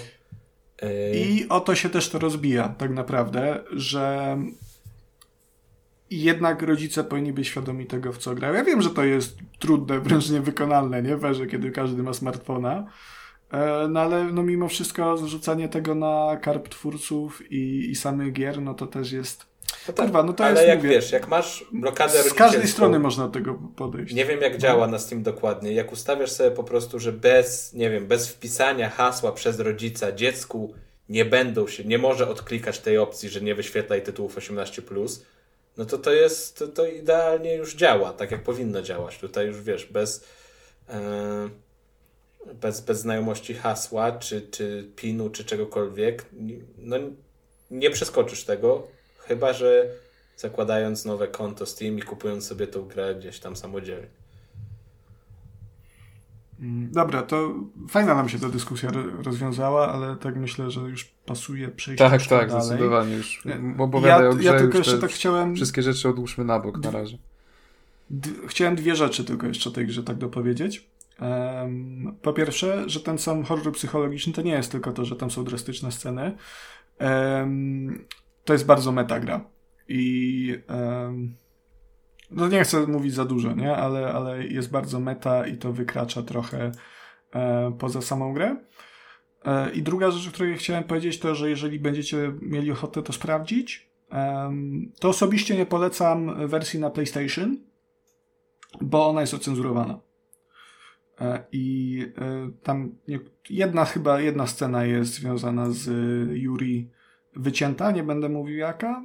i o to się też to rozbija, tak naprawdę, że jednak rodzice powinni być świadomi tego, w co grają. Ja wiem, że to jest trudne, wręcz niewykonalne, nie? W kiedy każdy ma smartfona. E, no ale no mimo wszystko zrzucanie tego na karp twórców i, i samych gier, no to też jest no tak, Kurwa, no to ale jest, jak mówię, wiesz, jak masz blokadę Z każdej strony można do tego podejść. Nie wiem jak działa na Steam dokładnie. Jak ustawiasz sobie po prostu, że bez, nie wiem, bez wpisania hasła przez rodzica dziecku nie będą się, nie może odklikać tej opcji, że nie wyświetlaj tytułów 18+, no to to jest, to, to idealnie już działa, tak jak powinno działać. Tutaj już wiesz, bez, e, bez, bez znajomości hasła, czy, czy pinu, czy czegokolwiek, no nie przeskoczysz tego, Chyba, że zakładając nowe konto Steam i kupując sobie tą grę gdzieś tam samodzielnie. Mm, dobra, to fajna nam się ta dyskusja rozwiązała, ale tak myślę, że już pasuje przejść Tak, tak, dalej. zdecydowanie już. Opowiadaj ja, o grze, ja tylko jeszcze tak chciałem... Wszystkie rzeczy odłóżmy na bok na razie. Chciałem dwie rzeczy tylko jeszcze tej grze tak dopowiedzieć. Um, po pierwsze, że ten sam horror psychologiczny to nie jest tylko to, że tam są drastyczne sceny. Um, to jest bardzo metagra. I um, no nie chcę mówić za dużo, nie? Ale, ale jest bardzo meta i to wykracza trochę e, poza samą grę. E, I druga rzecz, o której chciałem powiedzieć, to, że jeżeli będziecie mieli ochotę to sprawdzić, to osobiście nie polecam wersji na PlayStation, bo ona jest ocenzurowana. E, I e, tam jedna chyba, jedna scena jest związana z Yuri wycięta, nie będę mówił jaka.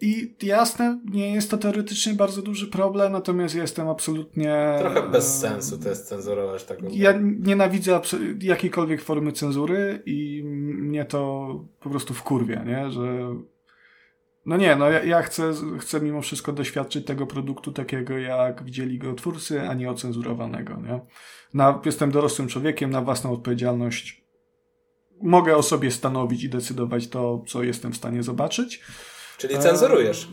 I jasne, nie jest to teoretycznie bardzo duży problem, natomiast jestem absolutnie. Trochę bez sensu to jest cenzurować taką. Ja nienawidzę jakiejkolwiek formy cenzury i mnie to po prostu wkurwia, nie? Że. No nie, no ja, ja chcę, chcę mimo wszystko doświadczyć tego produktu takiego, jak widzieli go twórcy, a nie ocenzurowanego, nie? Na, jestem dorosłym człowiekiem, na własną odpowiedzialność mogę o sobie stanowić i decydować to, co jestem w stanie zobaczyć. Czyli cenzurujesz.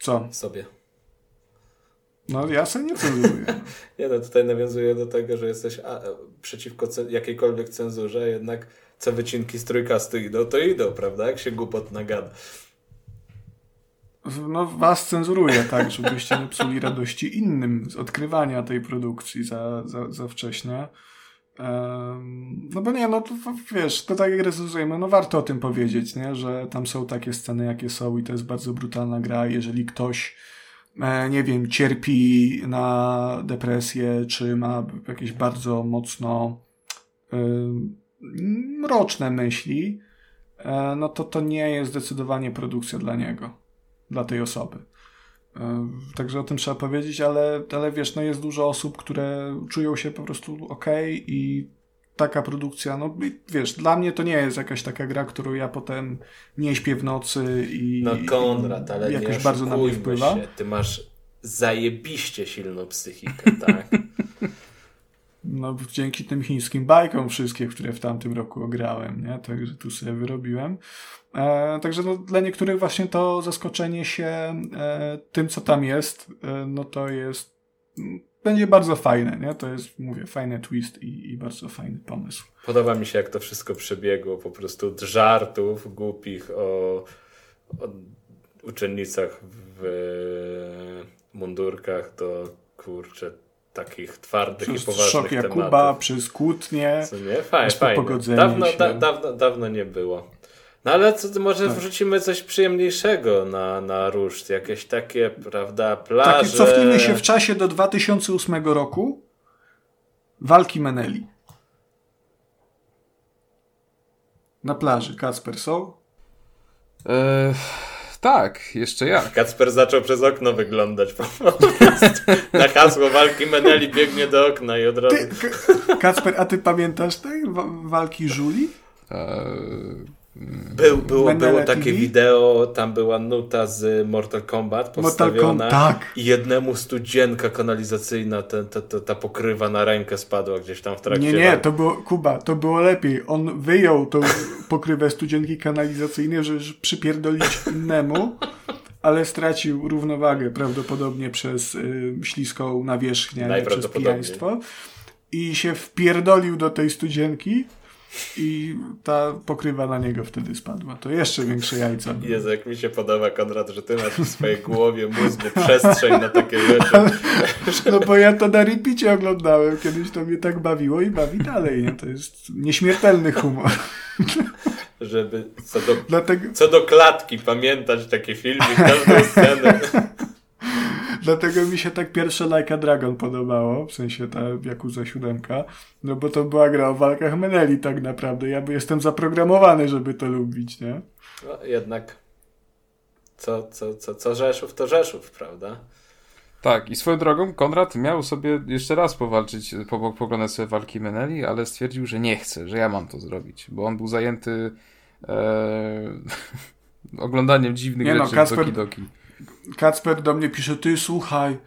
Co? Sobie. No ja sobie nie cenzuruję. nie no, tutaj nawiązuję do tego, że jesteś a, przeciwko jakiejkolwiek cenzurze, jednak co wycinki z trójkastu idą, to idą, prawda? Jak się głupot nagada. No was cenzuruję, tak, żebyście nie psuli radości innym z odkrywania tej produkcji za, za, za wcześnie. No bo nie, no to wiesz, to tak jak rezonujemy, no warto o tym powiedzieć, nie? że tam są takie sceny, jakie są i to jest bardzo brutalna gra. Jeżeli ktoś, e, nie wiem, cierpi na depresję, czy ma jakieś bardzo mocno mroczne myśli, e, no to to nie jest zdecydowanie produkcja dla niego, dla tej osoby. Także o tym trzeba powiedzieć, ale, ale wiesz, no jest dużo osób, które czują się po prostu ok i taka produkcja, no wiesz, dla mnie to nie jest jakaś taka gra, którą ja potem nie śpię w nocy i No Konrad, ale jakoś nie bardzo na mnie wpływa. Się. Ty masz zajebiście silną psychikę, tak? no dzięki tym chińskim bajkom wszystkie, które w tamtym roku ograłem, nie? Także tu sobie wyrobiłem. E, także no, dla niektórych właśnie to zaskoczenie się e, tym, co tam jest, e, no to jest będzie bardzo fajne, nie? To jest, mówię, fajny twist i, i, bardzo fajny pomysł. Podoba mi się, jak to wszystko przebiegło, po prostu od żartów głupich o, o uczennicach w mundurkach do, kurczę, takich twardych przez i poważnych szok tematów. Jakuba, przez kłótnie? Fajne, fajne. Dawno, da, dawno, dawno nie było. No ale co, może tak. wrzucimy coś przyjemniejszego na, na ruszt, jakieś takie, prawda, plaże. Takie, cofnijmy się w czasie do 2008 roku. Walki Meneli. Na plaży. Kacper są? Eee, tak, jeszcze jak. Kacper zaczął przez okno wyglądać po prostu. Na hasło walki Meneli biegnie do okna i od razu... Ty, Kacper, a ty pamiętasz tej walki Żuli? Eee, był, było, było takie TV? wideo, tam była nuta z Mortal Kombat postawiona Mortal Com tak. i jednemu studzienka kanalizacyjna ta, ta, ta, ta, pokrywa na rękę spadła gdzieś tam w trakcie. Nie, nie, to było, Kuba, to było lepiej. On wyjął tą pokrywę studzienki kanalizacyjnej, żeby przypierdolić innemu, ale stracił równowagę prawdopodobnie przez y, śliską nawierzchnię, przez pijaństwo i się wpierdolił do tej studzienki i ta pokrywa na niego wtedy spadła. To jeszcze większe jajca. Jezu, jak mi się podoba, Konrad, że ty masz w swojej głowie, mózgu przestrzeń na takie rzeczy. No bo ja to na repicie oglądałem, kiedyś to mnie tak bawiło i bawi dalej. Nie? To jest nieśmiertelny humor. Żeby co do, Dlatego... co do klatki pamiętać takie filmy, każdą scenę. Dlatego mi się tak pierwsze Like a Dragon podobało, w sensie ta Yakuza 7, no bo to była gra o walkach Meneli tak naprawdę. Ja jestem zaprogramowany, żeby to lubić, nie? No, jednak co, co, co, co Rzeszów, to Rzeszów, prawda? Tak, i swoją drogą Konrad miał sobie jeszcze raz powalczyć, po, poglądać sobie walki Meneli, ale stwierdził, że nie chce, że ja mam to zrobić, bo on był zajęty e, oglądaniem dziwnych nie no, rzeczy no, Kasper, Doki Doki. Kacper do mnie pisze, ty słuchaj,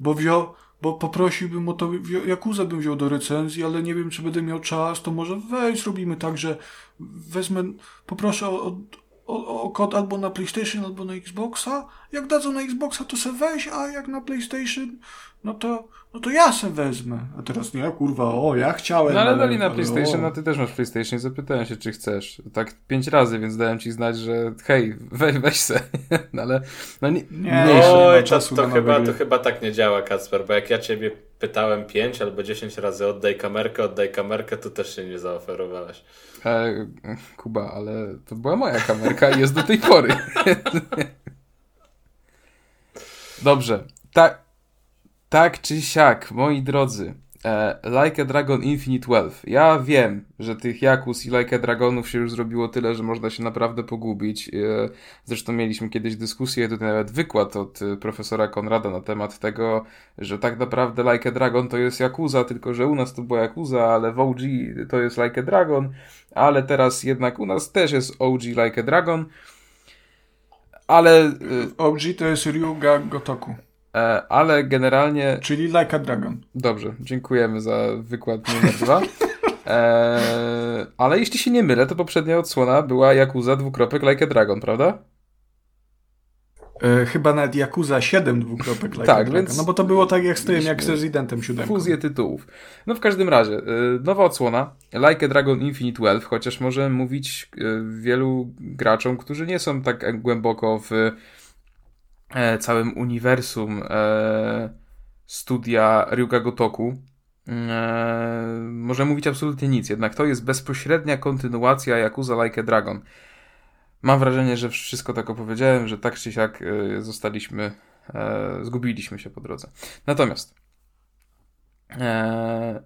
bo wziął, bo poprosiłbym o to, Jakuzę bym wziął do recenzji, ale nie wiem, czy będę miał czas, to może weź, robimy tak, że wezmę, poproszę o, o, o kod albo na PlayStation, albo na Xboxa. Jak dadzą na Xboxa, to se weź, a jak na PlayStation, no to, no to ja se wezmę. A teraz nie, kurwa, o, ja chciałem. No ale dali na PlayStation, o. no ty też masz PlayStation, zapytałem się, czy chcesz. Tak pięć razy, więc dałem ci znać, że hej, weź, weź se. no ale, no nie, nie, nie to, to, chyba, to chyba tak nie działa, Kacper, bo jak ja ciebie pytałem pięć albo dziesięć razy oddaj kamerkę, oddaj kamerkę, to też się nie zaoferowałeś. E, Kuba, ale to była moja kamerka i jest do tej pory. Dobrze. Tak Tak czy siak, moi drodzy, Like a Dragon Infinite Wealth. Ja wiem, że tych Jakus i Like a Dragonów się już zrobiło tyle, że można się naprawdę pogubić. E, zresztą mieliśmy kiedyś dyskusję, tutaj nawet wykład od e, profesora Konrada na temat tego, że tak naprawdę Like a Dragon to jest Yakuza, tylko że u nas to była Yakuza, ale w OG to jest Like a Dragon, ale teraz jednak u nas też jest OG Like a Dragon. Ale... e, OG to jest Ryuga Gotoku, E, ale generalnie czyli Like a Dragon. Dobrze, dziękujemy za wykład numer dwa. Eee, ale jeśli się nie mylę, to poprzednia odsłona była Yakuza dwukropek Like a Dragon, prawda? E, chyba nawet Yakuza 7 dwukropek Like Tak, a Dragon. więc- No bo to było tak jak z tym, jak z Residentem 7. Fuzję tytułów. No w każdym razie, e, nowa odsłona Like a Dragon Infinite Wealth, chociaż może mówić e, wielu graczom, którzy nie są tak głęboko w e, całym uniwersum e, studia Ryuga Gotoku. E, może mówić absolutnie nic, jednak to jest bezpośrednia kontynuacja Yakuza Like a Dragon. Mam wrażenie, że wszystko tak opowiedziałem, że tak czy siak e, zostaliśmy, e, zgubiliśmy się po drodze. Natomiast e,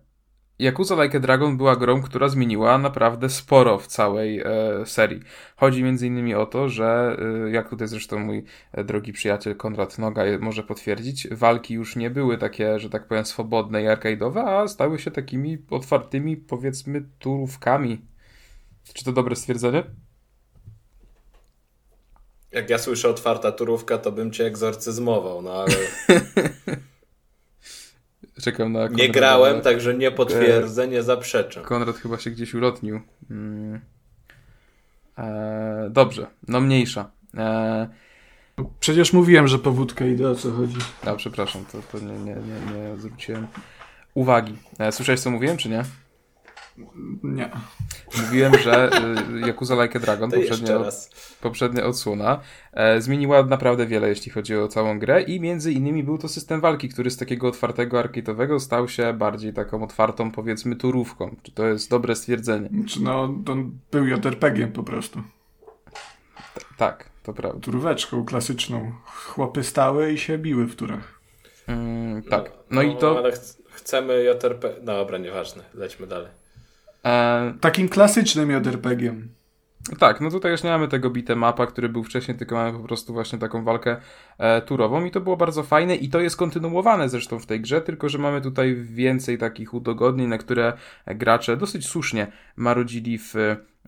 Yakuza Like a Dragon była grą, która zmieniła naprawdę sporo w całej e, serii. Chodzi między innymi o to, że e, jak tutaj zresztą mój e, drogi przyjaciel Konrad Noga może potwierdzić, walki już nie były takie, że tak powiem, swobodne i arcade'owe, a stały się takimi otwartymi, powiedzmy, turówkami. Czy to dobre stwierdzenie? Jak ja słyszę otwarta turówka, to bym cię egzorcyzmował, no ale Czekam na nie grałem, także nie potwierdzę, nie zaprzeczę. Konrad chyba się gdzieś ulotnił. Mm. E, dobrze, no mniejsza. E, Przecież mówiłem, że po wódkę idę, o co chodzi. a, przepraszam, to, to nie, nie, nie, nie zwróciłem uwagi. E, słyszałeś, co mówiłem, czy nie? Nie. Mówiłem, że y, Yakuza Like a Dragon, poprzednia, raz. poprzednia odsłona, e, zmieniła naprawdę wiele, jeśli chodzi o całą grę i między innymi był to system walki, który z takiego otwartego arcade'owego stał się bardziej taką otwartą, powiedzmy, turówką. Czy to jest dobre stwierdzenie? Czy no, on był JRPG-iem po prostu. Tak, to prawda. Turóweczką klasyczną. Chłopy stały i się biły w turach. Mm, tak. No i to... Ale ch- chcemy JRP... Dobra, nieważne, lećmy dalej. E, Takim klasycznym JRPG-iem. Tak, no tutaj już nie mamy tego beat'em który był wcześniej, tylko mamy po prostu właśnie taką walkę turową i to było bardzo fajne i to jest kontynuowane zresztą w tej grze, tylko że mamy tutaj więcej takich udogodnień, na które gracze dosyć słusznie marudzili w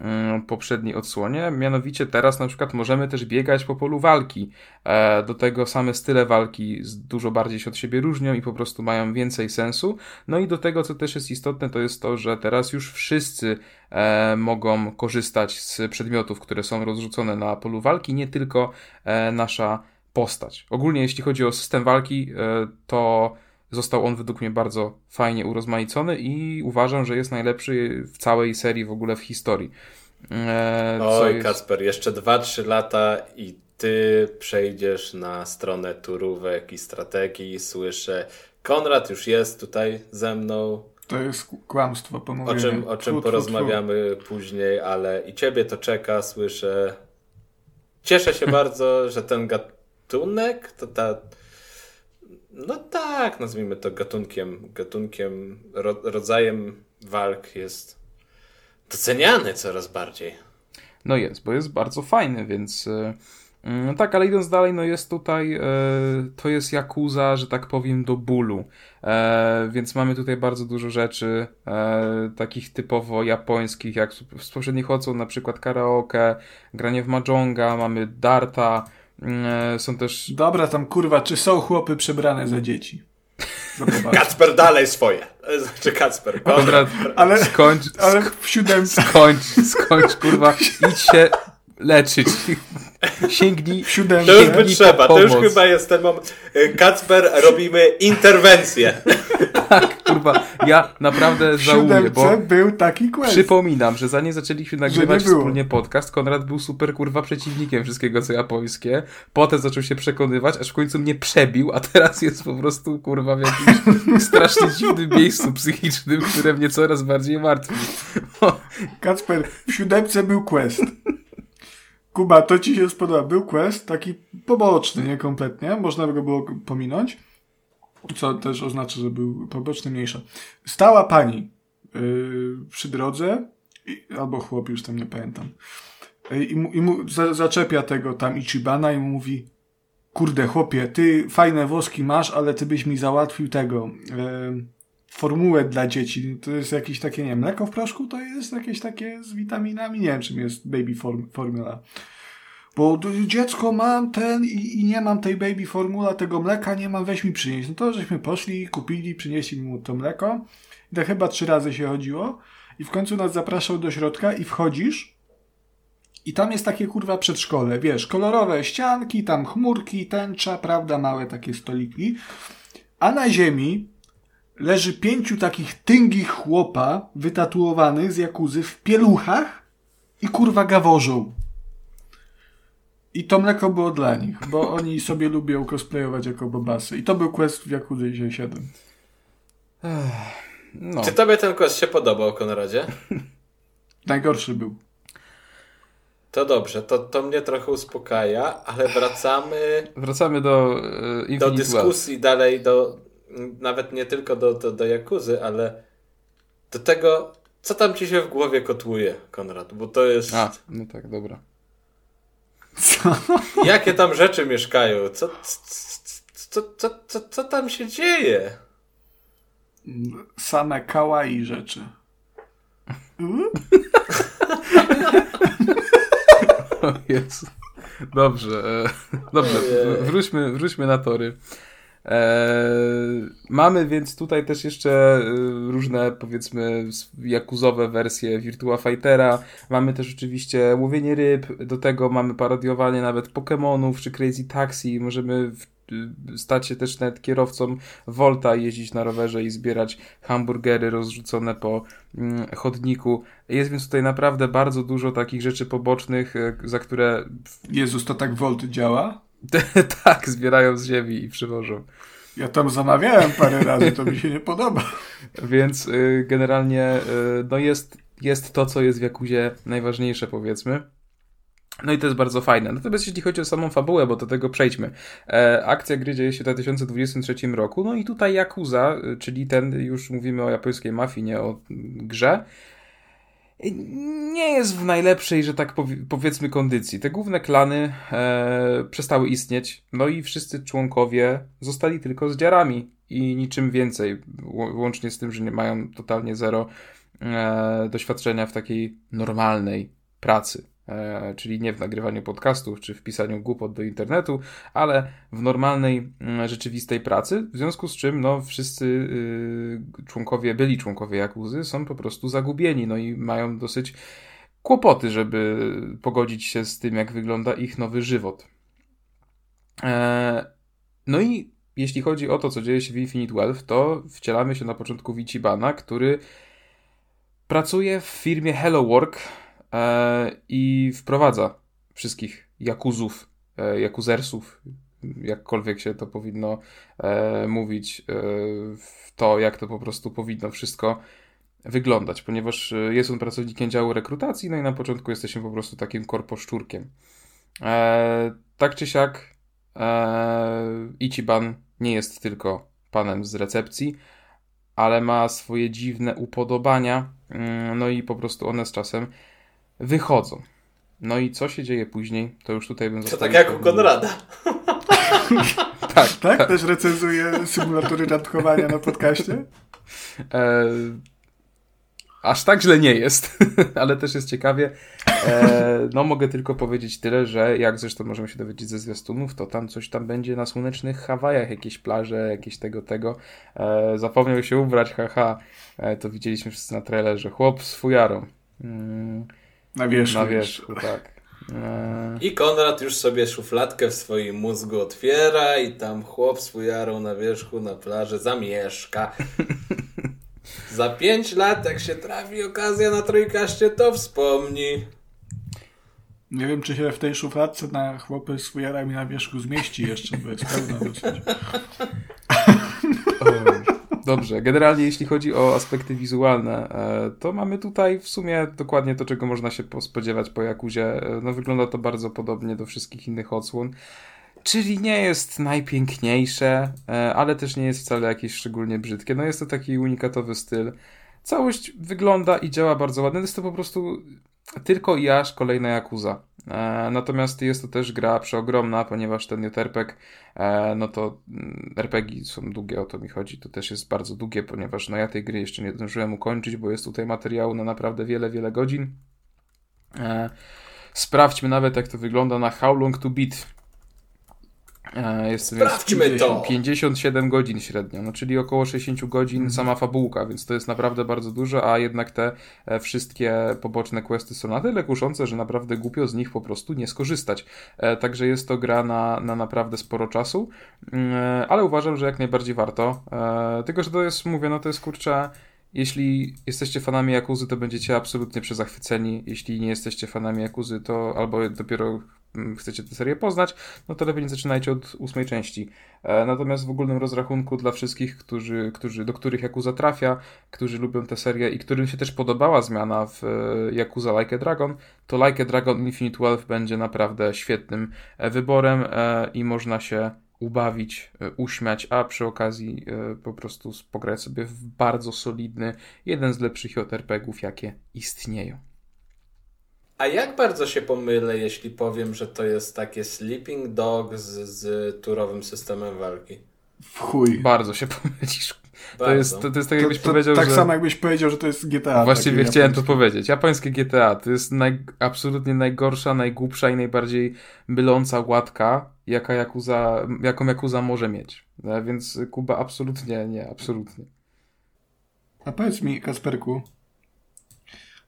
mm, poprzedniej odsłonie. Mianowicie teraz na przykład możemy też biegać po polu walki. E, do tego same style walki dużo bardziej się od siebie różnią i po prostu mają więcej sensu. No i do tego, co też jest istotne, to jest to, że teraz już wszyscy e, mogą korzystać z przedmiotów, które są rozrzucone na polu walki, nie tylko e, nasza postać. Ogólnie jeśli chodzi o system walki, e, to został on według mnie bardzo fajnie urozmaicony i uważam, że jest najlepszy w całej serii w ogóle w historii. E, co Oj, jest- Kacper, jeszcze 2-3 lata i ty przejdziesz na stronę turówek i strategii. Słyszę, Konrad już jest tutaj ze mną. To jest kłamstwo, O pomówienie. czym, o czym tfu. porozmawiamy później, ale i ciebie to czeka, słyszę. Cieszę się bardzo, że ten gatunek, to ta. No tak, nazwijmy to gatunkiem, gatunkiem, ro, rodzajem walk jest doceniany coraz bardziej. No jest, bo jest bardzo fajny, więc mm, tak, ale idąc dalej, no jest tutaj, e, to jest Yakuza, że tak powiem, do bólu, e, więc mamy tutaj bardzo dużo rzeczy e, takich typowo japońskich, jak z poprzednich odsłon, na przykład karaoke, granie w mahjonga, mamy darta, są też Dobra, tam kurwa, czy są chłopy przebrane za dzieci? Kacper dalej swoje. E, Znaczy Kacper. Konrad, Ale- skończ, Ale w siódemce, skończ, skończ, kurwa, idź się leczyć. Sięgnij, w siódemce, To już by trzeba, to już chyba jest ten moment. E, Kacper, robimy interwencję. kurwa, ja naprawdę w żałuję, bo siódemce był taki quest. przypominam, że zanim zaczęliśmy nagrywać wspólnie podcast, Konrad był super kurwa przeciwnikiem wszystkiego co japońskie, potem zaczął się przekonywać, aż w końcu mnie przebił, a teraz jest po prostu kurwa w jakimś strasznie dziwnym miejscu psychicznym, które mnie coraz bardziej martwi. Kacper, w siódemce był quest. Kuba, to ci się spodoba. Był quest, taki poboczny, nie kompletnie. Można go było pominąć. co też oznacza, że był poboczny mniejsza. Stała pani yy, przy drodze, i, albo chłop, już tam nie pamiętam, yy, i mu, i mu za, zaczepia tego tam Ichibana i mu mówi kurde chłopie, ty fajne woski masz, ale ty byś mi załatwił tego yy, formułę dla dzieci. To jest jakieś takie, nie wiem, mleko w proszku? To jest jakieś takie z witaminami? Nie wiem, czym jest baby form, formula bo dziecko mam ten i, i, nie mam tej baby formula, tego mleka nie mam, weź mi przynieść. No to żeśmy poszli, kupili, przynieśli mu to mleko. I to chyba trzy razy się chodziło. I w końcu nas zapraszał do środka i wchodzisz i tam jest takie kurwa przedszkole, wiesz, kolorowe ścianki, tam chmurki, tęcza, prawda, małe takie stoliki. A na ziemi leży pięciu takich tyngich chłopa wytatuowanych z jakuzy w pieluchach i kurwa gaworzą. I to mleko było dla nich, bo oni sobie lubią cosplayować jako bobasy. I to był quest w Yakuza 7. No. Czy tobie ten quest się podobał, Konradzie? Najgorszy był. To dobrze, to, to mnie trochę uspokaja, ale wracamy... Wracamy do uh, Do dyskusji dalej, do nawet nie tylko do, do, do Jakuzy, ale do tego, co tam ci się w głowie kotłuje, Konrad, bo to jest... A, no tak, dobra. Co? Jakie tam rzeczy mieszkają? Co, co, co, co, co tam się dzieje? Same kawaii rzeczy. o Jezu. Dobrze, e, dobrze, wróćmy, wróćmy na tory. Eee, mamy więc tutaj też jeszcze e, różne, powiedzmy, jakuzowe wersje Virtua Fightera. Mamy też oczywiście łowienie ryb, do tego mamy parodiowanie nawet Pokémonów czy Crazy Taxi. Możemy e, stać się też nawet kierowcą Volta, jeździć na rowerze i zbierać hamburgery rozrzucone po mm, chodniku. Jest więc tutaj naprawdę bardzo dużo takich rzeczy pobocznych, e, za które... Jezus, to tak Volt działa? tak, zbierają z ziemi i przywożą. Ja tam zamawiałem parę razy, to mi się nie podoba. Więc y, generalnie y, no jest, jest to, co jest w Jakuzie najważniejsze, powiedzmy. No i to jest bardzo fajne. Natomiast jeśli chodzi o samą fabułę, bo do tego przejdźmy. E, akcja gry dzieje się w 2023 roku, no i tutaj Yakuza, y, czyli ten, już mówimy o japońskiej mafii, nie o grze, nie jest w najlepszej, że tak powiedzmy, kondycji. Te główne klany e, przestały istnieć, no i wszyscy członkowie zostali tylko z dziarami i niczym więcej, łącznie z tym, że nie mają totalnie zero e, doświadczenia w takiej normalnej pracy. E, czyli nie w nagrywaniu podcastów czy w pisaniu głupot do internetu, ale w normalnej, mm, rzeczywistej pracy, w związku z czym no, wszyscy y, członkowie, byli członkowie Jakuzy są po prostu zagubieni, no i mają dosyć kłopoty, żeby pogodzić się z tym, jak wygląda ich nowy żywot. E, no i jeśli chodzi o to, co dzieje się w Infinite Wealth, to wcielamy się na początku w który pracuje w firmie Hello Work, i wprowadza wszystkich jakuzów, e, jakuzersów, jakkolwiek się to powinno e, mówić, e, w to, jak to po prostu powinno wszystko wyglądać, ponieważ e, jest on pracownikiem działu rekrutacji, no i na początku jesteśmy po prostu takim korposzczurkiem. E, tak czy siak, e, Ichiban nie jest tylko panem z recepcji, ale ma swoje dziwne upodobania, mm, no i po prostu one z czasem wychodzą. No i co się dzieje później, to już tutaj bym To tak jak u Konrada. tak, tak, tak? Też recenzuje symulatory randkowania na podcaście? E, aż tak źle nie jest, ale też jest ciekawie. E, no mogę tylko powiedzieć tyle, że jak zresztą możemy się dowiedzieć ze zwiastunów, to tam coś tam będzie na słonecznych Hawajach, jakieś plaże, jakieś tego, tego. E, zapomniał się ubrać, haha. E, to widzieliśmy wszyscy na trailerze. Chłop z fujarą. Mm. Na wierzchu. Na wierzchu, tak. I Konrad już sobie szufladkę w swoim mózgu otwiera i tam chłop z fujarą na wierzchu na plaży zamieszka. Za pięć lat, jak się trafi okazja na trójkaście, to wspomni. Nie wiem, czy się w tej szufladce na chłopy z fujarami na wierzchu zmieści jeszcze, bo jest pełna dosyć. Dobrze, generalnie jeśli chodzi o aspekty wizualne, e, to mamy tutaj w sumie dokładnie to, czego można się spodziewać po Jakuzie. E, no wygląda to bardzo podobnie do wszystkich innych odsłon. czyli nie jest najpiękniejsze, e, ale też nie jest wcale jakieś szczególnie brzydkie. No jest to taki unikatowy styl. Całość wygląda i działa bardzo ładnie. Jest to po prostu tylko i aż kolejna Yakuza. E, natomiast jest to też gra przeogromna, ponieważ ten JRPG, e, no to mm, RPG są długie, o to mi chodzi. To też jest bardzo długie, ponieważ no ja tej gry jeszcze nie zdążyłem ukończyć, bo jest tutaj materiału na naprawdę wiele, wiele godzin. E, sprawdźmy nawet, jak to wygląda na How Long to Beat jest, Sprawdźmy 50, to! 57 godzin średnio, no czyli około 60 godzin mhm. sama fabułka, więc to jest naprawdę bardzo dużo, a jednak te e, wszystkie poboczne questy są na tyle kuszące, że naprawdę głupio z nich po prostu nie skorzystać. E, także jest to gra na, na naprawdę sporo czasu, mm, ale uważam, że jak najbardziej warto. Tylko, że to jest, mówię, no to jest kurczę jeśli jesteście fanami Jakuzy, to będziecie absolutnie przezachwyceni. Jeśli nie jesteście fanami Jakuzy, to albo dopiero chcecie tę serię poznać, no to lepiej nie zaczynajcie od ósmej części. E, natomiast w ogólnym rozrachunku dla wszystkich, którzy, którzy, do których Yakuza trafia, którzy lubią tę serię i którym się też podobała zmiana w e, Yakuza Like a Dragon, to Like a Dragon Infinite Wealth będzie naprawdę świetnym e, wyborem i można się ubawić, uśmiać, a przy okazji po prostu pograć sobie w bardzo solidny, jeden z lepszych JRPG-ów, jakie istnieją. A jak bardzo się pomylę, jeśli powiem, że to jest takie Sleeping Dog z, z turowym systemem walki? W chuj. Bardzo się pomylisz. To jest, to, to jest tak, jakbyś to, to, powiedział, tak że... samo jakbyś powiedział, że to jest GTA. Właściwie chciałem japońskie. to powiedzieć. Japońskie GTA to jest naj, absolutnie najgorsza, najgłupsza i najbardziej myląca łatka, jaka Yakuza, jaką Yakuza może mieć. No, więc Kuba absolutnie nie, absolutnie. A powiedz mi, Kasperku,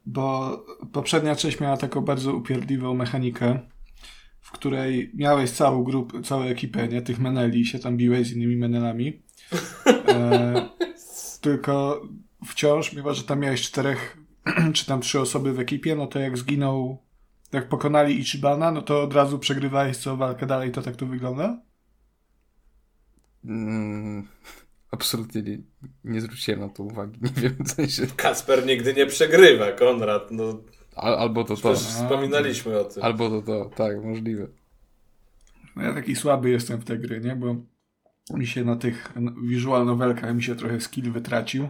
bo poprzednia część miała taką bardzo upierdliwą mechanikę, w której miałeś całą grupę, całą ekipę, nie, tych meneli, się tam biłeś z innymi menelami. E, tylko wciąż, mimo że tam miałeś czterech czy tam trzy osoby w ekipie, no to jak zginął, jak pokonali Ichibana, no to od razu przegrywałeś co walkę dalej, to tak to wygląda? Mm, absolutnie nie, nie zwróciłem na to uwagi. Nie wiem, co się... Kasper nigdy nie przegrywa, Konrad, no... Al, albo to to. Wspominaliśmy o tym. Albo to to, tak, możliwe. No ja taki słaby jestem w te gry, nie? Bo mi się na tych visual novelkach mi się trochę skill wytracił.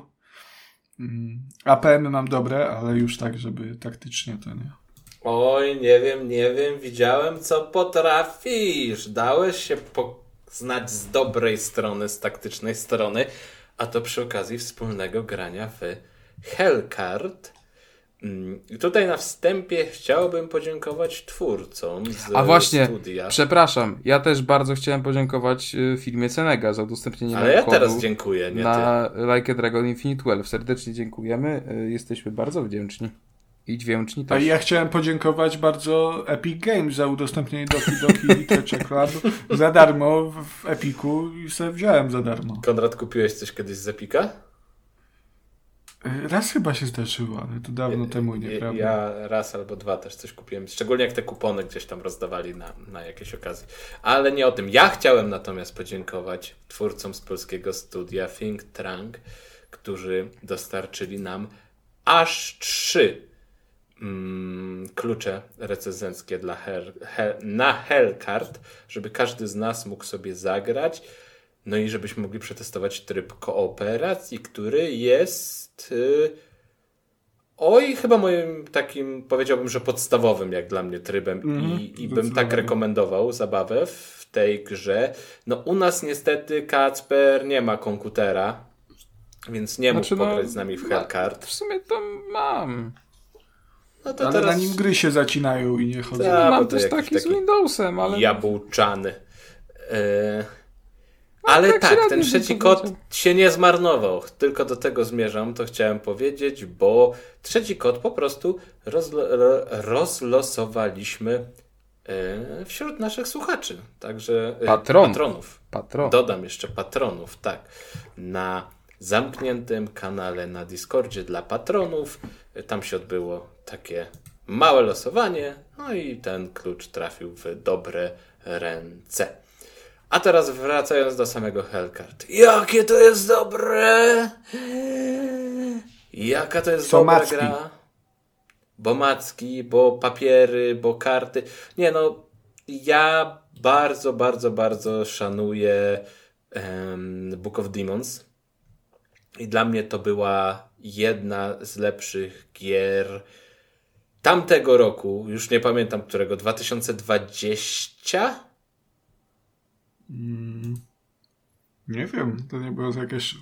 Mm, APM mam dobre, ale już tak, żeby taktycznie to nie. Oj, nie wiem, nie wiem, widziałem co potrafisz. Dałeś się poznać z dobrej strony, z taktycznej strony, a to przy okazji wspólnego grania w Hellcard Mm, tutaj na wstępie chciałbym podziękować twórcom z A właśnie, studia. przepraszam, ja też bardzo chciałem podziękować y, firmie Cenega za udostępnienie Ale ja teraz dziękuję, nie na ty. Like a Dragon Infinite 12. Serdecznie dziękujemy, y, jesteśmy bardzo wdzięczni. I dźwięczni też. A ja chciałem podziękować bardzo Epic Games za udostępnienie Doki Doki Literature Club za darmo w Epiku i sobie wziąłem za darmo. Konrad, kupiłeś coś kiedyś z Epika? Raz chyba się zdarzyło, ale to dawno ja, temu, nieprawda? Ja raz albo dwa też coś kupiłem. Szczególnie jak te kupony gdzieś tam rozdawali na, na jakieś okazje. Ale nie o tym. Ja chciałem natomiast podziękować twórcom z polskiego studia Think Tank, którzy dostarczyli nam aż trzy mm, klucze recenzenckie dla her, he, na Hellcard, żeby każdy z nas mógł sobie zagrać. No i żebyśmy mogli przetestować tryb kooperacji, który jest Y, oj, chyba moim takim, powiedziałbym, że podstawowym jak dla mnie trybem mm, i, i bym tak rekomendował zabawę w tej grze. No u nas niestety Kacper nie ma komputera, więc nie znaczy, mógł no, pograć z nami w Hellcard. W sumie to mam. No to ale teraz... na nim gry się zacinają i nie chodzą. Ta, mam też taki, taki z Windowsem, ale... Jabłczany. Yy... Ale tak, tak ten trzeci kod się nie zmarnował. Tylko do tego zmierzam, to chciałem powiedzieć, bo trzeci kod po prostu rozlo rozlosowaliśmy e, wśród naszych słuchaczy. Także e, Patron. patronów. Patron. Dodam jeszcze patronów, tak. Na zamkniętym kanale na Discordzie dla patronów. Tam się odbyło takie małe losowanie, no i ten klucz trafił w dobre ręce. A teraz wracając do samego Hellcard. Jakie to jest dobre! Jaka to jest Co dobra gra? Bo macki, bo papiery, bo karty. Nie no, ja bardzo, bardzo, bardzo szanuję um, Book of Demons. I dla mnie to była jedna z lepszych gier tamtego roku. Już nie pamiętam którego. 2020? Mm, nie wiem. To nie było jakieś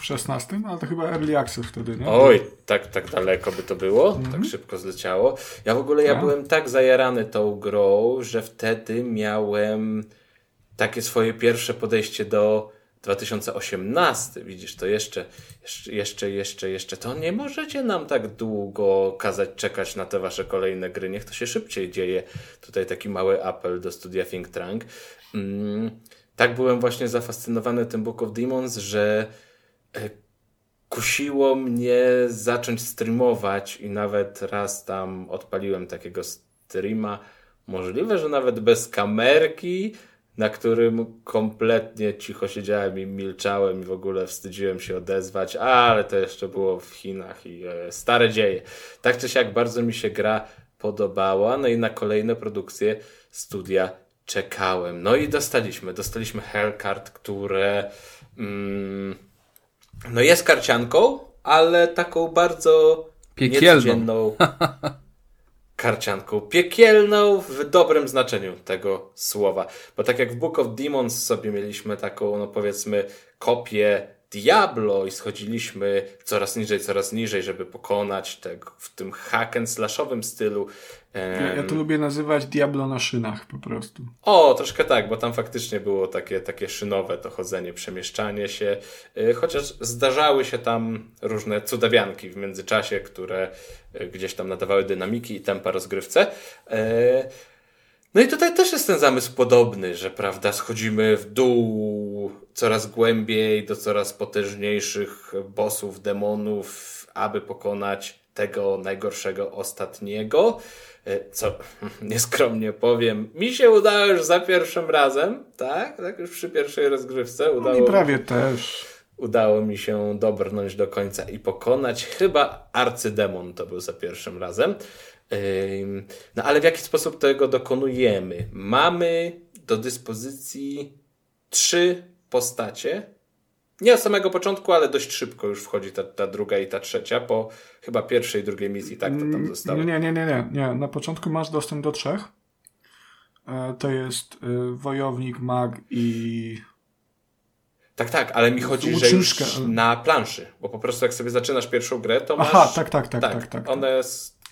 w 16, ale to chyba Early Access wtedy, nie? Oj, tak, tak daleko by to było, mm -hmm. tak szybko zleciało. Ja w ogóle, ja tak. byłem tak zajarany tą grą, że wtedy miałem takie swoje pierwsze podejście do 2018. Widzisz, to jeszcze, jeszcze, jeszcze, jeszcze. To nie możecie nam tak długo kazać czekać na te wasze kolejne gry. Niech to się szybciej dzieje. Tutaj taki mały apel do studia Think Tank. Mm, tak byłem właśnie zafascynowany tym Book of Demons, że E, kusiło mnie zacząć streamować i nawet raz tam odpaliłem takiego streama, możliwe, że nawet bez kamerki, na którym kompletnie cicho siedziałem i milczałem i w ogóle wstydziłem się odezwać, ale to jeszcze było w Chinach i e, stare dzieje. Tak czy siak bardzo mi się gra podobała, no i na kolejne produkcje studia czekałem. No i dostaliśmy, dostaliśmy Hellcard, które... Mm, no jest karcianką, ale taką bardzo piekielną karcianką. Piekielną w dobrym znaczeniu tego słowa. Bo tak jak w Book of Demons sobie mieliśmy taką, no powiedzmy, kopię Diablo i schodziliśmy coraz niżej, coraz niżej, żeby pokonać tego w tym hack and slashowym stylu. Ja, ja to lubię nazywać Diablo na szynach po prostu. O, troszkę tak, bo tam faktycznie było takie, takie szynowe to chodzenie, przemieszczanie się, y, chociaż zdarzały się tam różne cudawianki w międzyczasie, które y, gdzieś tam nadawały dynamiki i tempa rozgrywce. Y, no i tutaj też jest ten zamysł podobny, że prawda, schodzimy w dół coraz głębiej do coraz potężniejszych bossów, demonów, aby pokonać tego najgorszego ostatniego. E, co nieskromnie powiem, mi się udało już za pierwszym razem, tak? Tak już przy pierwszej rozgrywce udało. No i prawie też. Udało mi się dobrnąć do końca i pokonać. Chyba arcydemon to był za pierwszym razem. No ale w jaki sposób tego dokonujemy? Mamy do dyspozycji trzy postacie. Nie od samego początku, ale dość szybko już wchodzi ta, ta druga i ta trzecia, po chyba pierwszej i drugiej misji, tak to tam mm, zostało. Nie, nie, nie, nie, nie. Na początku masz dostęp do trzech. E, to jest e, wojownik, mag i tak, tak, ale mi chodzi, że już na planszy, bo po prostu jak sobie zaczynasz pierwszą grę, to masz... Aha, tak, tak, tak, tak. tak, tak. One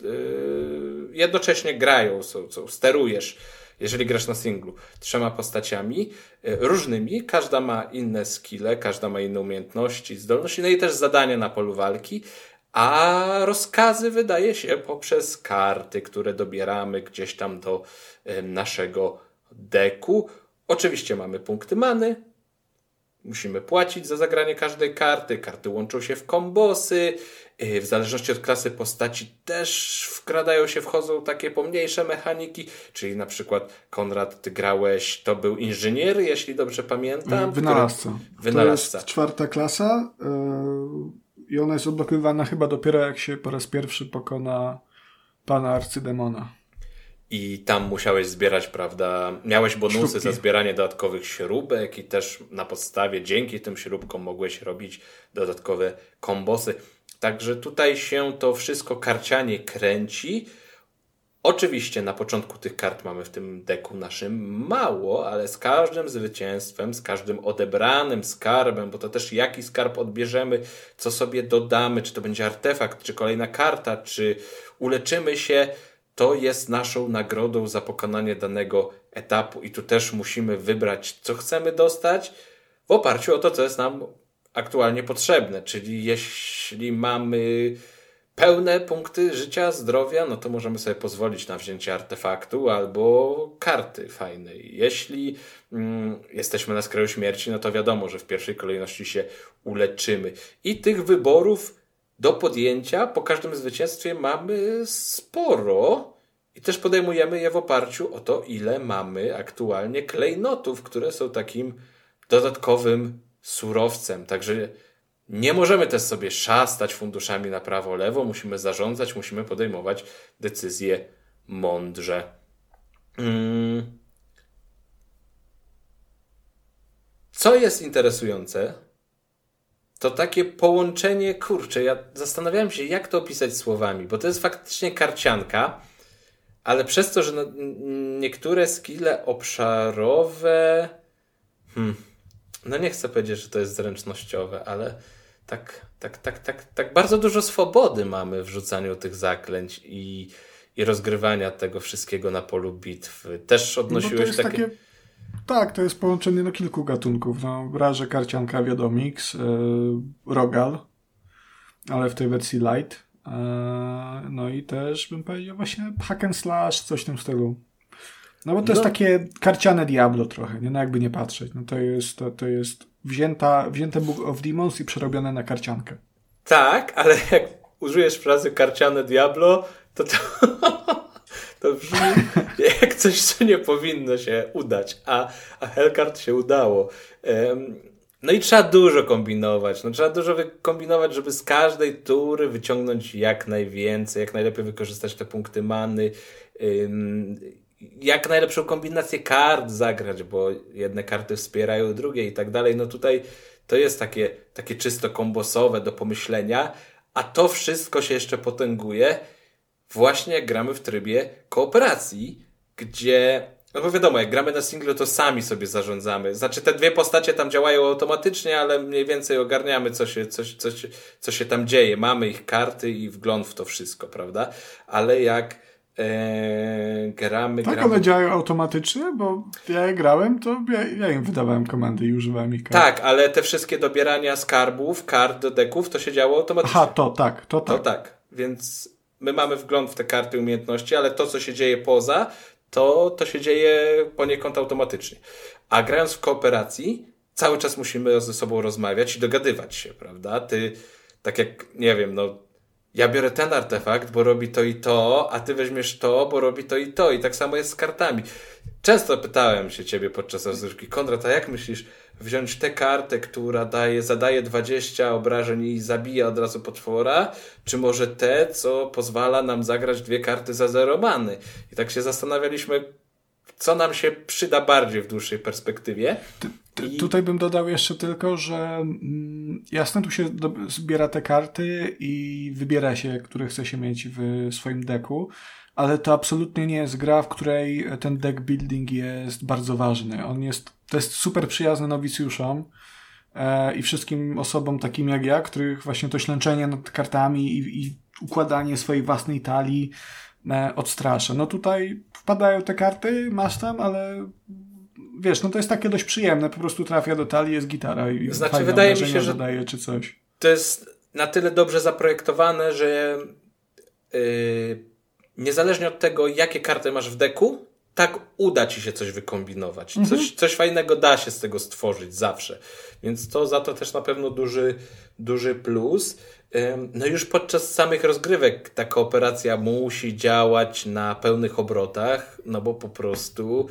yy, jednocześnie grają, są, są, sterujesz, jeżeli grasz na singlu, trzema postaciami yy, różnymi, każda ma inne skille, każda ma inne umiejętności, zdolności, no i też zadania na polu walki, a rozkazy wydaje się poprzez karty, które dobieramy gdzieś tam do yy, naszego deku. Oczywiście mamy punkty many, musimy płacić za zagranie każdej karty. Karty łączą się w kombosy. Y, w zależności od klasy postaci też wkradają się, wchodzą takie pomniejsze mechaniki, czyli na przykład Konrad, ty grałeś, to był inżynier, jeśli dobrze pamiętam. Wynalazca. Który... Wynalazca. To jest czwarta klasa yy, i ona jest odblokowywana chyba dopiero jak się po raz pierwszy pokona pana arcydemona i tam musiałeś zbierać, prawda, miałeś bonusy Śrubki. za zbieranie dodatkowych śrubek i też na podstawie, dzięki tym śrubkom mogłeś robić dodatkowe kombosy. Także tutaj się to wszystko karcianie kręci. Oczywiście na początku tych kart mamy w tym deku naszym mało, ale z każdym zwycięstwem, z każdym odebranym skarbem, bo to też jaki skarb odbierzemy, co sobie dodamy, czy to będzie artefakt, czy kolejna karta, czy uleczymy się, to jest naszą nagrodą za pokonanie danego etapu i tu też musimy wybrać, co chcemy dostać w oparciu o to, co jest nam aktualnie potrzebne. Czyli jeśli mamy pełne punkty życia, zdrowia, no to możemy sobie pozwolić na wzięcie artefaktu albo karty fajnej. Jeśli mm, jesteśmy na skraju śmierci, no to wiadomo, że w pierwszej kolejności się uleczymy. I tych wyborów do podjęcia po każdym zwycięstwie mamy sporo i też podejmujemy je w oparciu o to, ile mamy aktualnie klejnotów, które są takim dodatkowym surowcem. Także nie możemy też sobie szastać funduszami na prawo, lewo, musimy zarządzać, musimy podejmować decyzje mądrze. Mm. Co jest interesujące, to takie połączenie, kurczę, ja zastanawiałem się, jak to opisać słowami, bo to jest faktycznie karcianka, ale przez to, że no, niektóre skille obszarowe, hmm, no nie chcę powiedzieć, że to jest zręcznościowe, ale tak, tak, tak, tak, tak bardzo dużo swobody mamy w rzucaniu tych zaklęć i, i rozgrywania tego wszystkiego na polu bitwy. Też odnosiłeś no takie... takie... Tak, to jest połączenie no, kilku gatunków. No, Raże, Karcianka, Wiadomix, yy, Rogal, ale w tej wersji light. Yy, no i też bym powiedział właśnie hack and slash, coś w tym stylu. No bo to no. jest takie karciane Diablo trochę, nie? No jakby nie patrzeć. No to jest, to, to jest wzięta, wzięte Book of Demons i przerobione na karciankę. Tak, ale jak użyjesz frazy karciane Diablo, to to, to brzmi jak coś, co nie powinno się udać, a, a Hellcard się udało. No i trzeba dużo kombinować. No, trzeba dużo kombinować, żeby z każdej tury wyciągnąć jak najwięcej, jak najlepiej wykorzystać te punkty many. Jak najlepszą kombinację kart zagrać, bo jedne karty wspierają drugie i tak dalej. No tutaj to jest takie, takie czysto kombosowe do pomyślenia, a to wszystko się jeszcze potęguje właśnie jak gramy w trybie kooperacji, gdzie no bo wiadomo, jak gramy na singlu, to sami sobie zarządzamy. Znaczy, te dwie postacie tam działają automatycznie, ale mniej więcej ogarniamy, co się, co, co, co się tam dzieje. Mamy ich karty i wgląd w to wszystko, prawda? Ale jak Eee, gramy, tak, gramy. one działają automatycznie, bo ja je grałem, to ja, ja, im wydawałem komendy i używałem ich kart. Tak, ale te wszystkie dobierania skarbów, kart do deków, to się działo automatycznie. Aha, to tak, to tak. To tak, więc my mamy wgląd w te karty umiejętności, ale to, co się dzieje poza, to, to się dzieje poniekąd automatycznie. A grając w kooperacji, cały czas musimy ze sobą rozmawiać i dogadywać się, prawda? Ty, tak jak, nie wiem, no ja biorę ten artefakt, bo robi to i to, a ty weźmiesz to, bo robi to i to. I tak samo jest z kartami. Często pytałem się ciebie podczas rozgrywki, Konrad, a jak myślisz, wziąć tę kartę, która daje, zadaje 20 obrażeń i zabija od razu potwora, czy może tę, co pozwala nam zagrać dwie karty za zero many? I tak się zastanawialiśmy, co nam się przyda bardziej w dłuższej perspektywie. I... Tutaj bym dodał jeszcze tylko, że mm, jasne, tu się zbiera te karty i wybiera się, które chce się mieć w swoim deku, ale to absolutnie nie jest gra, w której ten deck building jest bardzo ważny. On jest, to jest super przyjazny nowicjuszom e, i wszystkim osobom takim jak ja, których właśnie to ślęczenie nad kartami i, i układanie swojej własnej talii odstrasza. No tutaj wpadają te karty, masz tam, ale wiesz, no to jest takie dość przyjemne, po prostu trafia do talii, jest gitara i znaczy, wydaje mi się, że dodaje, czy coś. To jest na tyle dobrze zaprojektowane, że yy, niezależnie od tego, jakie karty masz w deku, tak uda ci się coś wykombinować. Mhm. Coś, coś fajnego da się z tego stworzyć zawsze. Więc to za to też na pewno duży, duży plus. No już podczas samych rozgrywek ta kooperacja musi działać na pełnych obrotach, no bo po prostu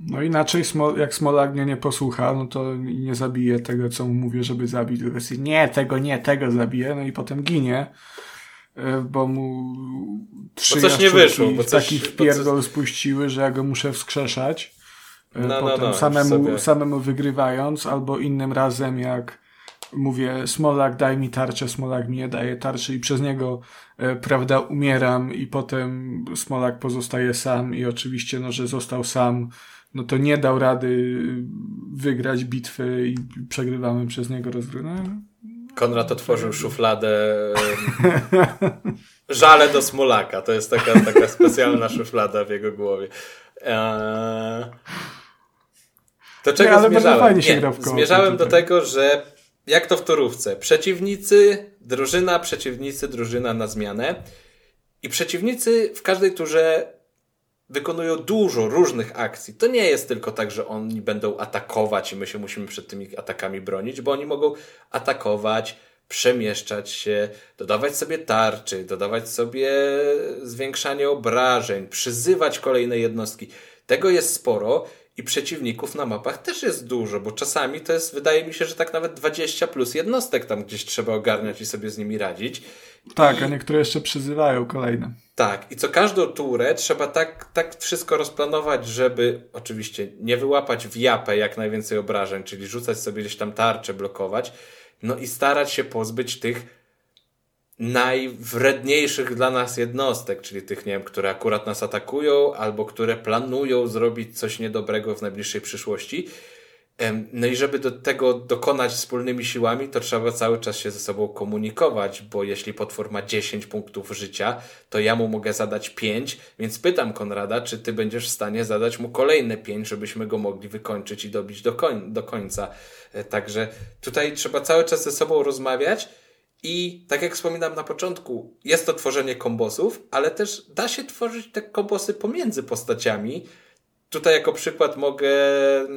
no inaczej, jak Smolak mnie nie posłucha, no to nie zabije tego, co mu mówię, żeby zabić. Tylko jest, nie, tego nie, tego zabije, no i potem ginie, bo mu trzy bo coś nie wyszło, bo coś, taki wpierdol coś... spuściły, że ja go muszę wskrzeszać. E, no, no, potem no, no, samemu, samemu wygrywając, albo innym razem jak mówię, Smolak daj mi tarczę, Smolak mi nie daje tarczy i przez niego, e, prawda, umieram i potem Smolak pozostaje sam i oczywiście, no, że został sam, no to nie dał rady wygrać bitwy i przegrywamy przez niego rozgrywkę. No, Konrad otworzył szufladę żale do Smolaka. To jest taka, taka specjalna szuflada w jego głowie. Eee... Do czego nie, zmierzałem? Nie, zmierzałem do tego, że jak to w torówce. Przeciwnicy, drużyna, przeciwnicy, drużyna na zmianę. I przeciwnicy w każdej turze wykonują dużo różnych akcji. To nie jest tylko tak, że oni będą atakować i my się musimy przed tymi atakami bronić, bo oni mogą atakować, przemieszczać się, dodawać sobie tarczy, dodawać sobie zwiększanie obrażeń, przyzywać kolejne jednostki. Tego jest sporo i przeciwników na mapach też jest dużo, bo czasami to jest, wydaje mi się, że tak nawet 20 plus jednostek tam gdzieś trzeba ogarniać i sobie z nimi radzić. Tak, I... a niektóre jeszcze przyzywają kolejne. Tak, i co każdą turę trzeba tak, tak wszystko rozplanować, żeby oczywiście nie wyłapać w japę jak najwięcej obrażeń, czyli rzucać sobie gdzieś tam tarcze, blokować, no i starać się pozbyć tych najwredniejszych dla nas jednostek, czyli tych, nie wiem, które akurat nas atakują, albo które planują zrobić coś niedobrego w najbliższej przyszłości. No i żeby do tego dokonać wspólnymi siłami, to trzeba cały czas się ze sobą komunikować, bo jeśli potwór ma 10 punktów życia, to ja mu mogę zadać 5, więc pytam Konrada, czy ty będziesz w stanie zadać mu kolejne 5, żebyśmy go mogli wykończyć i dobić do, koń do końca. E, także tutaj trzeba cały czas ze sobą rozmawiać i tak jak wspominałem na początku, jest to tworzenie kombosów, ale też da się tworzyć te kombosy pomiędzy postaciami. Tutaj jako przykład mogę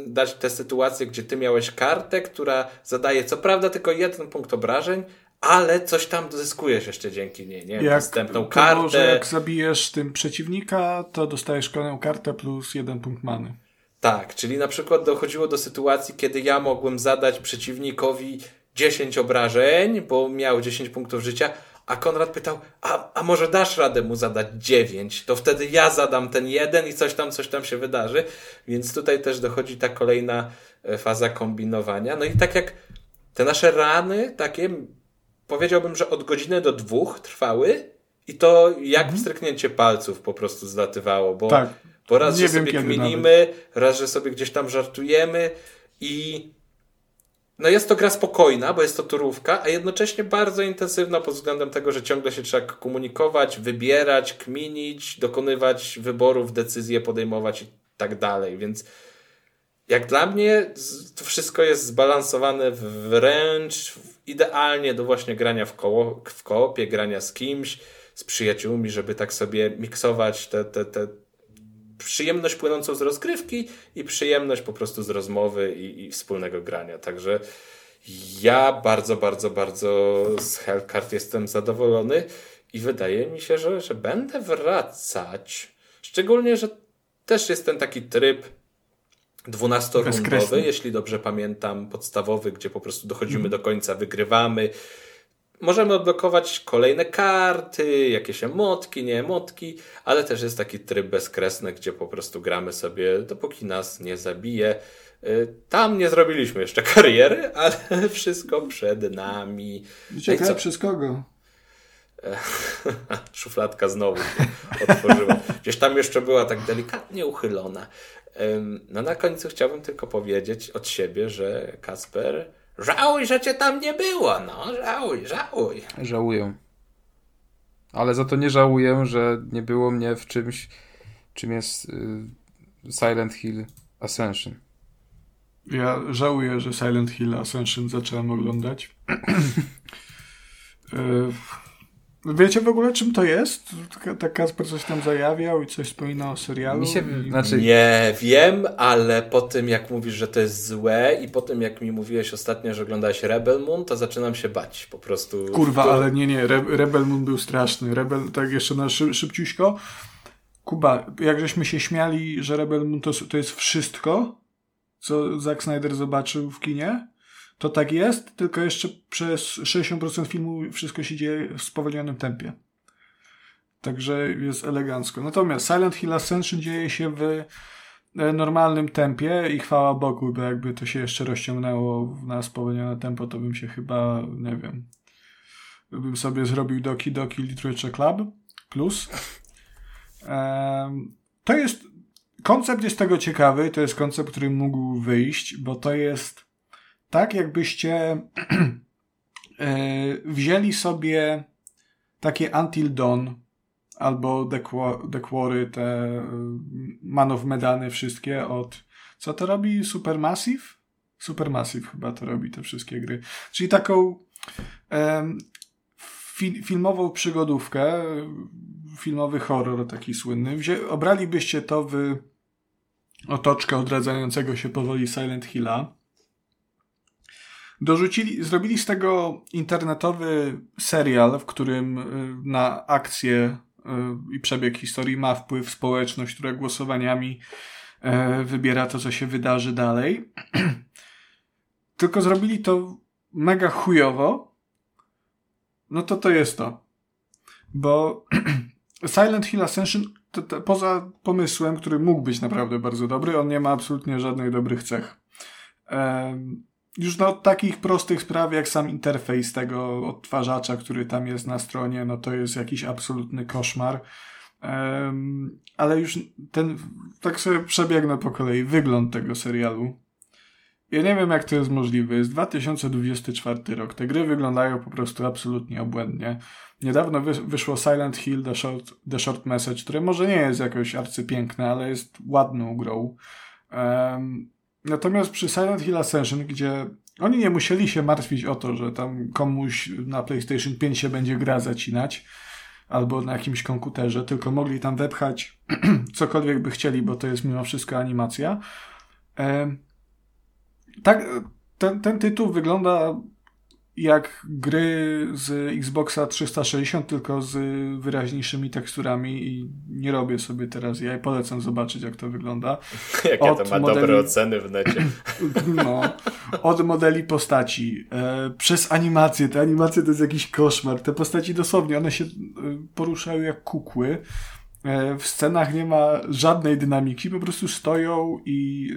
dać tę sytuację, gdzie ty miałeś kartę, która zadaje co prawda tylko jeden punkt obrażeń, ale coś tam zyskujesz jeszcze dzięki niej, nie? Jak, następną kartę. Może jak zabijesz tym przeciwnika, to dostajesz kolejną kartę plus jeden punkt many. Tak, czyli na przykład dochodziło do sytuacji, kiedy ja mogłem zadać przeciwnikowi 10 obrażeń, bo miał 10 punktów życia, a Konrad pytał, a, a może dasz radę mu zadać 9? To wtedy ja zadam ten jeden i coś tam, coś tam się wydarzy. Więc tutaj też dochodzi ta kolejna e, faza kombinowania. No i tak jak te nasze rany takie, powiedziałbym, że od godziny do dwóch trwały i to jak mhm. wstryknięcie palców po prostu zlatywało, bo, tak. bo raz, Nie że sobie kminimy, raz, że sobie gdzieś tam żartujemy i no jest to gra spokojna, bo jest to turówka, a jednocześnie bardzo intensywna pod względem tego, że ciągle się trzeba komunikować, wybierać, kminić, dokonywać wyborów, decyzje podejmować i tak dalej. Więc jak dla mnie to wszystko jest zbalansowane wręcz idealnie do właśnie grania w, koło, w koopie, grania z kimś, z przyjaciółmi, żeby tak sobie miksować te, te, te przyjemność płynącą z rozgrywki i przyjemność po prostu z rozmowy i, i wspólnego grania. Także ja bardzo, bardzo, bardzo z Hellcard jestem zadowolony i wydaje mi się, że, że będę wracać. Szczególnie, że też jest ten taki tryb dwunastorundowy, jeśli dobrze pamiętam, podstawowy, gdzie po prostu dochodzimy mm. do końca, wygrywamy, Możemy odblokować kolejne karty, jakieś emotki, nie emotki, ale też jest taki tryb bezkresny, gdzie po prostu gramy sobie, dopóki nas nie zabije. Y, tam nie zrobiliśmy jeszcze kariery, ale wszystko przed nami. Ciekawe no przez kogo? Szufladka znowu otworzyła. Gdzieś tam jeszcze była tak delikatnie uchylona. No na końcu chciałbym tylko powiedzieć od siebie, że Kasper Żałuj, że cię tam nie było, no, żałuj, żałuj. Żałuję. Ale za to nie żałuję, że nie było mnie w czymś, czym jest y, Silent Hill Ascension. Ja żałuję, że Silent Hill Ascension zacząłem oglądać. y Wiecie w ogóle, czym to jest? Tak Kasper coś tam zajawiał i coś wspominał o serialu? Mi się, i... znaczy... Nie wiem, ale po tym jak mówisz, że to jest złe i po tym jak mi mówiłeś ostatnio, że oglądałeś Rebel Moon, to zaczynam się bać po prostu. Kurwa, to... ale nie, nie, Re Rebel Moon był straszny. Rebel, tak jeszcze na szyb szybciuśko. Kuba, jak żeśmy się śmiali, że Rebel Moon to, to jest wszystko, co Zack Snyder zobaczył w kinie, to tak jest, tylko jeszcze przez 60% filmu wszystko się dzieje w spowolnionym tempie. Także jest elegancko. Natomiast Silent Hill Ascension dzieje się w e, normalnym tempie i chwała Bogu, bo jakby to się jeszcze rozciągnęło na spowolnione tempo, to bym się chyba, nie wiem, bym sobie zrobił Doki Doki Literature Club plus. To jest, koncept jest tego ciekawy, to jest koncept, który mógł wyjść, bo to jest tak jakbyście e, wzięli sobie takie Until Dawn albo The, Quarry, te e, Man of Medany wszystkie od co to robi? Supermassive? Supermassive chyba to robi te wszystkie gry. Czyli taką um, fi filmową przygodówkę, filmowy horror taki słynny. Wzię obralibyście to w otoczkę odradzającego się powoli Silent Hilla Dorzucili, zrobili z tego internetowy serial, w którym y, na akcję y, i przebieg historii ma wpływ społeczność, która głosowaniami e, wybiera to, co się wydarzy dalej. Tylko zrobili to mega chujowo, no to to jest to. Bo Silent Hill Ascension, to, to, poza pomysłem, który mógł być naprawdę bardzo dobry, on nie ma absolutnie żadnych dobrych cech. Um, już na takich prostych spraw, jak sam interfejs tego odtwarzacza, który tam jest na stronie, no to jest jakiś absolutny koszmar. Um, ale już ten, tak sobie przebiegnę po kolei, wygląd tego serialu. Ja nie wiem, jak to jest możliwe. Jest 2024 rok. Te gry wyglądają po prostu absolutnie obłędnie. Niedawno wyszło Silent Hill The Short, The Short Message, które może nie jest jakoś arcypiękne, ale jest ładną grą. Um, natomiast przy Silent Hill Ascension, gdzie oni nie musieli się martwić o to, że tam komuś na PlayStation 5 się będzie gra zacinać, albo na jakimś komputerze, tylko mogli tam wepchać cokolwiek by chcieli, bo to jest mimo wszystko animacja. Um, tak, ten, ten tytuł wygląda jak gry z Xboxa 360, tylko z wyraźniejszymi teksturami i nie robię sobie teraz ja polecam zobaczyć, jak to wygląda. Jakie od to ma modeli... dobre oceny w necie. No, od modeli postaci, e, przez animacje. Te animacje to jest jakiś koszmar. Te postaci dosłownie, one się e, poruszają jak kukły. E, w scenach nie ma żadnej dynamiki, po prostu stoją i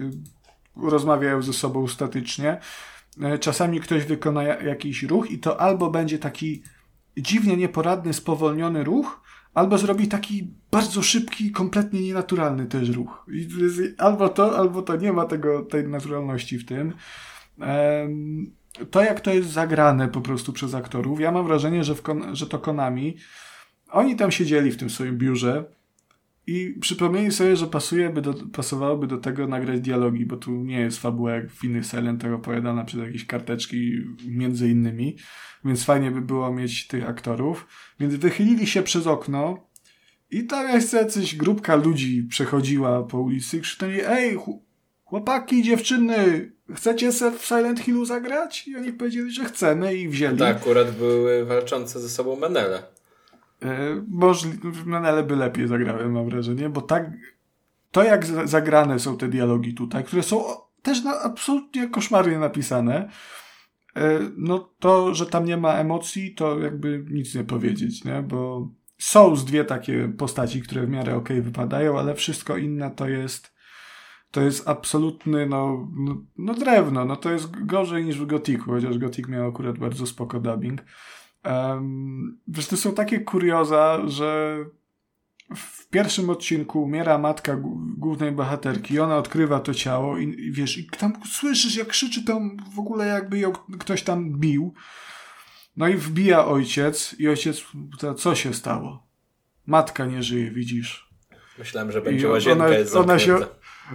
e, rozmawiają ze sobą statycznie. E, czasami ktoś wykona jakiś ruch i to albo będzie taki dziwnie nieporadny, spowolniony ruch, albo zrobi taki bardzo szybki, kompletnie nienaturalny też ruch. albo to, albo to nie ma tego, tej naturalności w tym. To, jak to jest zagrane po prostu przez aktorów, ja mam wrażenie, że, że to Konami, oni tam siedzieli w tym swoim biurze, i przypomnieli sobie, że pasuje by do, pasowałoby do tego nagrać dialogi, bo tu nie jest fabuła jak w innych Silentach opowiadana przez jakieś karteczki między innymi, więc fajnie by było mieć tych aktorów. Więc wychylili się przez okno i tam jest jacyś grupka ludzi przechodziła po ulicy krzyczeli, ej, chłopaki, dziewczyny, chcecie se w Silent Hillu zagrać? I oni powiedzieli, że chcemy i wzięli. Tak, akurat były walczące ze sobą Menele. E, możliwe, ale by lepiej zagrałem, mam wrażenie, bo tak, to jak zagrane są te dialogi tutaj, które są też na, absolutnie koszmarnie napisane, e, no to, że tam nie ma emocji, to jakby nic nie powiedzieć, nie? Bo są z dwie takie postaci, które w miarę okej okay wypadają, ale wszystko inne to jest to jest absolutny, no, no, no drewno, no to jest gorzej niż w Gotiku, chociaż Gotik miał akurat bardzo spoko dubbing. Um, wiesz, to są takie kurioza, że w pierwszym odcinku umiera matka głównej bohaterki i ona odkrywa to ciało i, i wiesz, i tam słyszysz jak krzyczy tam w ogóle jakby ją ktoś tam bił. No i wbija ojciec i ojciec pyta, co się stało? Matka nie żyje, widzisz. Myślałem, że będzie łazienka ona, jest ona się,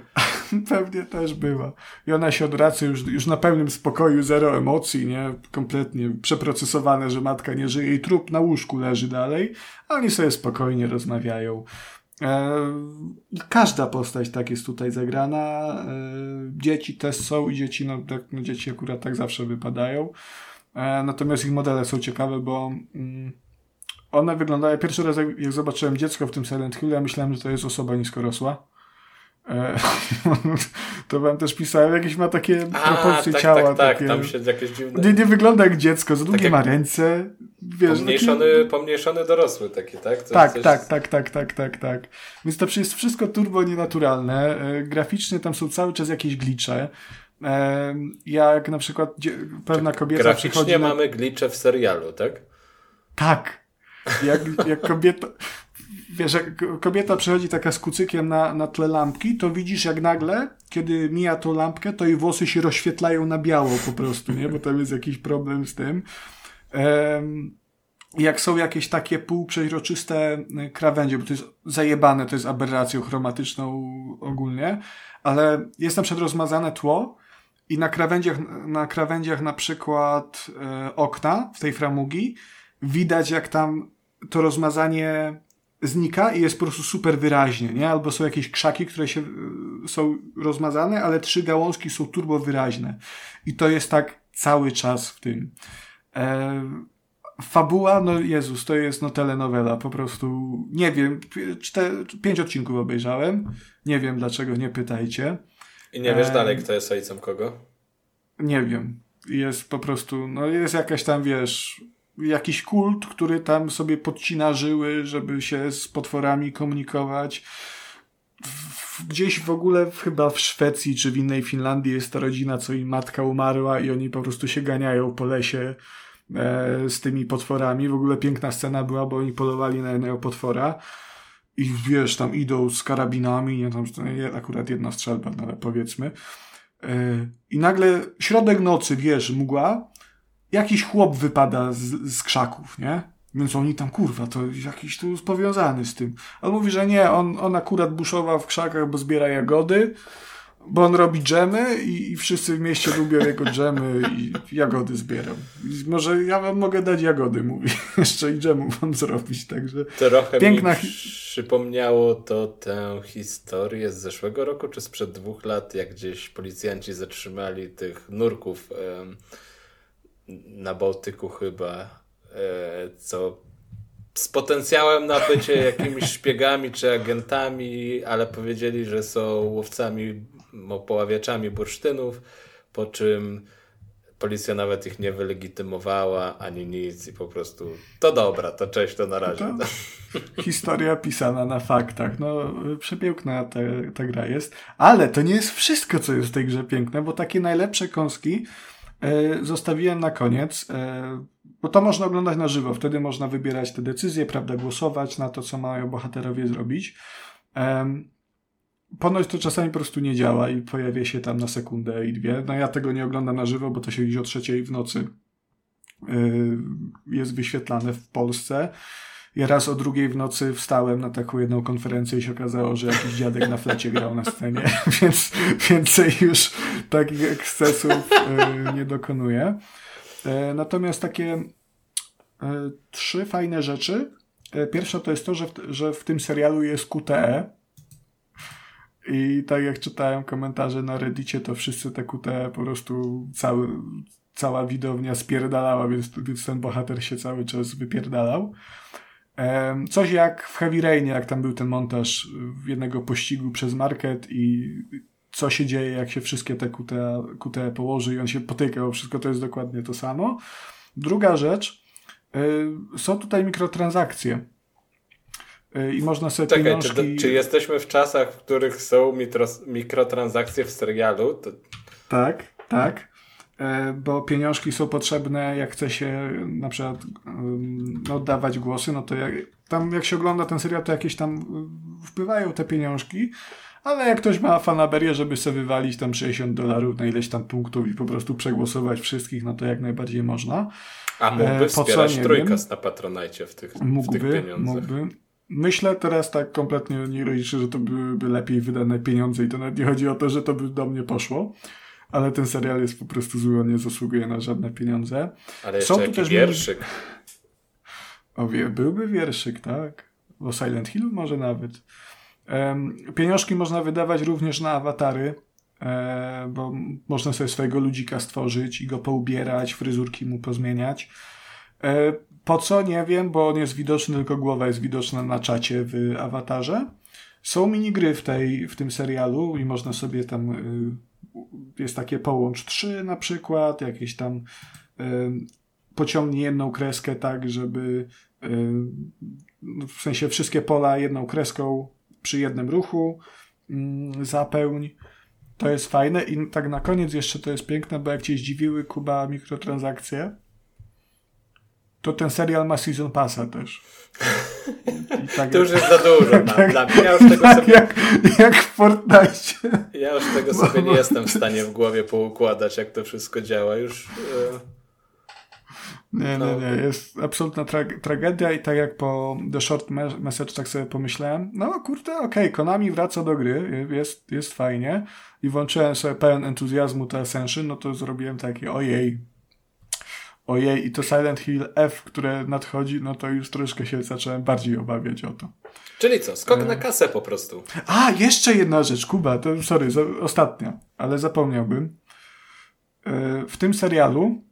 Pewnie też była. I ona się odwraca już, już na pełnym spokoju, zero emocji, nie? Kompletnie przeprocesowane, że matka nie żyje i trup na łóżku leży dalej, a oni sobie spokojnie rozmawiają. E, każda postać tak jest tutaj zagrana. E, dzieci też są i dzieci, no, tak, no dzieci akurat tak zawsze wypadają. E, natomiast ich modele są ciekawe, bo mm, one wyglądają. Pierwszy raz, jak, zobaczyłem dziecko w tym Silent Hill, ja myślałem, że to jest osoba niskorosła to wam też pisałem, jakieś ma takie A, proporcje tak, ciała. Tak, tak, takie... tam się jakieś dziwne... Nie, nie wygląda jak dziecko, za długie tak ma ręce. Wiesz, pomniejszony, taki... pomniejszony dorosły taki, tak? To tak, coś... tak, tak, tak, tak, tak, tak. Więc to jest wszystko turbo nienaturalne. E, graficznie tam są cały czas jakieś glicze. E, jak na przykład pewna kobieta Graficznie przychodzi... Na... mamy glicze w serialu, tak? Tak. Jak, jak kobieta wiesz, jak kobieta przychodzi taka z kucykiem na, na tle lampki, to widzisz jak nagle, kiedy mija tą lampkę, to jej włosy się rozświetlają na biało po prostu, nie? Bo tam jest jakiś problem z tym. Um, jak są jakieś takie półprzeźroczyste e, krawędzie, bo to jest zajebane, to jest aberracją chromatyczną ogólnie, ale jest na przykład rozmazane tło i na krawędziach, na krawędziach na przykład e, okna w tej framugi widać jak tam to rozmazanie znika i jest po prostu super wyraźnie, nie? Albo są jakieś krzaki, które się y, są rozmazane, ale trzy gałązki są turbo wyraźne. I to jest tak cały czas w tym. E, fabuła, no Jezus, to jest no telenowela, po prostu nie wiem, cztery, pięć odcinków obejrzałem, nie wiem dlaczego, nie pytajcie. I nie wiesz e... dalej, kto jest ojcem kogo? Nie wiem. Jest po prostu, no jest jakaś tam, wiesz, jakiś kult, który tam sobie podcina żyły, żeby się z potworami komunikować. Gdzieś w ogóle chyba w Szwecji czy w innej Finlandii jest ta rodzina, co im matka umarła i oni po prostu się ganiają po lesie e, z tymi potworami. W ogóle piękna scena była, bo oni polowali na jednego potwora i wiesz, tam idą z karabinami, nie, tam akurat jedna strzelba, ale powiedzmy. E, I nagle środek nocy, wiesz, mgła, jakiś chłop wypada z, z krzaków, nie? Więc oni tam, kurwa, to jakiś tu powiązany z tym. On mówi, że nie, on, on akurat buszował w krzakach, bo zbiera jagody, bo on robi dżemy i, i wszyscy w mieście lubią jego dżemy i jagody zbierał. I może ja wam mogę dać jagody, mówi. Jeszcze i dżemu wam zrobić, także... Trochę piękna... mi przypomniało to tę historię z zeszłego roku, czy sprzed dwóch lat, jak gdzieś policjanci zatrzymali tych nurków na Bałtyku chyba, e, co z potencjałem na bycie jakimiś szpiegami czy agentami, ale powiedzieli, że są łowcami, poławiaczami bursztynów, po czym policja nawet ich nie wylegitymowała ani nic i po prostu to dobra, to cześć, to na razie. To historia pisana na faktach. No, przepiękna ta, ta gra jest, ale to nie jest wszystko, co jest w tej grze piękne, bo takie najlepsze kąski zostawiłem na koniec, e, bo to można oglądać na żywo. Wtedy można wybierać te decyzje, prawda, głosować na to, co mają bohaterowie zrobić. Ponoć to czasami po prostu nie działa i pojawia się tam na sekundę i dwie. No ja tego nie oglądam na żywo, bo to się gdzieś o trzeciej w nocy e, jest wyświetlane w Polsce. Ja raz o drugiej w nocy wstałem na taką jedną konferencję i się okazało, że jakiś dziadek na flecie grał na scenie, więc więcej już takich ekscesów y, nie dokonuję. E, natomiast takie y, trzy fajne rzeczy. E, pierwsza to jest to, że w, że w tym serialu jest QTE. I tak jak czytałem komentarze na Reddicie, to wszyscy te QTE po prostu cały, cała widownia spierdalała, więc, więc ten bohater się cały czas wypierdalał. Coś jak w Heavy Rainie, jak tam był ten montaż jednego pościgu przez market i co się dzieje, jak się wszystkie te QTE, QTE położy i on się potyka, wszystko to jest dokładnie to samo. Druga rzecz, są tutaj mikrotransakcje. I można sobie Czekaj, pieniążki... czy, czy jesteśmy w czasach, w których są mikrotransakcje w serialu? To... Tak, tak. E, bo pieniążki są potrzebne, jak chce się na przykład no, oddawać głosy, no to jak, tam jak się ogląda ten serial, to jakieś tam y, wpływają te pieniążki, ale jak ktoś ma fanaberię, żeby sobie wywalić tam 60 dolarów na ileś tam punktów i po prostu przegłosować wszystkich, no to jak najbardziej można. A mógłby e, wspierać trójkast na Patronajcie w tych, mógłby, w tych pieniądzach. Mógłby. Myślę teraz tak kompletnie ironicznie, że to byłyby lepiej wydane pieniądze i to nawet nie chodzi o to, że to by do mnie poszło ale ten serial jest po prostu zły, on nie zasługuje na żadne pieniądze. Ale jeszcze Są tu też wierszyk. O, byłby wierszyk, tak. O Silent Hill może nawet. Pieniążki można wydawać również na awatary, e, bo można sobie swojego ludzika stworzyć i go poubierać, fryzurki mu pozmieniać. E, po co? Nie wiem, bo on jest widoczny, tylko głowa jest widoczna na czacie w awatarze. Są minigry w, tej, w tym serialu i można sobie tam y, jest takie połącz 3 na przykład, jakieś tam pociągnij jedną kreskę tak, żeby w sensie wszystkie pola jedną kreską przy jednym ruchu y, zapełń. To jest fajne i tak na koniec jeszcze to jest piękne, bo jak cię zdziwiły Kuba mikrotransakcje, to ten serial ma season passa też. Tak to już jest za dużo tak, dla mnie. Ja już tego tak sobie... jak, jak w Fortnite. Ja już tego sobie nie jestem w stanie w głowie poukładać, jak to wszystko działa. Już... E, nie, no. nie, nie. Jest absolutna tra tragedia i tak jak po The Short Message tak sobie pomyślałem, no kurde, okej, okay, Konami wraca do gry, jest, jest fajnie i włączyłem sobie pełen entuzjazmu te Ascension, no to zrobiłem takie, ojej, ojej, i to Silent Hill F, które nadchodzi, no to już troszkę się zacząłem bardziej obawiać o to. Czyli co, skok e... na kasę po prostu. A, jeszcze jedna rzecz, Kuba, to sorry, ostatnia, ale zapomniałbym. E, w tym serialu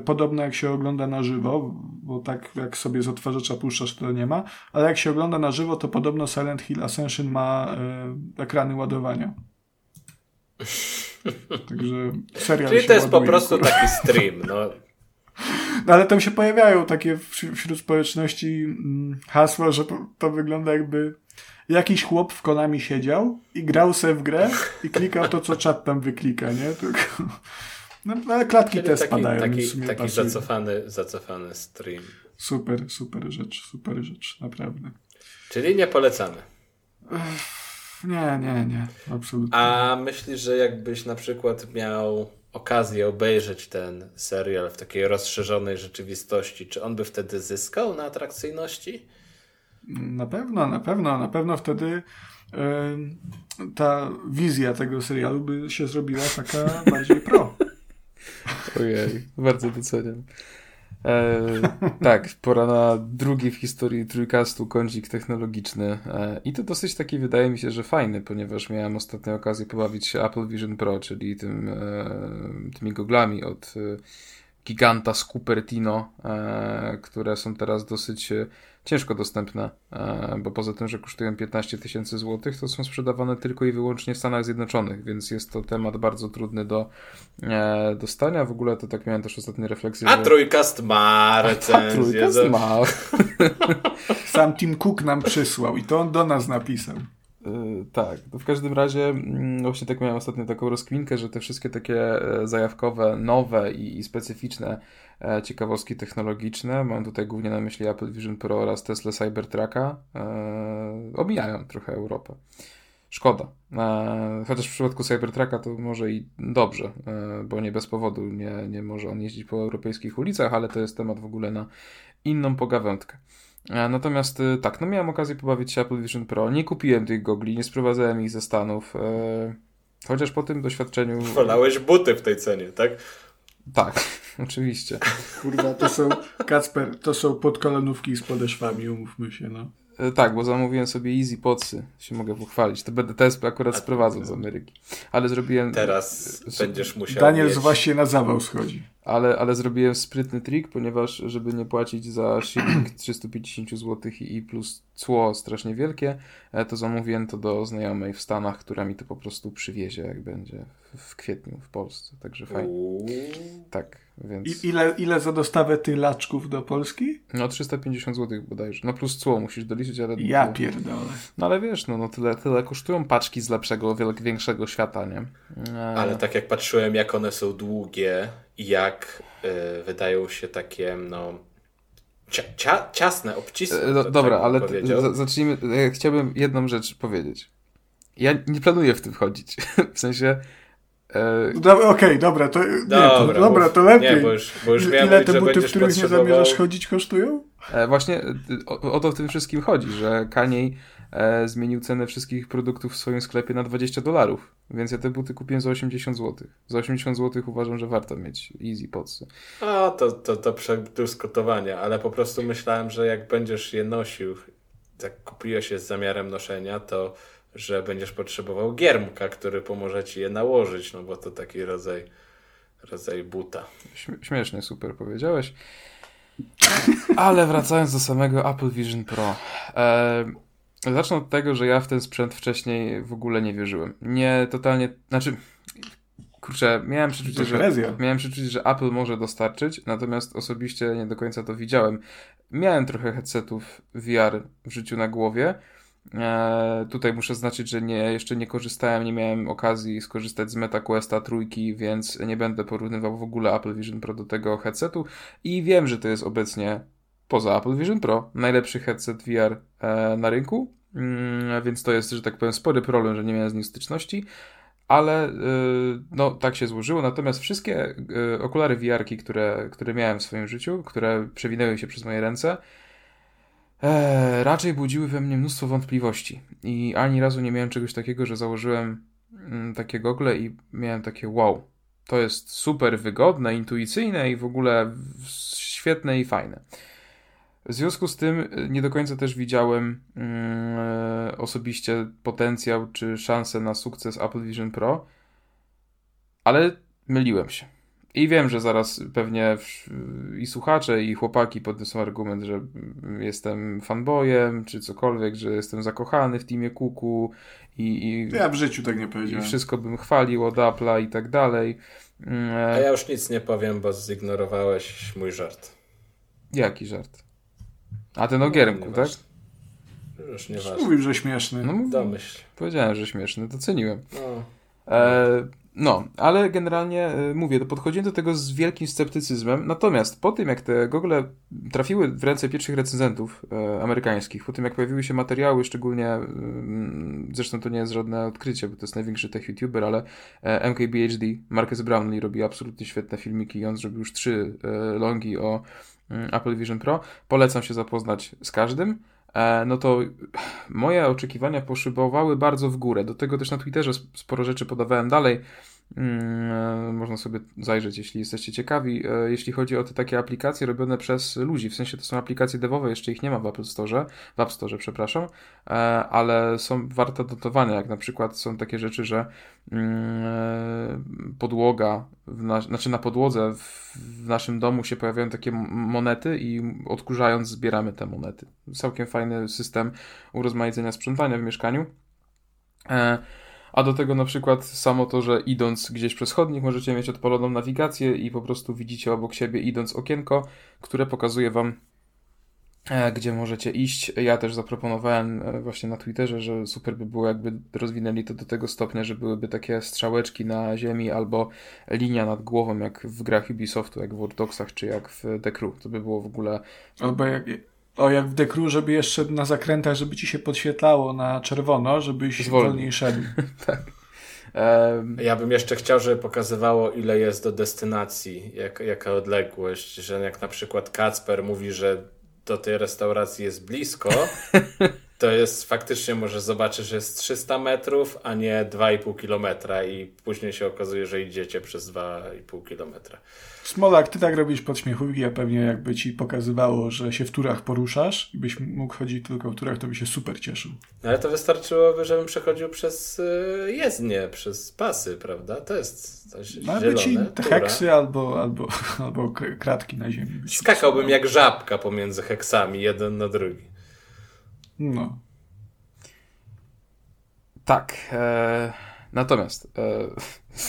podobne jak się ogląda na żywo, bo tak jak sobie z odtwarzacza puszczasz, to nie ma, ale jak się ogląda na żywo, to podobno Silent Hill Ascension ma e, ekrany ładowania. Także serial Czyli to jest po prostu kurwa. taki stream, no. No ale tam się pojawiają takie wśród społeczności mm, hasła, że to- to wygląda jakby jakiś chłop w Konami siedział i grał se w grę i klikał to, co czat tam wyklika, nie? Tylko... No, ale klatki Czyli te taki, spadają. taki, taki zacofany, zacofany stream. Super, super rzecz, super rzecz, naprawdę. Czyli nie polecamy. Nie, nie, nie, absolutnie. A myślisz, że jakbyś na przykład miał okazję obejrzeć ten serial w takiej rozszerzonej rzeczywistości, czy on by wtedy zyskał na atrakcyjności? Na pewno, na pewno, na pewno wtedy em, ta wizja tego serialu by się zrobiła taka bardziej pro. Ojej, bardzo doceniam. E, tak, pora na drugi w historii trójkastu kącik technologiczny. E, I to dosyć taki wydaje mi się, że fajny, ponieważ miałem ostatnio okazję pobawić się Apple Vision Pro, czyli tym, e, tymi goglami od e, giganta z Cupertino, e, które są teraz dosyć e, ciężko dostępne, e, bo poza tym, że kosztują 15 tysięcy złotych, to są sprzedawane tylko i wyłącznie w Stanach Zjednoczonych, więc jest to temat bardzo trudny do e, dostania. W ogóle to tak miałem też ostatnie refleksje, A że... trójkast ma A recenzję. trójka za- ma. Sam Tim Cook nam przysłał i to on do nas napisał. Y, Tak, to w każdym razie mm, właśnie tak miałem ostatnio taką rozkminkę, że te wszystkie takie e, zajawkowe, nowe i, i specyficzne e, ciekawostki technologiczne, mam tutaj głównie na myśli Apple Vision Pro oraz Tesla Cybertrucka, e, omijają trochę Europę. Szkoda. E, chociaż w przypadku Cybertrucka to może i dobrze, e, bo nie bez powodu nie, nie może on jeździć po europejskich ulicach, ale to jest temat w ogóle na inną pogawędkę. E, Natomiast e, tak, no miałem okazję pobawić się Apple Vision Pro. Nie kupiłem tych gogli, nie sprowadzałem ich ze Stanów. e, Chociaż po tym doświadczeniu. Wolałeś buty w tej cenie, tak? Tak, oczywiście. Kurwa, to są, Kacper, to są podkolonówki z podeszwami, umówmy się, no. E, Tak, bo zamówiłem sobie Easy Podsy, się mogę pochwalić. To będę też akurat sprowadzał z Ameryki. Ale zrobiłem. Teraz e, będziesz musiał Daniel mieć... właśnie na zawał schodzi. Ale, ale zrobiłem sprytny trik, ponieważ żeby nie płacić za shipping 350 zł i plus cło strasznie wielkie, e, to zamówiłem to do znajomej w Stanach, która mi to po prostu przywiezie, jak będzie w- kwietniu w Polsce. Także fajnie. Tak, więc. I, ile, ile za dostawę tylaczków do Polski? No 350 zł bodajże. No plus cło musisz doliczyć, ale. Ja pierdolę. No ale wiesz, no, no tyle, tyle kosztują paczki z lepszego, większego świata, nie? E, Ale tak jak patrzyłem, jak one są długie jak y, wydają się takie, no... Cia, cia, ciasne, obcisłe. E, do, to dobra, tak ale za- zacznijmy. Ja chciałbym jedną rzecz powiedzieć. Ja nie planuję w tym wchodzić. W sensie. E, Do- Okej, dobra, to, nie, to, Dobra, dobra, to lepiej. Nie, bo już, bo już Ile- miałem Ile mówić, te buty, w których nie zamierzasz chodzić, kosztują? E, właśnie e, o, o to w tym wszystkim chodzi, że Kanye e, zmienił cenę wszystkich produktów w swoim sklepie na 20 dolarów. Więc ja te buty kupiłem za 80 zł. Za 80 zł uważam, że warto mieć Easy Podsy. A, to, to, to przedyskutowanie, ale po prostu myślałem, że jak będziesz je nosił, tak kupiłeś je z zamiarem noszenia, to że będziesz potrzebował giermka, który pomoże ci je nałożyć, no bo to taki rodzaj, rodzaj buta. Śm- Śmiesznie, super powiedziałeś. Ale wracając do samego Apple Vision Pro. E, zacznę od tego, że ja w ten sprzęt wcześniej w ogóle nie wierzyłem. Nie totalnie, znaczy, kurczę, miałem przeczucie, że, miałem przeczucie, że Apple może dostarczyć, natomiast osobiście nie do końca to widziałem. Miałem trochę headsetów VR w życiu na głowie. E, tutaj muszę znaczyć, że nie, jeszcze nie korzystałem, nie miałem okazji skorzystać z MetaQuesta trójki, więc nie będę porównywał w ogóle Apple Vision Pro do tego headsetu. I wiem, że to jest obecnie poza Apple Vision Pro najlepszy headset VR e, na rynku, mm, więc to jest, że tak powiem, spory problem, że nie miałem z nim styczności, ale y, no tak się złożyło, natomiast wszystkie okulary VR-ki, które, które miałem w swoim życiu, które przewinęły się przez moje ręce, e, raczej budziły we mnie mnóstwo wątpliwości i ani razu nie miałem czegoś takiego, że założyłem mm, takie gogle i miałem takie wow, to jest super wygodne, intuicyjne i w ogóle świetne i fajne. W związku z tym y, nie do końca też widziałem e, osobiście potencjał czy szansę na sukces Apple Vision Pro, ale myliłem się. I wiem, że zaraz pewnie i słuchacze, i chłopaki podniosą argument, że jestem fanboyem, czy cokolwiek, że jestem zakochany w teamie Kuku i, i ja w życiu tak nie powiedziałem. I wszystko bym chwalił od Apple'a i tak dalej. A ja już nic nie powiem, bo zignorowałeś mój żart. Jaki żart? A ten o Giermku, no, tak? Już nieważne. Mówił, że śmieszny. No, Domyśl. Powiedziałem, że śmieszny, doceniłem. No. E, no, ale generalnie e, mówię, to podchodziłem do tego z wielkim sceptycyzmem. Natomiast po tym, jak te gogle trafiły w ręce pierwszych recenzentów e, amerykańskich, po tym, jak pojawiły się materiały, szczególnie, e, zresztą to nie jest żadne odkrycie, bo to jest największy tech YouTuber, ale e, MKBHD, Marcus Brownlee robi absolutnie świetne filmiki i on zrobił już trzy longi o mm, Apple Vision Pro. Polecam się zapoznać z każdym. E, no to moje oczekiwania poszybowały bardzo w górę. Do tego też na Twitterze sporo rzeczy podawałem dalej. Mm, e, można sobie zajrzeć, jeśli jesteście ciekawi. E, jeśli chodzi o te takie aplikacje robione przez ludzi, w sensie to są aplikacje devowe, jeszcze ich nie ma w Apple Store, w App Store, przepraszam, ale są warte dotowania, jak na przykład są takie rzeczy, że mm, podłoga, na, znaczy na podłodze w naszym domu się pojawiają takie monety i odkurzając zbieramy te monety. Całkiem fajny system urozmaicenia sprzątania w mieszkaniu. A do tego na przykład samo to, że idąc gdzieś przez chodnik możecie mieć odpaloną nawigację i po prostu widzicie obok siebie idąc okienko, które pokazuje wam e, gdzie możecie iść. Ja też zaproponowałem e, właśnie na Twitterze, że super by było, jakby rozwinęli to do tego stopnia, że byłyby takie strzałeczki na ziemi albo linia nad głową, jak w grach Ubisoftu, jak w Watch czy jak w The Crew. To by było w ogóle... Albo jak, o, jak w dekru, żeby jeszcze na zakrętach, żeby ci się podświetlało na czerwono, żebyś wolniej szedł. tak. Um, ja bym jeszcze chciał, żeby pokazywało, ile jest do destynacji, jak, jaka odległość, że jak na przykład Kacper mówi, że do tej restauracji jest blisko, to jest faktycznie może zobaczyć, że jest 300 metrów, a nie 2,5 kilometra i później się okazuje, że idziecie przez 2,5 kilometra. Smolak, ty tak robisz podśmiechówki, a pewnie jakby ci pokazywało, że się w turach poruszasz i byś mógł chodzić tylko w turach, to by się super cieszył. No, ale to wystarczyłoby, żebym przechodził przez y, jezdnię, przez pasy, prawda? To jest coś no, zielone, ci heksy albo, albo, albo kratki na ziemi. Skakałbym jak żabka pomiędzy heksami, jeden na drugi. No. Tak. E, natomiast e,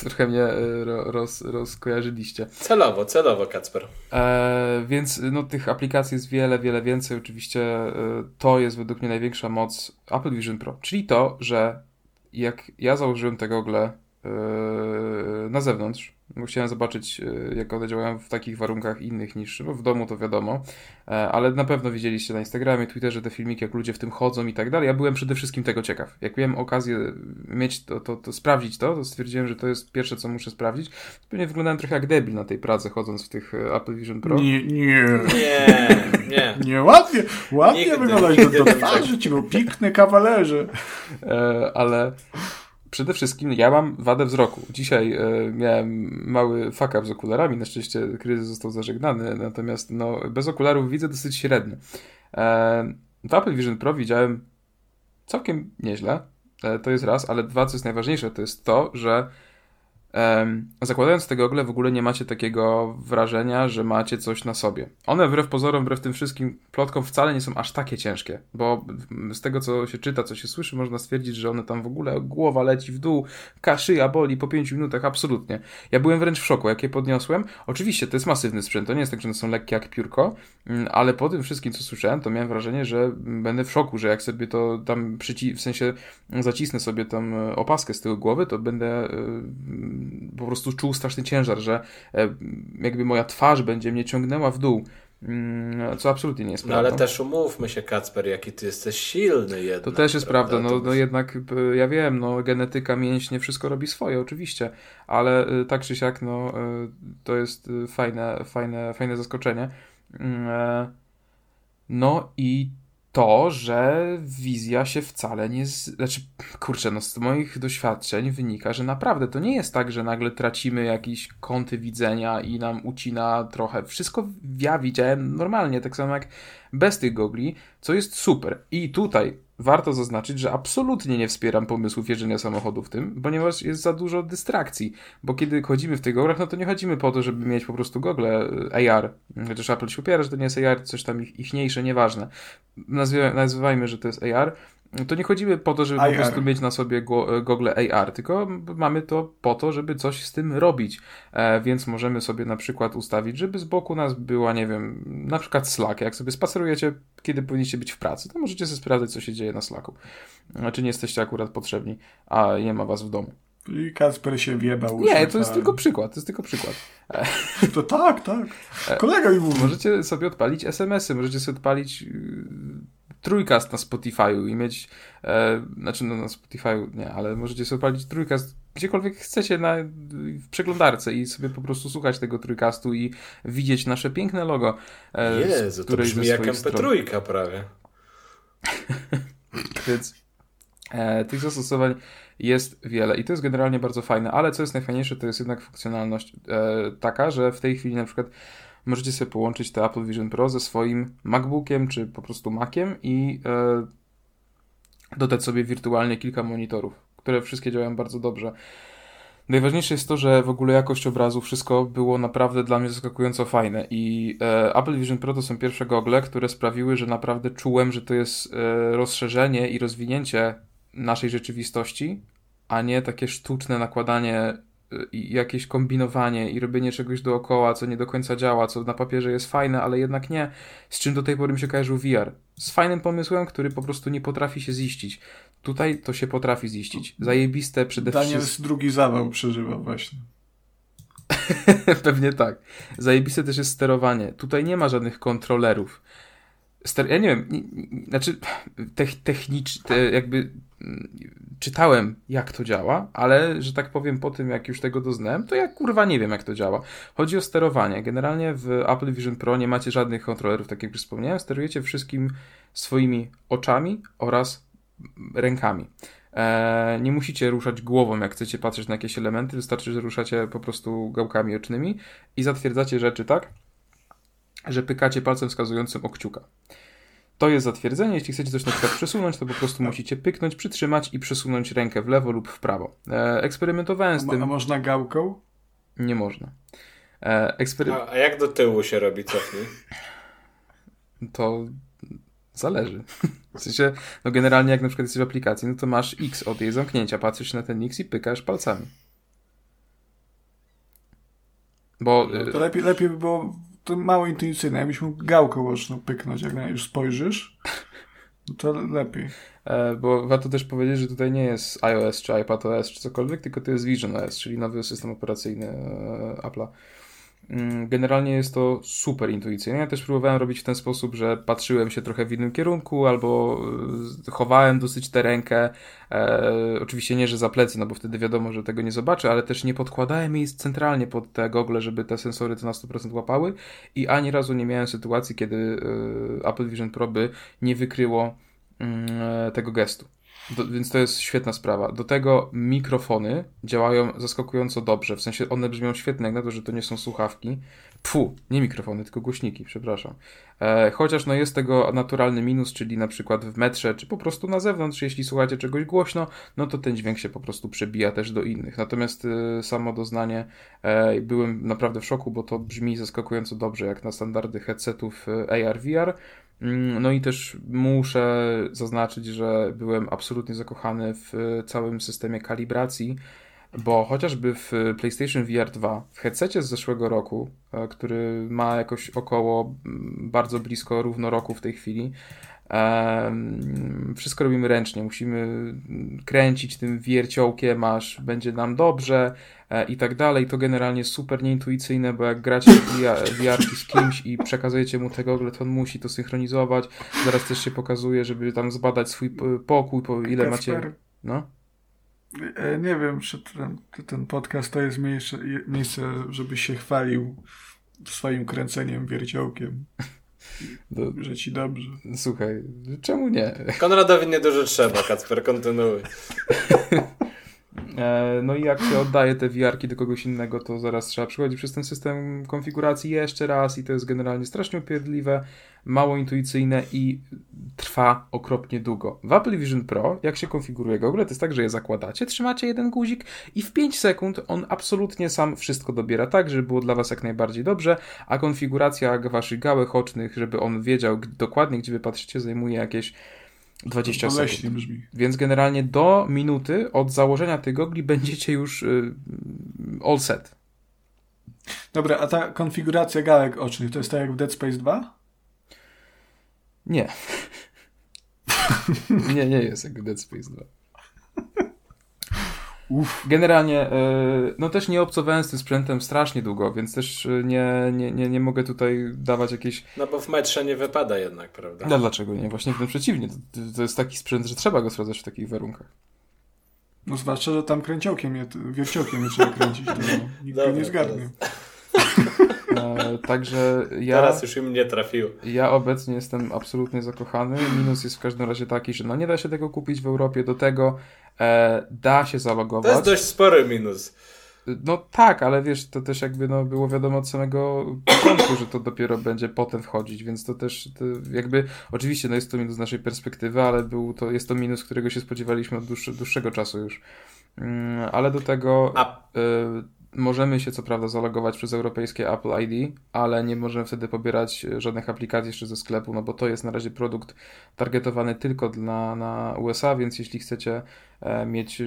trochę mnie e, roz, rozkojarzyliście. Celowo, celowo, Kacper. E, więc no, tych aplikacji jest wiele, wiele więcej. Oczywiście e, to jest według mnie największa moc Apple Vision Pro. Czyli to, że jak ja założyłem te gogle na zewnątrz, bo chciałem zobaczyć, e, jak one działają w takich warunkach innych niż bo w domu, to wiadomo. E, ale na pewno widzieliście na Instagramie, Twitterze te filmiki, jak ludzie w tym chodzą i tak dalej. Ja byłem przede wszystkim tego ciekaw. Jak miałem okazję mieć to, to, to sprawdzić to, to stwierdziłem, że to jest pierwsze, co muszę sprawdzić. Pewnie wyglądałem trochę jak debil na tej pracy, chodząc w tych e, Apple Vision Pro. Nie, nie. Nie, nie. nie ładnie, ładnie wyglądać do, do twarzy, ci był piękny kawalerze. E, ale przede wszystkim ja mam wadę wzroku. Dzisiaj e, miałem mały fuck up z okularami, na szczęście kryzys został zażegnany, natomiast no, bez okularów widzę dosyć średnio. E, w Apple Vision Pro widziałem całkiem nieźle, e, to jest raz, ale dwa, co jest najważniejsze, to jest to, że zakładając te gogle w ogóle nie macie takiego wrażenia, że macie coś na sobie. One wbrew pozorom, wbrew tym wszystkim plotkom wcale nie są aż takie ciężkie, bo z tego co się czyta, co się słyszy, można stwierdzić, że one tam w ogóle głowa leci w dół, kaszyja boli po 5 minutach, absolutnie. Ja byłem wręcz w szoku, jak je podniosłem. Oczywiście to jest masywny sprzęt, to nie jest tak, że one są lekkie jak piórko, mm, ale po tym wszystkim, co słyszałem, to miałem wrażenie, że będę w szoku, że jak sobie to tam przyci w sensie zacisnę sobie tam e, opaskę z tyłu głowy, to będę e, po prostu czuł straszny ciężar, że e, jakby moja twarz będzie mnie ciągnęła w dół. Mm, co absolutnie nie jest prawdą. No ale też umówmy się, Kacper, jaki ty jesteś silny jednak. To też jest prawda. prawda. No, no jednak e, ja wiem, no genetyka, mięśnie, wszystko robi swoje, oczywiście, ale e, tak czy siak, no to jest fajne, fajne, fajne zaskoczenie. Mm, no i to, że wizja się wcale nie. Z... Znaczy, kurczę, no z moich doświadczeń wynika, że naprawdę to nie jest tak, że nagle tracimy jakieś kąty widzenia i nam ucina trochę. Wszystko ja widziałem normalnie, tak samo jak bez tych gogli, co jest super. I tutaj warto zaznaczyć, że absolutnie nie wspieram pomysłów jeżdżenia samochodu w tym, ponieważ jest za dużo dystrakcji. Bo kiedy chodzimy w tych goglach, no to nie chodzimy po to, żeby mieć po prostu gogle e, AR. Chociaż Apple się upiera, że to nie jest AR, coś tam ich, ichniejsze, nieważne. nazywajmy, że to jest AR to nie chodzimy po to, żeby AR. po prostu mieć na sobie go, gogle AR, tylko mamy to po to, żeby coś z tym robić. E, więc możemy sobie na przykład ustawić, żeby z boku nas była, nie wiem, na przykład Slack. Jak sobie spacerujecie, kiedy powinniście być w pracy, to możecie sobie sprawdzać, co się dzieje na Slacku. Znaczy nie jesteście akurat potrzebni, a nie ma was w domu. I Kasper się wiebał. Nie, to jest tylko przykład, to jest tylko przykład. To tak, tak. Kolega mi mówi. Możecie sobie odpalić SMS-y, możecie sobie odpalić y, trójkast na Spotify'u i mieć, e, znaczy no na Spotify'u nie, ale możecie sobie odpalić trójkast gdziekolwiek chcecie na, w przeglądarce i sobie po prostu słuchać tego trójkastu i widzieć nasze piękne logo. E, Jezu, to brzmi jak MP3 prawie. Więc e, tych zastosowań jest wiele i to jest generalnie bardzo fajne, ale co jest najfajniejsze, to jest jednak funkcjonalność e, taka, że w tej chwili na przykład możecie sobie połączyć te Apple Vision Pro ze swoim MacBookiem czy po prostu Maciem i e, dodać sobie wirtualnie kilka monitorów, które wszystkie działają bardzo dobrze. Najważniejsze jest to, że w ogóle jakość obrazu, wszystko było naprawdę dla mnie zaskakująco fajne i e, Apple Vision Pro to są pierwsze gogle, które sprawiły, że naprawdę czułem, że to jest e, rozszerzenie i rozwinięcie naszej rzeczywistości, a nie takie sztuczne nakładanie jakieś kombinowanie i robienie czegoś dookoła, co nie do końca działa, co na papierze jest fajne, ale jednak nie, z czym do tej pory mi się kojarzył VR. Z fajnym pomysłem, który po prostu nie potrafi się ziścić. Tutaj to się potrafi ziścić. Zajebiste przede wszystkim. Daniel drugi zawał przeżywał właśnie. Pewnie tak. Zajebiste też jest sterowanie. Tutaj nie ma żadnych kontrolerów. Ster ja nie wiem, nie, nie, znaczy technicz, te, jakby czytałem, jak to działa, ale, że tak powiem, po tym, jak już tego doznałem, to ja kurwa nie wiem, jak to działa. Chodzi o sterowanie. Generalnie w Apple Vision Pro nie macie żadnych kontrolerów, tak jak już wspomniałem. Sterujecie wszystkim swoimi oczami oraz rękami. Eee, nie musicie ruszać głową, jak chcecie patrzeć na jakieś elementy, wystarczy, że ruszacie po prostu gałkami ocznymi i zatwierdzacie rzeczy tak, że pykacie palcem wskazującym o kciuka. To jest zatwierdzenie. Jeśli chcecie coś na przykład przesunąć, to po prostu musicie pyknąć, przytrzymać i przesunąć rękę w lewo lub w prawo. E, eksperymentowałem z tym. A można gałką? Nie można. E, ekspery... a, a jak do tyłu się robi cofnij? To zależy. W sensie, no generalnie jak na przykład jesteś w aplikacji, no to masz X od jej zamknięcia, patrzysz na ten X i pykasz palcami. Bo... No to lepiej, lepiej by było to mało intuicyjne. Jakbyś mógł gałką oczną pyknąć, jak na już spojrzysz, no to lepiej. E, bo warto też powiedzieć, że tutaj nie jest iOS czy iPadOS czy cokolwiek, tylko to jest Vision OS, czyli nowy system operacyjny e, Apple'a. Mm, generalnie jest to super intuicyjne. Ja też próbowałem robić w ten sposób, że patrzyłem się trochę w innym kierunku albo e, chowałem dosyć tę rękę. E, oczywiście nie, że za plecy, no bo wtedy wiadomo, że tego nie zobaczę, ale też nie podkładałem jej centralnie pod te gogle, żeby te sensory to na 100% łapały i ani razu nie miałem sytuacji, kiedy e, Apple Vision Pro by nie wykryło mm, tego gestu. Do, więc to jest świetna sprawa. Do tego mikrofony działają zaskakująco dobrze. W sensie one brzmią świetnie, jak na to, że to nie są słuchawki. Fu, nie mikrofony, tylko głośniki, przepraszam. E, chociaż no jest tego naturalny minus, czyli na przykład w metrze, czy po prostu na zewnątrz, jeśli słuchacie czegoś głośno, no to ten dźwięk się po prostu przebija też do innych. Natomiast e, samo doznanie e, byłem naprawdę w szoku, bo to brzmi zaskakująco dobrze, jak na standardy headsetów e, AR-VR. Mm, no i też muszę zaznaczyć, że byłem absolutnie zakochany w całym systemie kalibracji, bo chociażby w PlayStation VR 2, w headsetie z zeszłego roku, e, który ma jakoś około bardzo blisko równo roku w tej chwili, wszystko robimy ręcznie, musimy kręcić tym wierciołkiem, aż będzie nam dobrze. e, i tak dalej. To generalnie super nieintuicyjne, bo jak gracie VR z kimś i przekazujecie mu tego gogle, to on musi to synchronizować. Zaraz też się pokazuje, żeby tam zbadać swój pokój, po ile Kasper, macie... No? E, nie wiem, czy ten, ten podcast to jest miejsce, miejsce, żeby się chwalił swoim kręceniem wierciołkiem. Do... Że ci dobrze. Słuchaj, czemu nie? Konradowi nie dużo trzeba, Kacper, kontynuuj. E, no i jak się oddaje te VR-ki do kogoś innego, to zaraz trzeba przychodzić przez ten system konfiguracji jeszcze raz i to jest generalnie strasznie upierdliwe, mało intuicyjne i trwa okropnie długo. W Apple Vision Pro, jak się konfiguruje gogle, to jest tak, że je zakładacie, trzymacie jeden guzik i w 5 sekund on absolutnie sam wszystko dobiera tak, żeby było dla Was jak najbardziej dobrze, a konfiguracja Waszych gałek ocznych, żeby on wiedział dokładnie, gdzie Wy patrzycie, zajmuje jakieś 20 sekund. Brzmi. Więc generalnie do minuty od założenia tych gogli będziecie już y, all set. Dobra, a ta konfiguracja gałek ocznych to jest tak jak w Dead Space 2? Nie. nie, nie jest jak w Dead Space 2. Uf. Generalnie, e, no też nie obcowałem z tym sprzętem strasznie długo, więc też e, nie, nie, nie, nie mogę tutaj dawać jakieś... No bo w metrze nie wypada jednak, prawda? No dlaczego nie? Właśnie wręcz przeciwnie. To, to jest taki sprzęt, że trzeba go sprawdzać w takich warunkach. No zwłaszcza, że tam kręciołkiem, je, wierciołkiem je trzeba kręcić, to nikt Dobra, go nie zgarnie. E, także ja. Teraz już im nie trafiło. Ja obecnie jestem absolutnie zakochany. Minus jest w każdym razie taki, że no nie da się tego kupić w Europie. Do tego e, da się zalogować. To jest dość spory minus. No tak, ale wiesz, to też jakby no, było wiadomo od samego początku, że to dopiero będzie potem wchodzić, więc to też to jakby, oczywiście no jest to minus z naszej perspektywy, ale był to, jest to minus, którego się spodziewaliśmy od dłuższe, dłuższego czasu już. Mm, ale do tego A... y, Możemy się co prawda zalogować przez europejskie Apple ID, ale nie możemy wtedy pobierać żadnych aplikacji jeszcze ze sklepu, no bo to jest na razie produkt targetowany tylko dla, na USA, więc jeśli chcecie e, mieć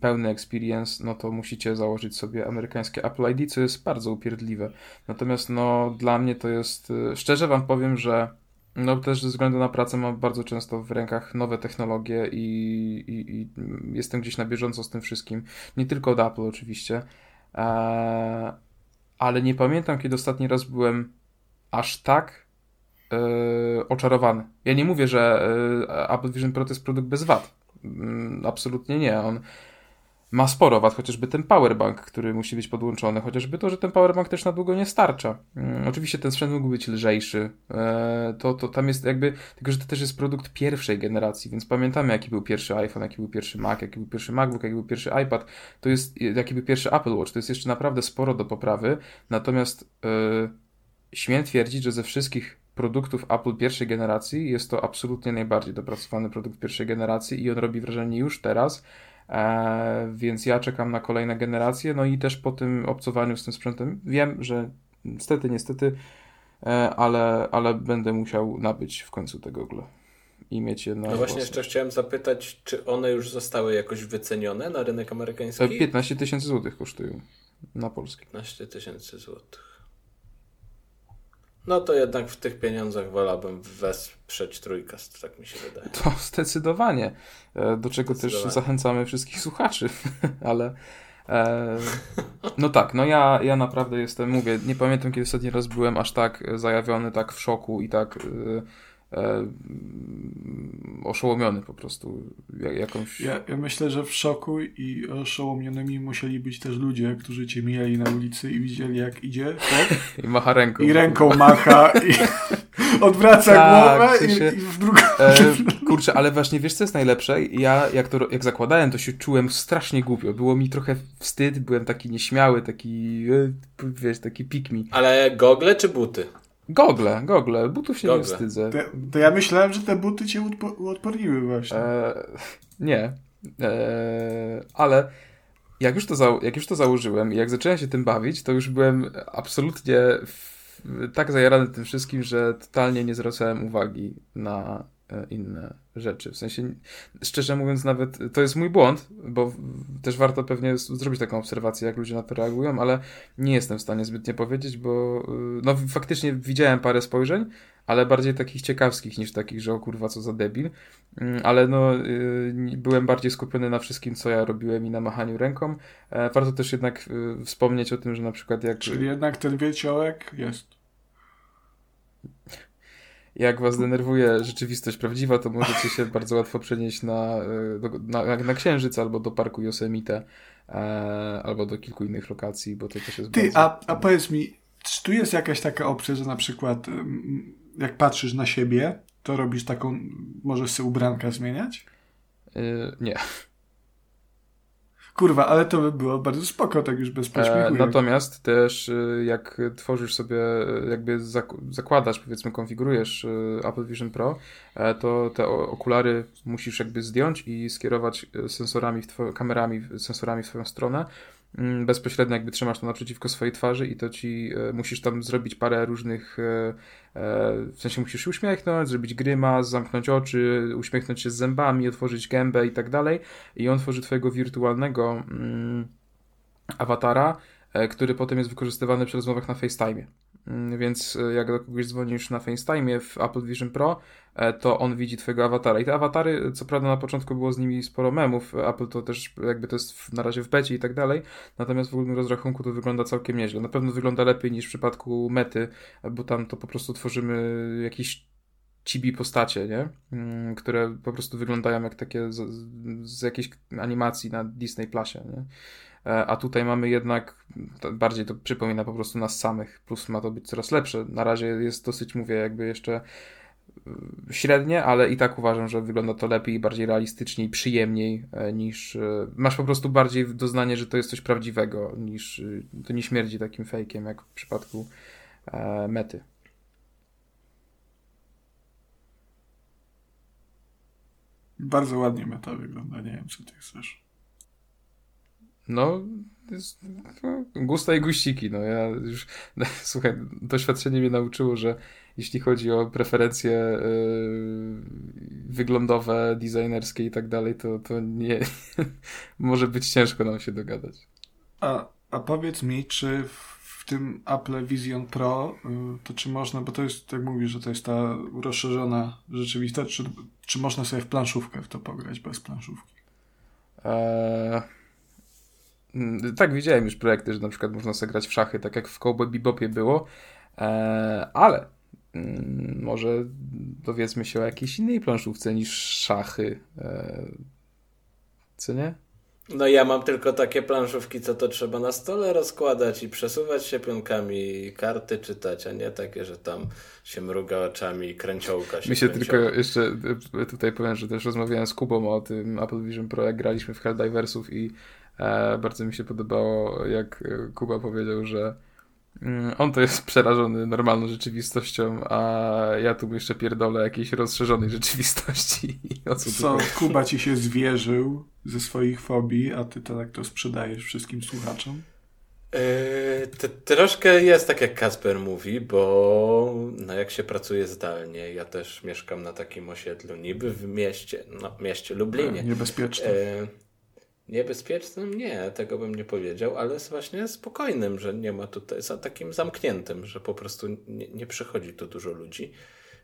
pełny experience, no to musicie założyć sobie amerykańskie Apple ID, co jest bardzo upierdliwe. Natomiast no dla mnie to jest, e, szczerze wam powiem, że no też ze względu na pracę mam bardzo często w rękach nowe technologie i, i, i jestem gdzieś na bieżąco z tym wszystkim. Nie tylko od Apple oczywiście. Eee, ale nie pamiętam, kiedy ostatni raz byłem aż tak e, oczarowany. Ja nie mówię, że e, Apple Vision Pro to jest produkt bez wad. Mm, absolutnie nie. On ma sporo wad, chociażby ten powerbank, który musi być podłączony, chociażby to, że ten powerbank też na długo nie starcza. Mm, oczywiście ten sprzęt mógł być lżejszy, e, to, to tam jest jakby, tylko że to też jest produkt pierwszej generacji, więc pamiętamy jaki był pierwszy iPhone, jaki był pierwszy Mac, jaki był pierwszy MacBook, jaki był pierwszy iPad, to jest, jaki był pierwszy Apple Watch, to jest jeszcze naprawdę sporo do poprawy, natomiast yy, śmiem twierdzić, że ze wszystkich produktów Apple pierwszej generacji jest to absolutnie najbardziej dopracowany produkt pierwszej generacji i on robi wrażenie już teraz, E, więc ja czekam na kolejne generacje. No i też po tym obcowaniu z tym sprzętem wiem, że niestety, niestety, e, ale, ale będę musiał nabyć w końcu tego Google i mieć je na. No właśnie, jeszcze chciałem zapytać, czy one już zostały jakoś wycenione na rynek amerykański? 15 tysięcy złotych kosztują na polski. 15 tysięcy złotych. No to jednak w tych pieniądzach wolałbym wesprzeć trójkast, tak mi się wydaje. To zdecydowanie, e, do czego zdecydowanie. też zachęcamy wszystkich słuchaczy, ale e, no tak, no ja, ja naprawdę jestem, mówię, nie pamiętam kiedy ostatni raz byłem aż tak zajawiony, tak w szoku i tak e, e, oszołomiony po prostu jakąś... Ja, ja, myślę, że w szoku i oszołomionymi musieli być też ludzie, którzy cię mijali na ulicy i widzieli jak idzie. Tak? I macha ręką. I ręką macha i odwraca tak, głowę w sensie, i, i w drugą... E, kurczę, ale właśnie wiesz co jest najlepsze? Ja jak to jak zakładałem, to się czułem strasznie głupio. Było mi trochę wstyd, byłem taki nieśmiały, taki e, wiesz, taki pikmi. Ale gogle czy buty? Gogle, gogle, butów się gogle. nie wstydzę. To, to, ja myślałem, że te buty cię uodporniły właśnie. E, nie, e, ale jak już, to za, jak już to założyłem i jak zacząłem się tym bawić, to już byłem absolutnie w, tak zajarany tym wszystkim, że totalnie nie zwracałem uwagi na inne rzeczy. W sensie, szczerze mówiąc, nawet to jest mój błąd, bo też warto pewnie zrobić taką obserwację, jak ludzie na to reagują, ale nie jestem w stanie zbytnio powiedzieć, bo y, no faktycznie widziałem parę spojrzeń, ale bardziej takich ciekawskich niż takich, że o kurwa co za debil, mm, ale no y, byłem bardziej skupiony na wszystkim, co ja robiłem i na machaniu ręką. E, warto też jednak wspomnieć o tym, że na przykład jak... Czyli jednak ten wieciołek jest jak was denerwuje rzeczywistość prawdziwa, to możecie się bardzo łatwo przenieść na, e, na, na Księżyc albo do parku Yosemite, e, albo do kilku innych lokacji, bo to też jest Ty, bardzo... a, a powiedz mi, czy tu jest jakaś taka opcja, że na przykład jak patrzysz na siebie, to robisz taką, możesz sobie ubranka zmieniać? Yy, nie. Kurwa, ale to by było bardzo spoko, tak już bez. E, natomiast też e, jak tworzysz sobie, e, jakby zakładasz, powiedzmy, konfigurujesz e, Apple Vision Pro, e, to te okulary musisz jakby zdjąć i skierować sensorami, w kamerami, sensorami w swoją stronę bezpośrednio jakby trzymasz to naprzeciwko swojej twarzy i to ci e, musisz tam zrobić parę różnych e, e, w sensie musisz się uśmiechnąć, zrobić grymas, zamknąć oczy, uśmiechnąć się z zębami, otworzyć gębę i tak dalej. I on tworzy twojego wirtualnego mm, awatara, który potem jest wykorzystywany przy rozmowach na FaceTime. Mm, więc e, jak do kogoś dzwonisz na FaceTime w Apple Vision Pro, e, to on widzi twojego awatara. I te awatary, co prawda na początku było z nimi sporo memów, Apple to też jakby to jest na razie w becie i tak dalej, natomiast w ogólnym rozrachunku to wygląda całkiem nieźle. Na pewno wygląda lepiej niż w przypadku Mety, bo tam to po prostu tworzymy jakiś cibi postacie, nie? Mm, które po prostu wyglądają jak takie z, z jakiejś animacji na Disney Plusie, nie? E, a tutaj mamy jednak, bardziej to przypomina po prostu nas samych, plus ma to być coraz lepsze. Na razie jest dosyć, mówię, jakby jeszcze e, średnie, ale i tak uważam, że wygląda to lepiej, bardziej realistycznie i przyjemniej e, niż. Masz po prostu bardziej doznanie, że to jest coś prawdziwego, niż to nie śmierdzi takim fejkiem, jak w przypadku mety. Bardzo ładnie meta wygląda, nie wiem co ty chcesz. No, jest, no, gusta i guściki. No ja już, no, słuchaj, doświadczenie mnie nauczyło, że jeśli chodzi o preferencje yy, wyglądowe, designerskie i tak dalej, to, to nie może być ciężko nam się dogadać. A, a powiedz mi, czy w tym Apple Vision Pro, yy, to czy można, bo to jest, jak mówisz, że to jest ta rozszerzona rzeczywistość, czy, czy można sobie w planszówkę w to pograć bez planszówki? Eee tak, widziałem już projekty, że na przykład można sobie grać w szachy, tak jak w Cowboy Bebopie było, e, ale mm, może dowiedzmy się o jakiejś innej planszówce niż szachy. E, co nie? No ja mam tylko takie planszówki, co to trzeba na stole rozkładać i przesuwać się pionkami i karty czytać, a nie takie, że tam się mruga oczami i kręciołka się Mi się tylko jeszcze tutaj powiem, że też rozmawiałem z Kubą o tym Apple Vision Pro, jak graliśmy w Helldiversów i E, bardzo mi się podobało, jak Kuba powiedział, że mm, on to jest przerażony normalną rzeczywistością, a ja tu jeszcze pierdolę jakiejś rozszerzonej rzeczywistości. O co, co Kuba ci się zwierzył ze swoich fobii, a ty to tak to sprzedajesz wszystkim słuchaczom? Yy, troszkę jest tak, jak Kasper mówi, bo no jak się pracuje zdalnie, ja też mieszkam na takim osiedlu, niby w mieście, no mieście Lublinie. Niebezpieczne. Yy, Niebezpiecznym? Nie, tego bym nie powiedział, ale właśnie spokojnym, że nie ma tutaj, takim zamkniętym, że po prostu nie, nie przychodzi tu dużo ludzi.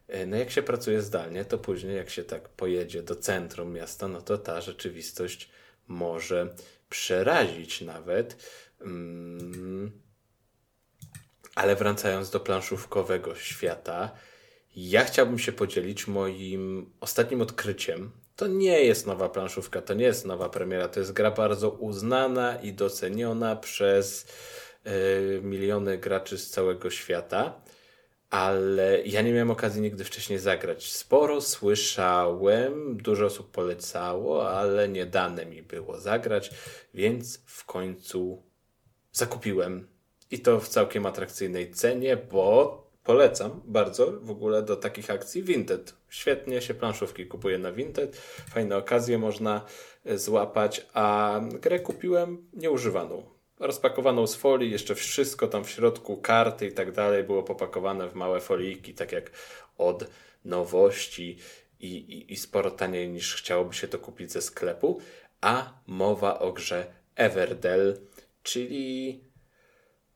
E, no jak się pracuje zdalnie, to później jak się tak pojedzie do centrum miasta, no to ta rzeczywistość może przerazić nawet. Mm. Ale wracając do planszówkowego świata, ja chciałbym się podzielić moim ostatnim odkryciem to nie jest nowa planszówka, to nie jest nowa premiera, to jest gra bardzo uznana i doceniona przez y, miliony graczy z całego świata, ale ja nie miałem okazji nigdy wcześniej zagrać. Sporo słyszałem, dużo osób polecało, ale nie dane mi było zagrać, więc w końcu zakupiłem. I to w całkiem atrakcyjnej cenie, bo Polecam bardzo w ogóle do takich akcji Vinted. Świetnie się planszówki kupuje na Vinted, fajne okazje można e, złapać, a grę kupiłem nieużywaną. Rozpakowaną z folii, jeszcze wszystko tam w środku, karty i tak dalej było popakowane w małe folijki, tak jak od nowości i, i, i sporo taniej niż chciałoby się to kupić ze sklepu. A mowa o grze Everdell, czyli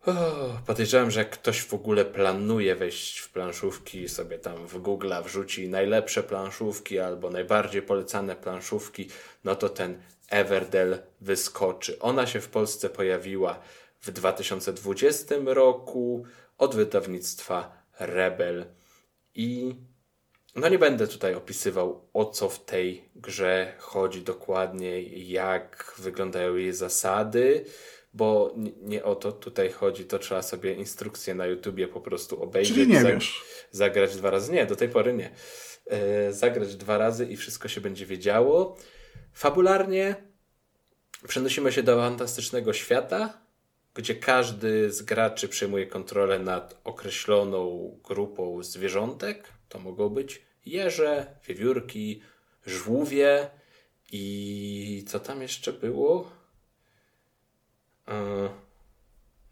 Oh, podejrzewam, że jak ktoś w ogóle planuje wejść w planszówki, sobie tam w Google wrzuci najlepsze planszówki albo najbardziej polecane planszówki, no to ten Everdell wyskoczy. Ona się w Polsce pojawiła w 2020 roku od wydawnictwa Rebel. I no nie będę tutaj opisywał o co w tej grze chodzi dokładnie, jak wyglądają jej zasady bo nie o to tutaj chodzi, to trzeba sobie instrukcję na YouTubie po prostu obejrzeć. Czyli nie wiesz. Zagrać dwa razy. Nie, do tej pory nie. E, zagrać dwa razy i wszystko się będzie wiedziało. Fabularnie Przenosimy się do fantastycznego świata, gdzie każdy z graczy przejmuje kontrolę nad określoną grupą zwierzątek. To mogą być jeże, wiewiórki, żółwie i co tam jeszcze było? Yy,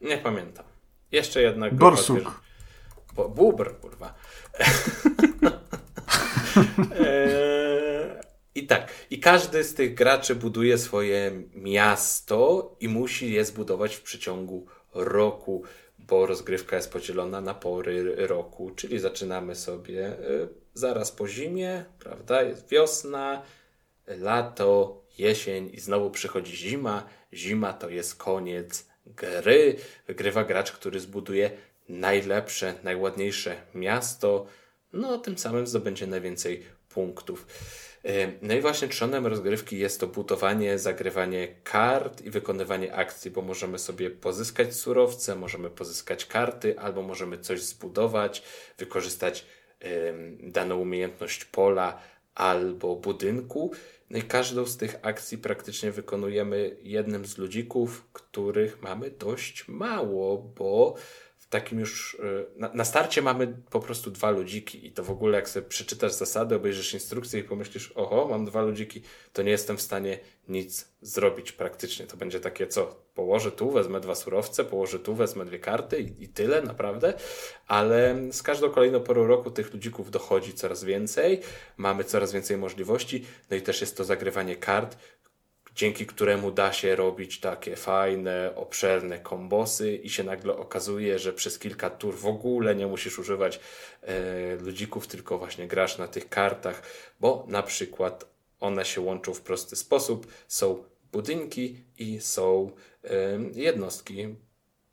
nie pamiętam. Jeszcze jedna grupa. Borsuk. Bo, bubr, kurwa. eee, I tak, i każdy z tych graczy buduje swoje miasto i musi je zbudować w przeciągu roku, bo rozgrywka jest podzielona na pory roku, czyli zaczynamy sobie e, zaraz po zimie, prawda? Jest wiosna, lato, jesień i znowu przychodzi zima. Zima to jest koniec gry. Wygrywa gracz, który zbuduje najlepsze, najładniejsze miasto, no tym samym zdobędzie najwięcej punktów. E, no i właśnie trzonem rozgrywki jest to budowanie, zagrywanie kart i wykonywanie akcji, bo możemy sobie pozyskać surowce, możemy pozyskać karty, albo możemy coś zbudować, wykorzystać daną umiejętność pola albo budynku. Każdą z tych akcji praktycznie wykonujemy jednym z ludzików, których mamy dość mało, bo takim już. E, na, na, starcie mamy po prostu dwa ludziki, i to w ogóle, jak sobie przeczytasz zasady, obejrzysz instrukcję i pomyślisz, oho, mam dwa ludziki, to nie jestem w stanie nic zrobić praktycznie. To będzie takie, co położę tu, wezmę dwa surowce, położę tu, wezmę dwie karty i, i tyle, naprawdę. Ale z każdą kolejną porą roku tych ludzików dochodzi coraz więcej, mamy coraz więcej możliwości, no i też jest to zagrywanie kart, dzięki któremu da się robić takie fajne, obszerne kombosy i się nagle okazuje, że przez kilka tur w ogóle nie musisz używać e, ludzików, tylko właśnie grasz na tych kartach, bo na przykład one się łączą w prosty sposób. Są budynki i są e, jednostki,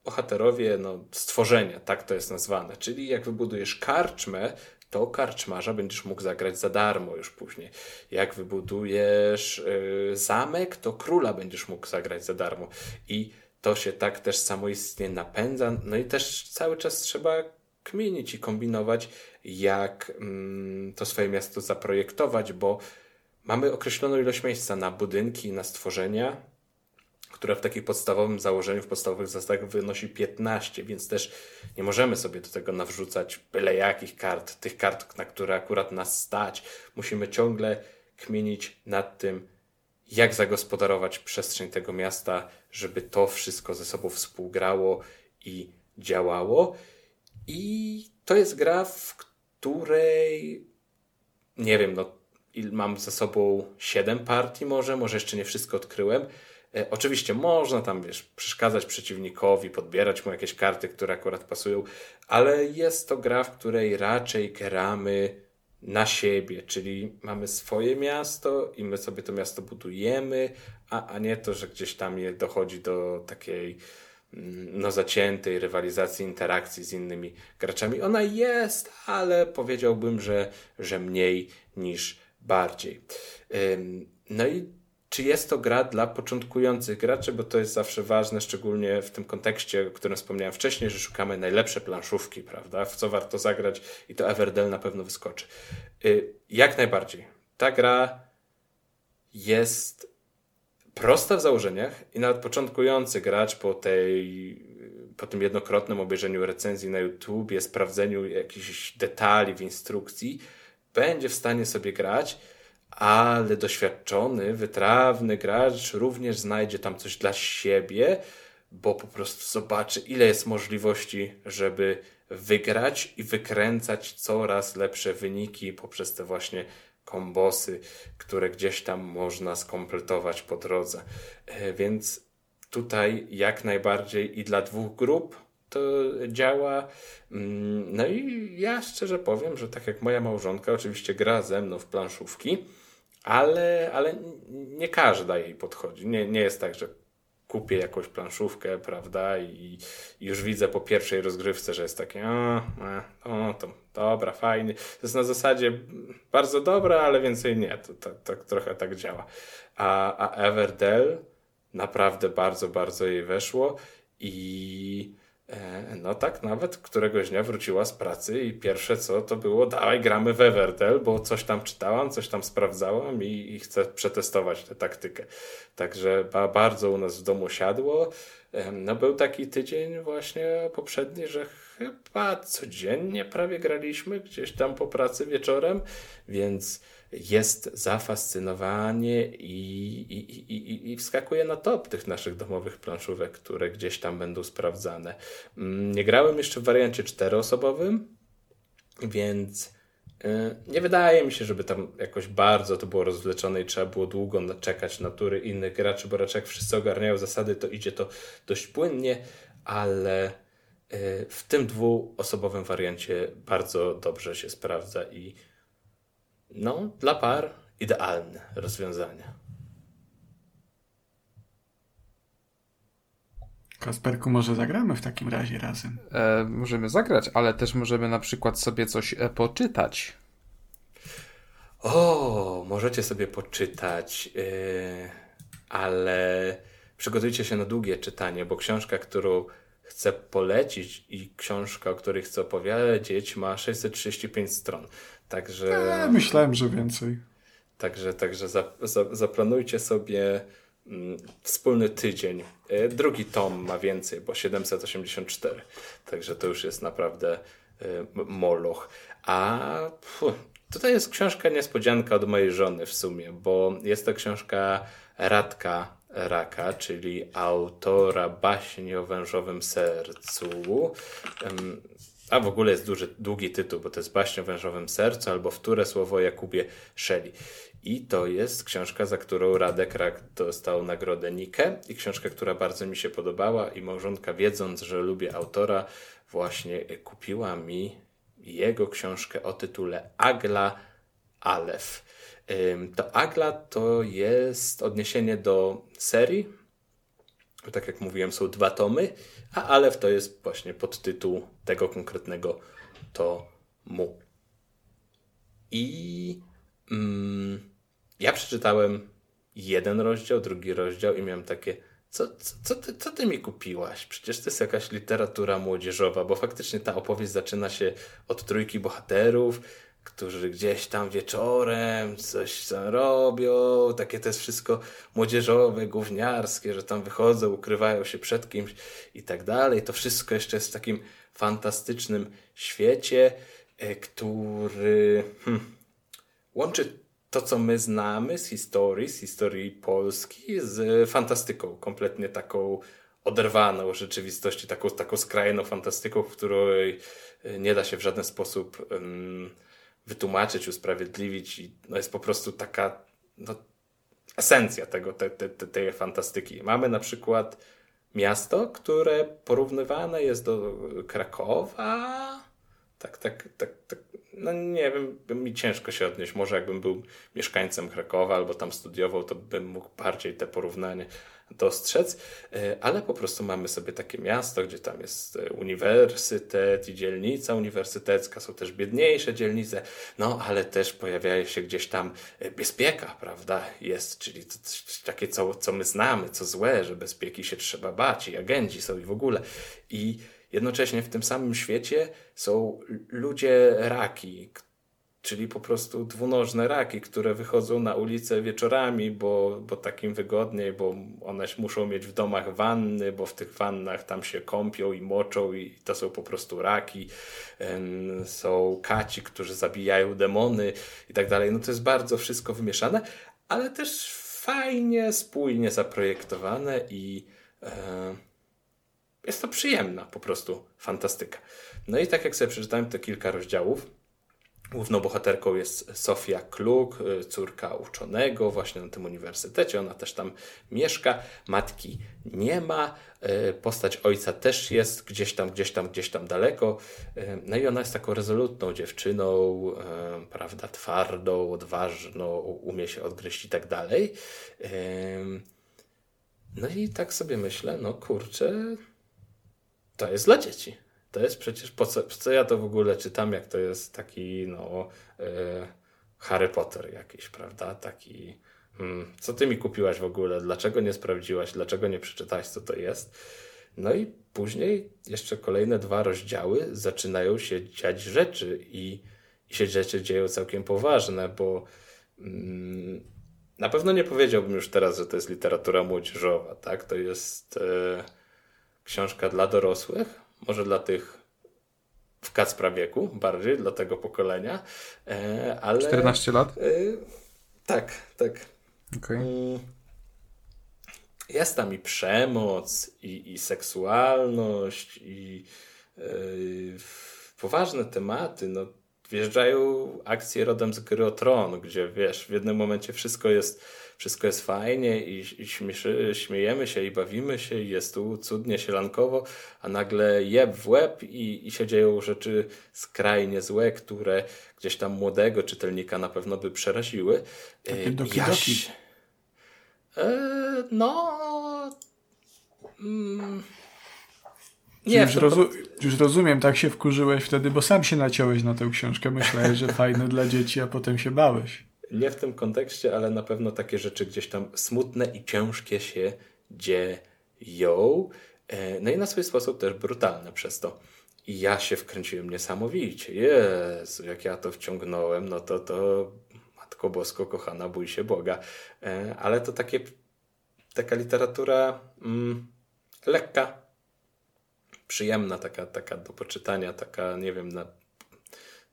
bohaterowie, no, stworzenia, tak to jest nazwane. Czyli jak wybudujesz karczmę, to karczmarza będziesz mógł zagrać za darmo już później. Jak wybudujesz yy, zamek, to króla będziesz mógł zagrać za darmo. I to się tak też samoistnie napędza. No i też cały czas trzeba kminić i kombinować, jak mm, to swoje miasto zaprojektować, bo mamy określoną ilość miejsca na budynki, na stworzenia, która w takim podstawowym założeniu, w podstawowych zasadach wynosi 15, więc też nie możemy sobie do tego nawrzucać byle jakich kart, tych kart, na które akurat nas stać. Musimy ciągle kminić nad tym, jak zagospodarować przestrzeń tego miasta, żeby to wszystko ze sobą współgrało i działało. I to jest gra, w której nie wiem, no mam ze sobą 7 partii może, może jeszcze nie wszystko odkryłem, oczywiście można tam, wiesz, przeszkadzać przeciwnikowi, podbierać mu jakieś karty, które akurat pasują, ale jest to gra, w której raczej gramy na siebie, czyli mamy swoje miasto i my sobie to miasto budujemy, a, a nie to, że gdzieś tam je dochodzi do takiej mm, no, zaciętej rywalizacji, interakcji z innymi graczami. Ona jest, ale powiedziałbym, że, że mniej niż bardziej. No i czy jest to gra dla początkujących graczy, bo to jest zawsze ważne, szczególnie w tym kontekście, o którym wspomniałem wcześniej, że szukamy najlepsze planszówki, prawda? W co warto zagrać i to Everdell na pewno wyskoczy. Y, jak najbardziej. Ta gra jest prosta w założeniach i nawet początkujący gracz po tej po tym jednokrotnym obejrzeniu recenzji na YouTubie, sprawdzeniu jakichś detali w instrukcji, będzie w stanie sobie grać ale doświadczony, wytrawny gracz również znajdzie tam coś dla siebie, bo po prostu zobaczy, ile jest możliwości, żeby wygrać i wykręcać coraz lepsze wyniki poprzez te właśnie kombosy, które gdzieś tam można skompletować po drodze. E, więc tutaj jak najbardziej i dla dwóch grup to działa. Mm, no i ja szczerze powiem, że tak jak moja małżonka oczywiście gra ze mną w planszówki, ale, ale nie każda jej podchodzi. Nie, nie jest tak, że kupię jakąś planszówkę, prawda, i, już widzę po pierwszej rozgrywce, że jest takie, o, o to dobra, fajnie. To jest na zasadzie bardzo dobra, ale więcej nie. To, to, to trochę tak działa. A, a Everdell naprawdę bardzo, bardzo jej weszło i E, no tak, nawet któregoś dnia wróciła z pracy i pierwsze co to było, dawaj gramy w Evertel, bo coś tam czytałam, coś tam sprawdzałam i, i chcę przetestować tę taktykę. Także ba, bardzo u nas w domu siadło. No był taki tydzień właśnie poprzedni, że chyba codziennie prawie graliśmy gdzieś tam po pracy wieczorem, więc jest zafascynowanie i, i, i, i wskakuje na top tych naszych domowych planszówek, które gdzieś tam będą sprawdzane. Mm, nie grałem jeszcze w wariancie czteroosobowym, więc y, nie wydaje mi się, żeby tam jakoś bardzo to było rozwleczone i trzeba było długo czekać na tury innych graczy, bo raczej jak wszyscy ogarniają zasady, to idzie to dość płynnie, ale y, w tym dwuosobowym wariancie bardzo dobrze się sprawdza i no, dla par idealne rozwiązanie. Kasperku, może zagramy w takim razie razem? E, możemy zagrać, ale też możemy na przykład sobie coś e, poczytać. O, możecie sobie poczytać, yy, ale przygotujcie się na długie czytanie, bo książka, którą chcę polecić i książka, o której chcę opowiedzieć, ma 635 stron. Także. Ja myślałem, że więcej. Także, także za, za, zaplanujcie sobie mm, wspólny tydzień. E, drugi tom ma więcej, bo 784. Także to już jest naprawdę y, moloch. A pfu, tutaj jest książka niespodzianka od mojej żony w sumie, bo jest to książka Radka Raka, czyli autora baśni o wężowym sercu. A w ogóle jest duży, długi tytuł, bo to jest Baśń o wężowym sercu albo Wtóre słowo Jakubie Szeli. I to jest książka, za którą Radek Rak dostał nagrodę Nike i książka, która bardzo mi się podobała i małżonka wiedząc, że lubię autora, właśnie kupiła mi jego książkę o tytule Agla Alef. To Agla to jest odniesienie do serii tak jak mówiłem, są dwa tomy, a Alef to jest właśnie podtytuł tego konkretnego tomu. I mm, ja przeczytałem jeden rozdział, drugi rozdział i miałem takie, co, co, co, ty, co ty mi kupiłaś? Przecież to jest jakaś literatura młodzieżowa, bo faktycznie ta opowieść zaczyna się od trójki bohaterów, którzy gdzieś tam wieczorem coś tam robią, takie to jest wszystko młodzieżowe, gówniarskie, że tam wychodzą, ukrywają się przed kimś i tak dalej. To wszystko jeszcze jest w takim fantastycznym świecie, e, który hmm, łączy to, co my znamy z historii, z historii Polski, z fantastyką, kompletnie taką oderwaną rzeczywistości, taką, taką skrajną fantastyką, w której e, nie da się w żaden sposób um, wytłumaczyć, usprawiedliwić i no jest po prostu taka no, esencja tego, te, te, te, tej fantastyki. Mamy na przykład miasto, które porównywane jest do Krakowa. Tak, tak, tak, tak. No nie wiem, mi ciężko się odnieść. Może jakbym był mieszkańcem Krakowa albo tam studiował, to bym mógł bardziej te porównanie dostrzec, e, ale po prostu mamy sobie takie miasto, gdzie tam jest e, uniwersytet i dzielnica uniwersytecka, są też biedniejsze dzielnice, no ale też pojawia się gdzieś tam e, bezpieka, prawda? Jest, czyli to takie, co, co my znamy, co złe, że bezpieki się trzeba bać i agenci są i w ogóle. I jednocześnie w tym samym świecie są ludzie raki, czyli po prostu dwunożne raki, które wychodzą na ulicę wieczorami, bo, bo takim wygodniej, bo one muszą mieć w domach wanny, bo w tych wannach tam się kąpią i moczą i to są po prostu raki. Są kaci, którzy zabijają demony i tak dalej. No to jest bardzo wszystko wymieszane, ale też fajnie, spójnie zaprojektowane i e, jest to przyjemna po prostu fantastyka. No i tak jak sobie przeczytałem te kilka rozdziałów, Główną bohaterką jest Sofia Klug, y, córka uczonego właśnie na tym uniwersytecie. Ona też tam mieszka. Matki nie ma. Y, postać ojca też jest gdzieś tam, gdzieś tam, gdzieś tam daleko. Y, no i ona jest taką rezolutną dziewczyną, prawda, twardą, odważną, umie się odgryźć i tak dalej. No i tak sobie myślę, no kurczę, to jest dla dzieci to jest przecież, po co, po co ja to w ogóle czytam, jak to jest taki, no, yy, Harry Potter jakiś, prawda? Taki, hmm, co ty mi kupiłaś w ogóle? Dlaczego nie sprawdziłaś? Dlaczego nie przeczytałaś, co to jest? No i później jeszcze kolejne dwa rozdziały zaczynają się dziać rzeczy i, i się rzeczy dzieją całkiem poważne, bo mm, na pewno nie powiedziałbym już teraz, że to jest literatura młodzieżowa, tak? To jest e, książka dla dorosłych, może dla tych w Kacpra wieku, bardziej dla tego pokolenia, e, ale... 14 lat? E, tak, tak. Okay. Mm, jest tam i przemoc, i, i seksualność, i yy, poważne tematy. No, wjeżdżają akcje rodem z gry o Tron, gdzie wiesz, w jednym momencie wszystko jest, wszystko jest fajnie i, i śmieszy, śmiejemy się i bawimy się i jest tu cudnie, sielankowo, a nagle jeb w łeb i, i się dzieją rzeczy skrajnie złe, które gdzieś tam młodego czytelnika na pewno by przeraziły. Takie doki, doki. E, no. Mm, nie, już, rozu już, rozumiem, tak się wkurzyłeś wtedy, bo sam się naciąłeś na tę książkę. Myślałeś, że fajne dla dzieci, a potem się bałeś. Nie w tym kontekście, ale na pewno takie rzeczy gdzieś tam smutne i ciężkie się dzieją. E, no i na swój sposób też brutalne przez to. I ja się wkręciłem niesamowicie. Jezu, jak ja to wciągnąłem, no to to Matko Bosko, kochana, bój się Boga. E, ale to takie, taka literatura mm, lekka, przyjemna, taka, taka do poczytania, taka, nie wiem, na,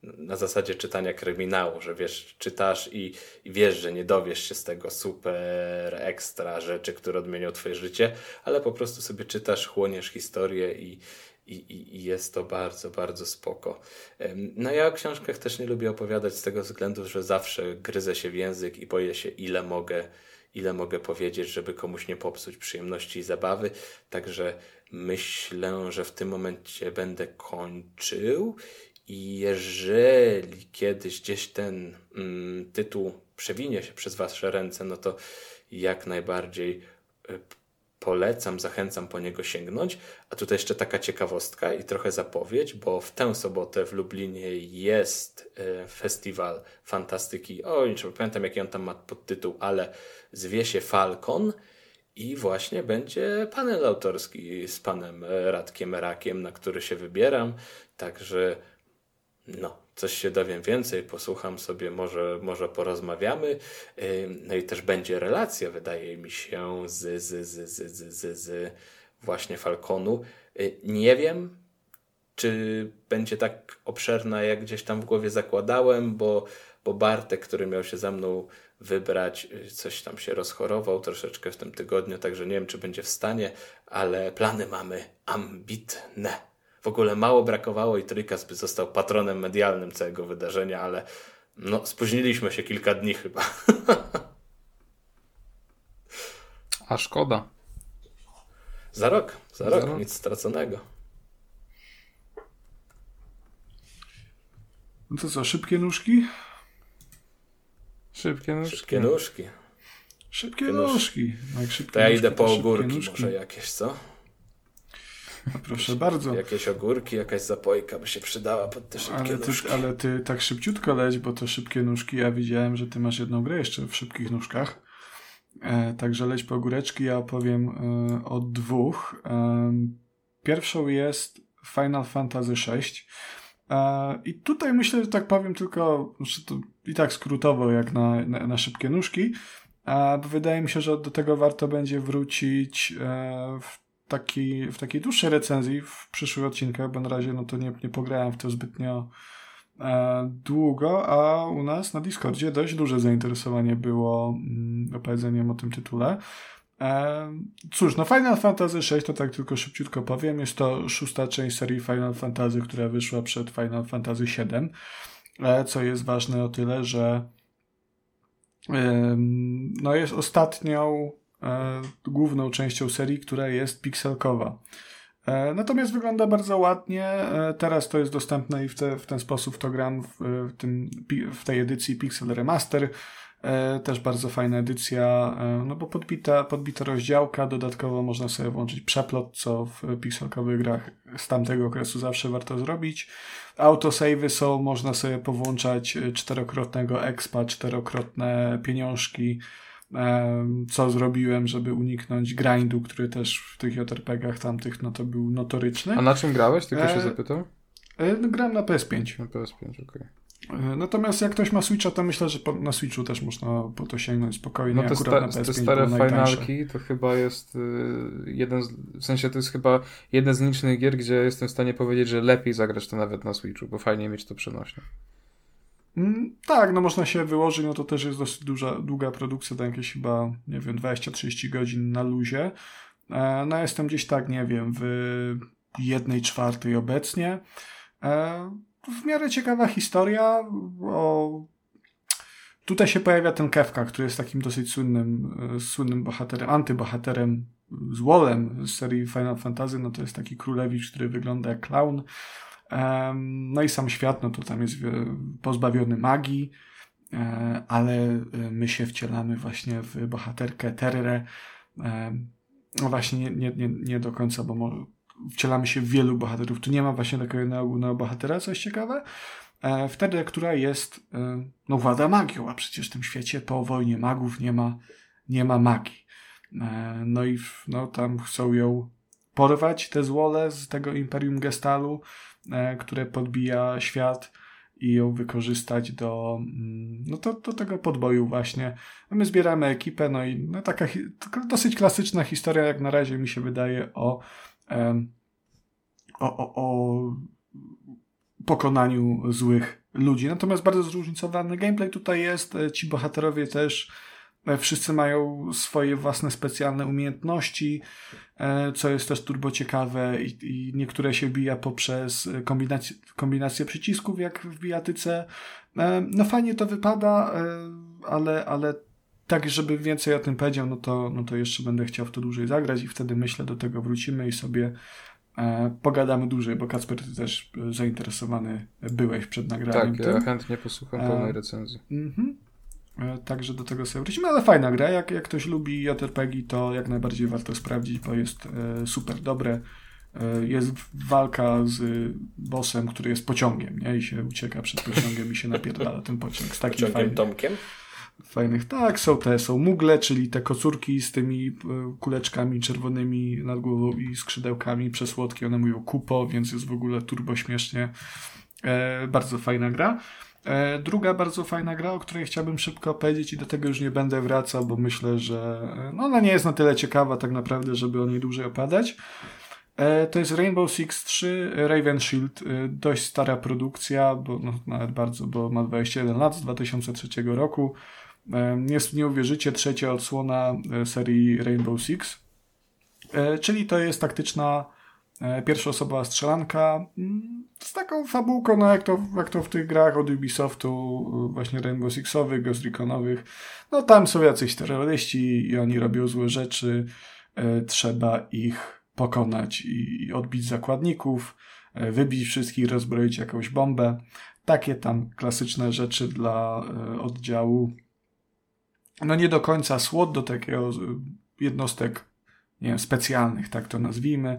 na zasadzie czytania kryminału, że wiesz, czytasz i, i wiesz, że nie dowiesz się z tego super ekstra rzeczy, które odmienią twoje życie, ale po prostu sobie czytasz, chłoniesz historię i, i, i, jest to bardzo, bardzo spoko. No ja o książkach też nie lubię opowiadać z tego względu, że zawsze gryzę się w język i boję się ile mogę, ile mogę powiedzieć, żeby komuś nie popsuć przyjemności i zabawy. Także myślę, że w tym momencie będę kończył i jeżeli kiedyś gdzieś ten mm, tytuł przewinie się przez Wasze ręce, no to jak najbardziej y, polecam, zachęcam po niego sięgnąć. A tutaj jeszcze taka ciekawostka i trochę zapowiedź, bo w tę sobotę w Lublinie jest e, festiwal fantastyki. O, nie pamiętam jaki on tam ma podtytuł, ale zwie się Falcon. I właśnie będzie panel autorski z panem Radkiem Rakiem, na który się wybieram. Także no, coś się dowiem więcej, posłucham sobie, może, może porozmawiamy. No i też będzie relacja, wydaje mi się, z, z, z, z, z, z właśnie Falconu. Nie wiem, czy będzie tak obszerna, jak gdzieś tam w głowie zakładałem, bo, bo Bartek, który miał się za mną wybrać, y, coś tam się rozchorował troszeczkę w tym tygodniu, także nie wiem, czy będzie w stanie, ale plany mamy ambitne. W ogóle mało brakowało i Trójkas by został patronem medialnym całego wydarzenia, ale no, spóźniliśmy się kilka dni chyba. A szkoda. Za rok, za, za rok, rok, nic straconego. No to co, szybkie nóżki? Szybkie nóżki. Szybkie nóżki. Szybkie nóżki. No jak szybkie to ja nóżki, idę po ogórki może jakieś, co? No proszę bardzo. Jakieś ogórki, jakaś zapojka by się przydała pod te szybkie ale ty, nóżki. Ale ty tak szybciutko leć, bo to szybkie nóżki, ja widziałem, że ty masz jedną grę jeszcze w szybkich nóżkach. E, także leć po ogóreczki, ja opowiem e, o dwóch. E, pierwszą jest Final Fantasy VI. E, I tutaj myślę, że tak powiem tylko, że to i tak skrótowo jak na, na, na szybkie nóżki, a wydaje mi się, że do tego warto będzie wrócić e, w taki, w takiej dłuższej recenzji w przyszłych odcinkach, bo na razie no to nie, nie pograłem w to zbytnio e, długo, a u nas na Discordzie dość duże zainteresowanie było mm, opowiedzeniem o tym tytule. Cóż, no Final Fantasy VI to tak tylko szybciutko powiem. Jest to szósta część serii Final Fantasy, która wyszła przed Final Fantasy VII, e, co jest ważne o tyle, że no jest ostatnią E, główną częścią serii, która jest pikselkowa. E, natomiast wygląda bardzo ładnie. Teraz to jest dostępne i w, te, w ten sposób to gram w, w, tym, w tej edycji Pixel Remaster. Też bardzo fajna edycja, no bo podbita, podbita rozdziałka, dodatkowo można sobie włączyć przeplot, co w pixelkowych grach z tamtego okresu zawsze warto zrobić. Autosavey są, można sobie powłączać czterokrotnego expa, czterokrotne pieniążki, co zrobiłem, żeby uniknąć grindu, który też w tych JRPG-ach tamtych, no to był notoryczny. A na czym grałeś? Tylko się zapytał. No, gram na PS5. Na PS5, okej. Okay. E, natomiast jak ktoś ma Switcha, to myślę, że na Switchu też można po to sięgnąć spokojnie. No te, sta te stare finalki to chyba jest y, jeden z, w sensie to jest chyba jeden z licznych gier, gdzie jestem w stanie powiedzieć, że lepiej zagrać to nawet na Switchu, bo fajnie mieć to przenośnie. Mm, tak, no można się wyłożyć, no to też jest dosyć duża, długa produkcja, to jakieś chyba, nie wiem, 20-30 godzin na luzie. E, no jestem gdzieś tak, nie wiem, w jednej czwartej obecnie. E, w miarę ciekawa historia. O... Tutaj się pojawia ten Kefka, który jest takim dosyć słynnym, e, słynnym bohaterem, antybohaterem z Wolem z serii Final Fantasy. No to jest taki królewicz, który wygląda jak clown. No i sam świat, no to tam jest pozbawiony magii, e, ale my się wcielamy właśnie w bohaterkę Terrę. No właśnie nie, nie, nie, nie do końca, bo wcielamy się w wielu bohaterów. Tu nie ma właśnie takiego jednego bohatera, co jest ciekawe. E, wtedy, która jest, e, no włada magią, a przecież w tym świecie po wojnie magów nie ma, nie ma magii. E, no i no, tam chcą ją porwać, te złole z tego Imperium Gestalu, które podbija świat i ją wykorzystać do, mm, no to, do tego podboju właśnie. My zbieramy ekipę, no i no taka dosyć klasyczna historia, jak na razie mi się wydaje, o o, o, o pokonaniu złych ludzi. Natomiast bardzo zróżnicowany gameplay tutaj jest. E, ci bohaterowie też e, wszyscy mają swoje własne specjalne umiejętności, e, co jest też turbo ciekawe i, i niektóre się wbija poprzez kombinację, kombinację przycisków, jak w bijatyce. No fajnie to wypada, ale, ale tak, żeby więcej o tym powiedział, no to, no to jeszcze będę chciał w to dłużej zagrać i wtedy myślę do tego wrócimy i sobie e, pogadamy dłużej, bo Kacper, ty też zainteresowany byłeś przed nagraniem. Tak, ja chętnie posłucham e, pełnej recenzji. Mhm. E, także do tego sobie wrócimy, ale fajna gra. Jak, jak ktoś lubi JRPG, to jak najbardziej warto sprawdzić, bo jest e, super dobre. E, jest walka z bossem, który jest pociągiem, nie? I się ucieka przed pociągiem i się napierdala ten pociąg. Z takim pociągiem fajnym, Tomkiem? Fajnych. Tak, są te, są mugle, czyli te kocurki z tymi e, kuleczkami czerwonymi nad głową i skrzydełkami przesłodkie. One mówią kupo, więc jest w ogóle turbo śmiesznie. E, bardzo fajna gra. E, druga bardzo fajna gra, o której chciałbym szybko powiedzieć i do tego już nie będę wracał, bo myślę, że e, no, ona nie jest na tyle ciekawa tak naprawdę, żeby o niej dłużej opadać. E, to jest Rainbow Six 3 Raven Shield. Dość stara produkcja, bo no, nawet bardzo, bo ma 21 lat z 2003 roku. Jest, nie uwierzycie, trzecia odsłona e, serii Rainbow Six. E, czyli to jest taktyczna e, pierwszoosobowa strzelanka mm, z taką fabułką, no jak to, jak to w tych grach od Ubisoftu, właśnie Rainbow Sixowych, Ghost Reconowych. No tam są jacyś terroryści i oni robią złe rzeczy. Trzeba ich pokonać i odbić zakładników, wybić wszystkich, rozbroić jakąś bombę. Takie tam klasyczne rzeczy dla oddziału no nie do końca SWOT do takiego jednostek nie wiem, specjalnych, tak to nazwijmy.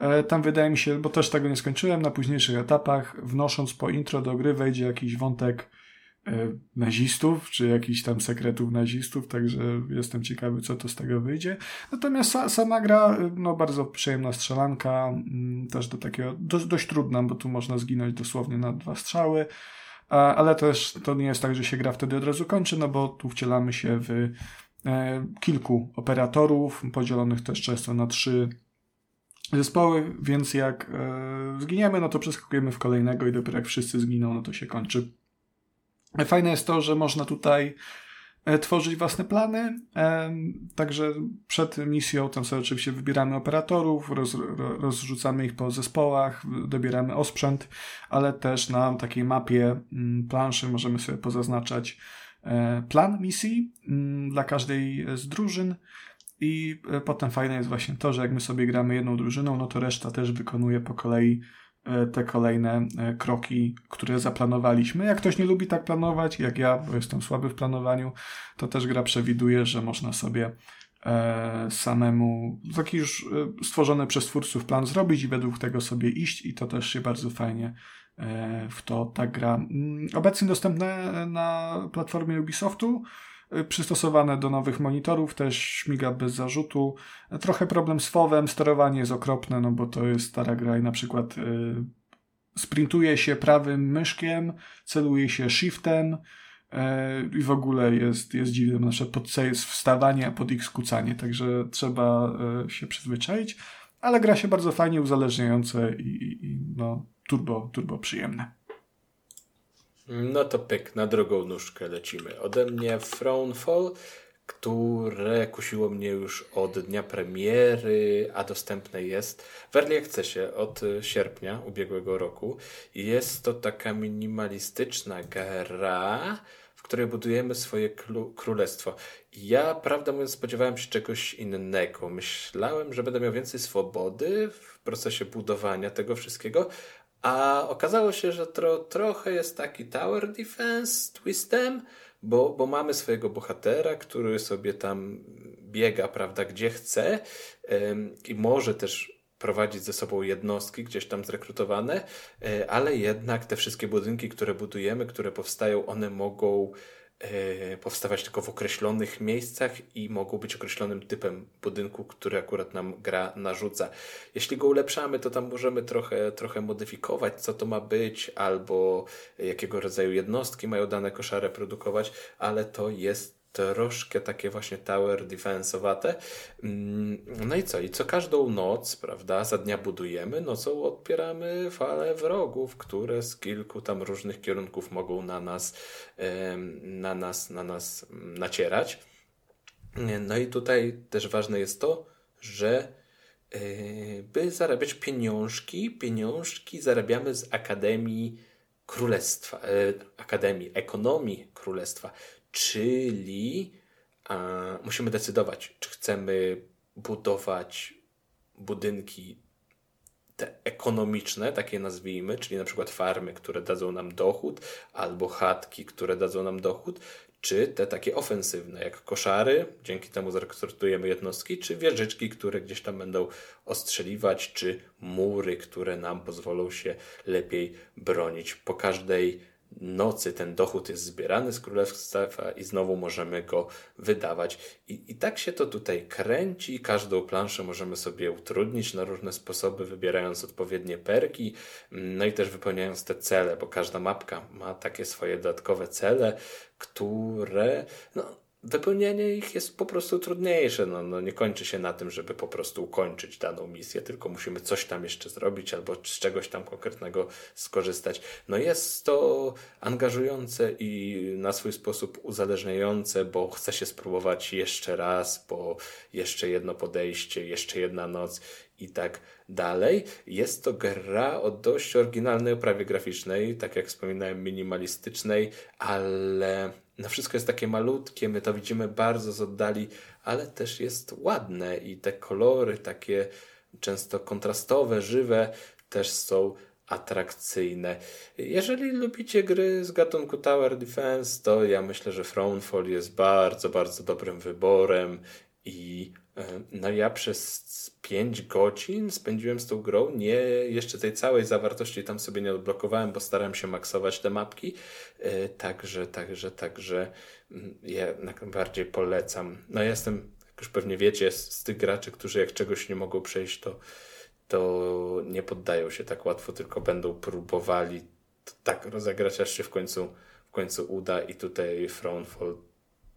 E, tam wydaje mi się, bo też tego nie skończyłem, na późniejszych etapach, wnosząc po intro do gry wejdzie jakiś wątek e, nazistów, czy jakiś tam sekretów nazistów, także jestem ciekawy, co to z tego wyjdzie. Natomiast sama gra, no bardzo przyjemna strzelanka, mm, też do takiego, dość, dość trudna, bo tu można zginąć dosłownie na dwa strzały ale też to nie jest tak, że się gra wtedy od razu kończy, no bo tu wcielamy się w e, kilku operatorów, podzielonych też często na trzy zespoły, więc jak e, zginiemy, no to przeskakujemy w kolejnego i dopiero jak wszyscy zginą, no to się kończy. Fajne jest to, że można tutaj tworzyć własne plany. E, także przed misją tam sobie oczywiście wybieramy operatorów, roz, rozrzucamy ich po zespołach, dobieramy osprzęt, ale też na takiej mapie mm, planszy możemy sobie pozaznaczać e, plan misji mm, dla każdej z drużyn. I potem fajne jest właśnie to, że jak my sobie gramy jedną drużyną, no to reszta też wykonuje po kolei E, te kolejne e, kroki, które zaplanowaliśmy. Jak ktoś nie lubi tak planować, jak ja, bo jestem słaby w planowaniu, to też gra przewiduje, że można sobie e, samemu taki już stworzony przez twórców plan zrobić i według tego sobie iść i to też się bardzo fajnie w to ta gra. Mm, obecnie dostępne na platformie Ubisoftu przystosowane do nowych monitorów, też śmiga bez zarzutu. Trochę problem z fowem, sterowanie jest okropne, no bo to jest stara gra i na przykład y, sprintuje się prawym myszkiem, celuje się shiftem, E, i w ogóle jest, jest dziwne, na przykład pod C jest wstawanie, a pod X kucanie, także trzeba się przyzwyczaić, ale gra się bardzo fajnie, uzależniające i, i no, turbo, turbo przyjemne. No to pyk, na drugą nóżkę lecimy. Ode mnie Thronefall, które kusiło mnie już od dnia premiery, a dostępne jest w Early Accessie od sierpnia ubiegłego roku. Jest to taka minimalistyczna gra, w której budujemy swoje królestwo. Ja, prawdę mówiąc, spodziewałem się czegoś innego. Myślałem, że będę miał więcej swobody w procesie budowania tego wszystkiego, a okazało się, że tro, trochę jest taki tower defense twistem, bo, bo mamy swojego bohatera, który sobie tam biega, prawda, gdzie chce i może też prowadzić ze sobą jednostki gdzieś tam zrekrutowane, e, ale jednak te wszystkie budynki, które budujemy, które powstają, one mogą powstawać tylko w określonych miejscach i mogą być określonym typem budynku, który akurat nam gra narzuca. Jeśli go ulepszamy, to tam możemy trochę, trochę modyfikować, co to ma być, albo jakiego rodzaju jednostki mają dane koszary produkować, ale to jest troszkę takie właśnie tower defense'owate. Mm, no i co? I co każdą noc, prawda, za dnia budujemy, nocą odpieramy fale wrogów, które z kilku tam różnych kierunków mogą na nas, na nas, na nas nacierać. No i tutaj też ważne jest to, że e, by zarabiać pieniążki, pieniążki zarabiamy z Akademii Królestwa, e, Akademii Ekonomii Królestwa, czyli a, musimy decydować, czy chcemy budować budynki te ekonomiczne, takie nazwijmy, czyli na przykład farmy, które dadzą nam dochód, albo chatki, które dadzą nam dochód, czy te takie ofensywne, jak koszary, dzięki temu zrekrutujemy jednostki, czy wieżyczki, które gdzieś tam będą ostrzeliwać, czy mury, które nam pozwolą się lepiej bronić. Po każdej nocy ten dochód jest zbierany z królestwa i znowu możemy go wydawać. I, I tak się to tutaj kręci. Każdą planszę możemy sobie utrudnić na różne sposoby, wybierając odpowiednie perki, no i też wypełniając te cele, bo każda mapka ma takie swoje dodatkowe cele, które no, wypełnianie ich jest po prostu trudniejsze. No, no nie kończy się na tym, żeby po prostu ukończyć daną misję, tylko musimy coś tam jeszcze zrobić albo z czegoś tam konkretnego skorzystać. No jest to angażujące i na swój sposób uzależniające, bo chce się spróbować jeszcze raz, bo jeszcze jedno podejście, jeszcze jedna noc i tak dalej. Jest to gra o dość oryginalnej oprawie graficznej, tak jak wspominałem, minimalistycznej, ale no wszystko jest takie malutkie, my to widzimy bardzo z oddali, ale też jest ładne i te kolory takie często kontrastowe, żywe też są atrakcyjne. Jeżeli lubicie gry z gatunku Tower Defense, to ja myślę, że Thronefall jest bardzo, bardzo dobrym wyborem i e, no ja przez 5 godzin spędziłem z tą grą. Nie, jeszcze tej całej zawartości tam sobie nie odblokowałem, bo starałem się maksować te mapki. E, także, także, także mm, ja najbardziej polecam. No ja jestem, jak już pewnie wiecie, z, z tych graczy, którzy jak czegoś nie mogą przejść, to, to nie poddają się tak łatwo, tylko będą próbowali tak rozegrać, aż się w końcu, w końcu uda i tutaj Thronefall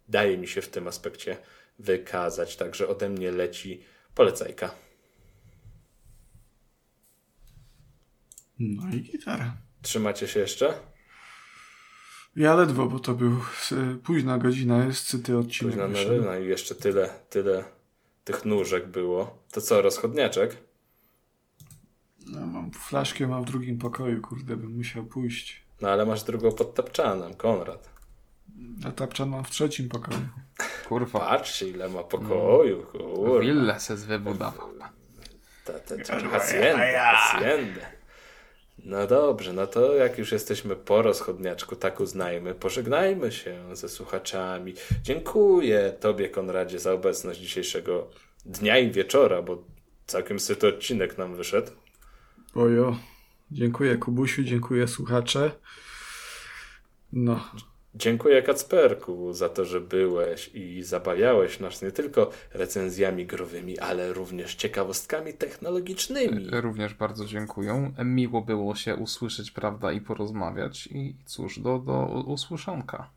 daje mi się w tym aspekcie wykazać. Także ode mnie leci polecajka. No i gitara. Trzymacie się jeszcze? Ja ledwo, bo to był późna godzina, jest cyty odcinek. Późna godzina i jeszcze tyle, tyle tych nóżek było. To co, rozchodniaczek? No, mam flaszkę mam w drugim pokoju, kurde, bym musiał pójść. No ale masz drugą pod tapczanem, Konrad. A tapczan mam w trzecim pokoju. Kurwa. Patrzcie, ile ma pokoju, kurwa. Wille se zwybudował. Haciendę, haciendę. No dobrze, no to jak już jesteśmy po rozchodniaczku, tak uznajmy, pożegnajmy się ze słuchaczami. Dziękuję Tobie, Konradzie, za obecność dzisiejszego dnia i wieczora, bo całkiem syty odcinek nam wyszedł. Ojo, dziękuję Kubusiu, dziękuję słuchacze. No. Dziękuję Kacperku za to, że byłeś i zabawiałeś nas nie tylko recenzjami growymi, ale również ciekawostkami technologicznymi. Również bardzo dziękuję. Miło było się usłyszeć, prawda, i porozmawiać. I cóż, do, do usłyszonka.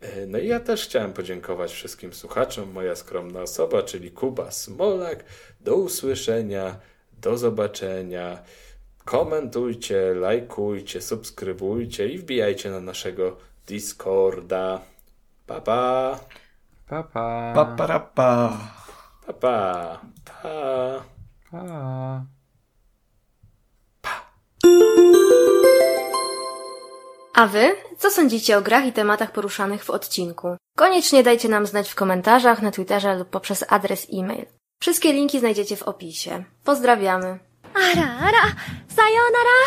E, no i ja też chciałem podziękować wszystkim słuchaczom, moja skromna osoba, czyli Kuba Smolak. Do usłyszenia, do zobaczenia. Komentujcie, lajkujcie, subskrybujcie i wbijajcie na naszego Discorda. Pa pa. Pa pa. Pa, pa, pa. Pa pa. Pa. pa. A wy? Co sądzicie o grach i tematach poruszanych w odcinku? Koniecznie dajcie nam znać w komentarzach, na Twitterze lub poprzez adres e-mail. Wszystkie linki znajdziecie w opisie. Pozdrawiamy. あらあら、さようなら。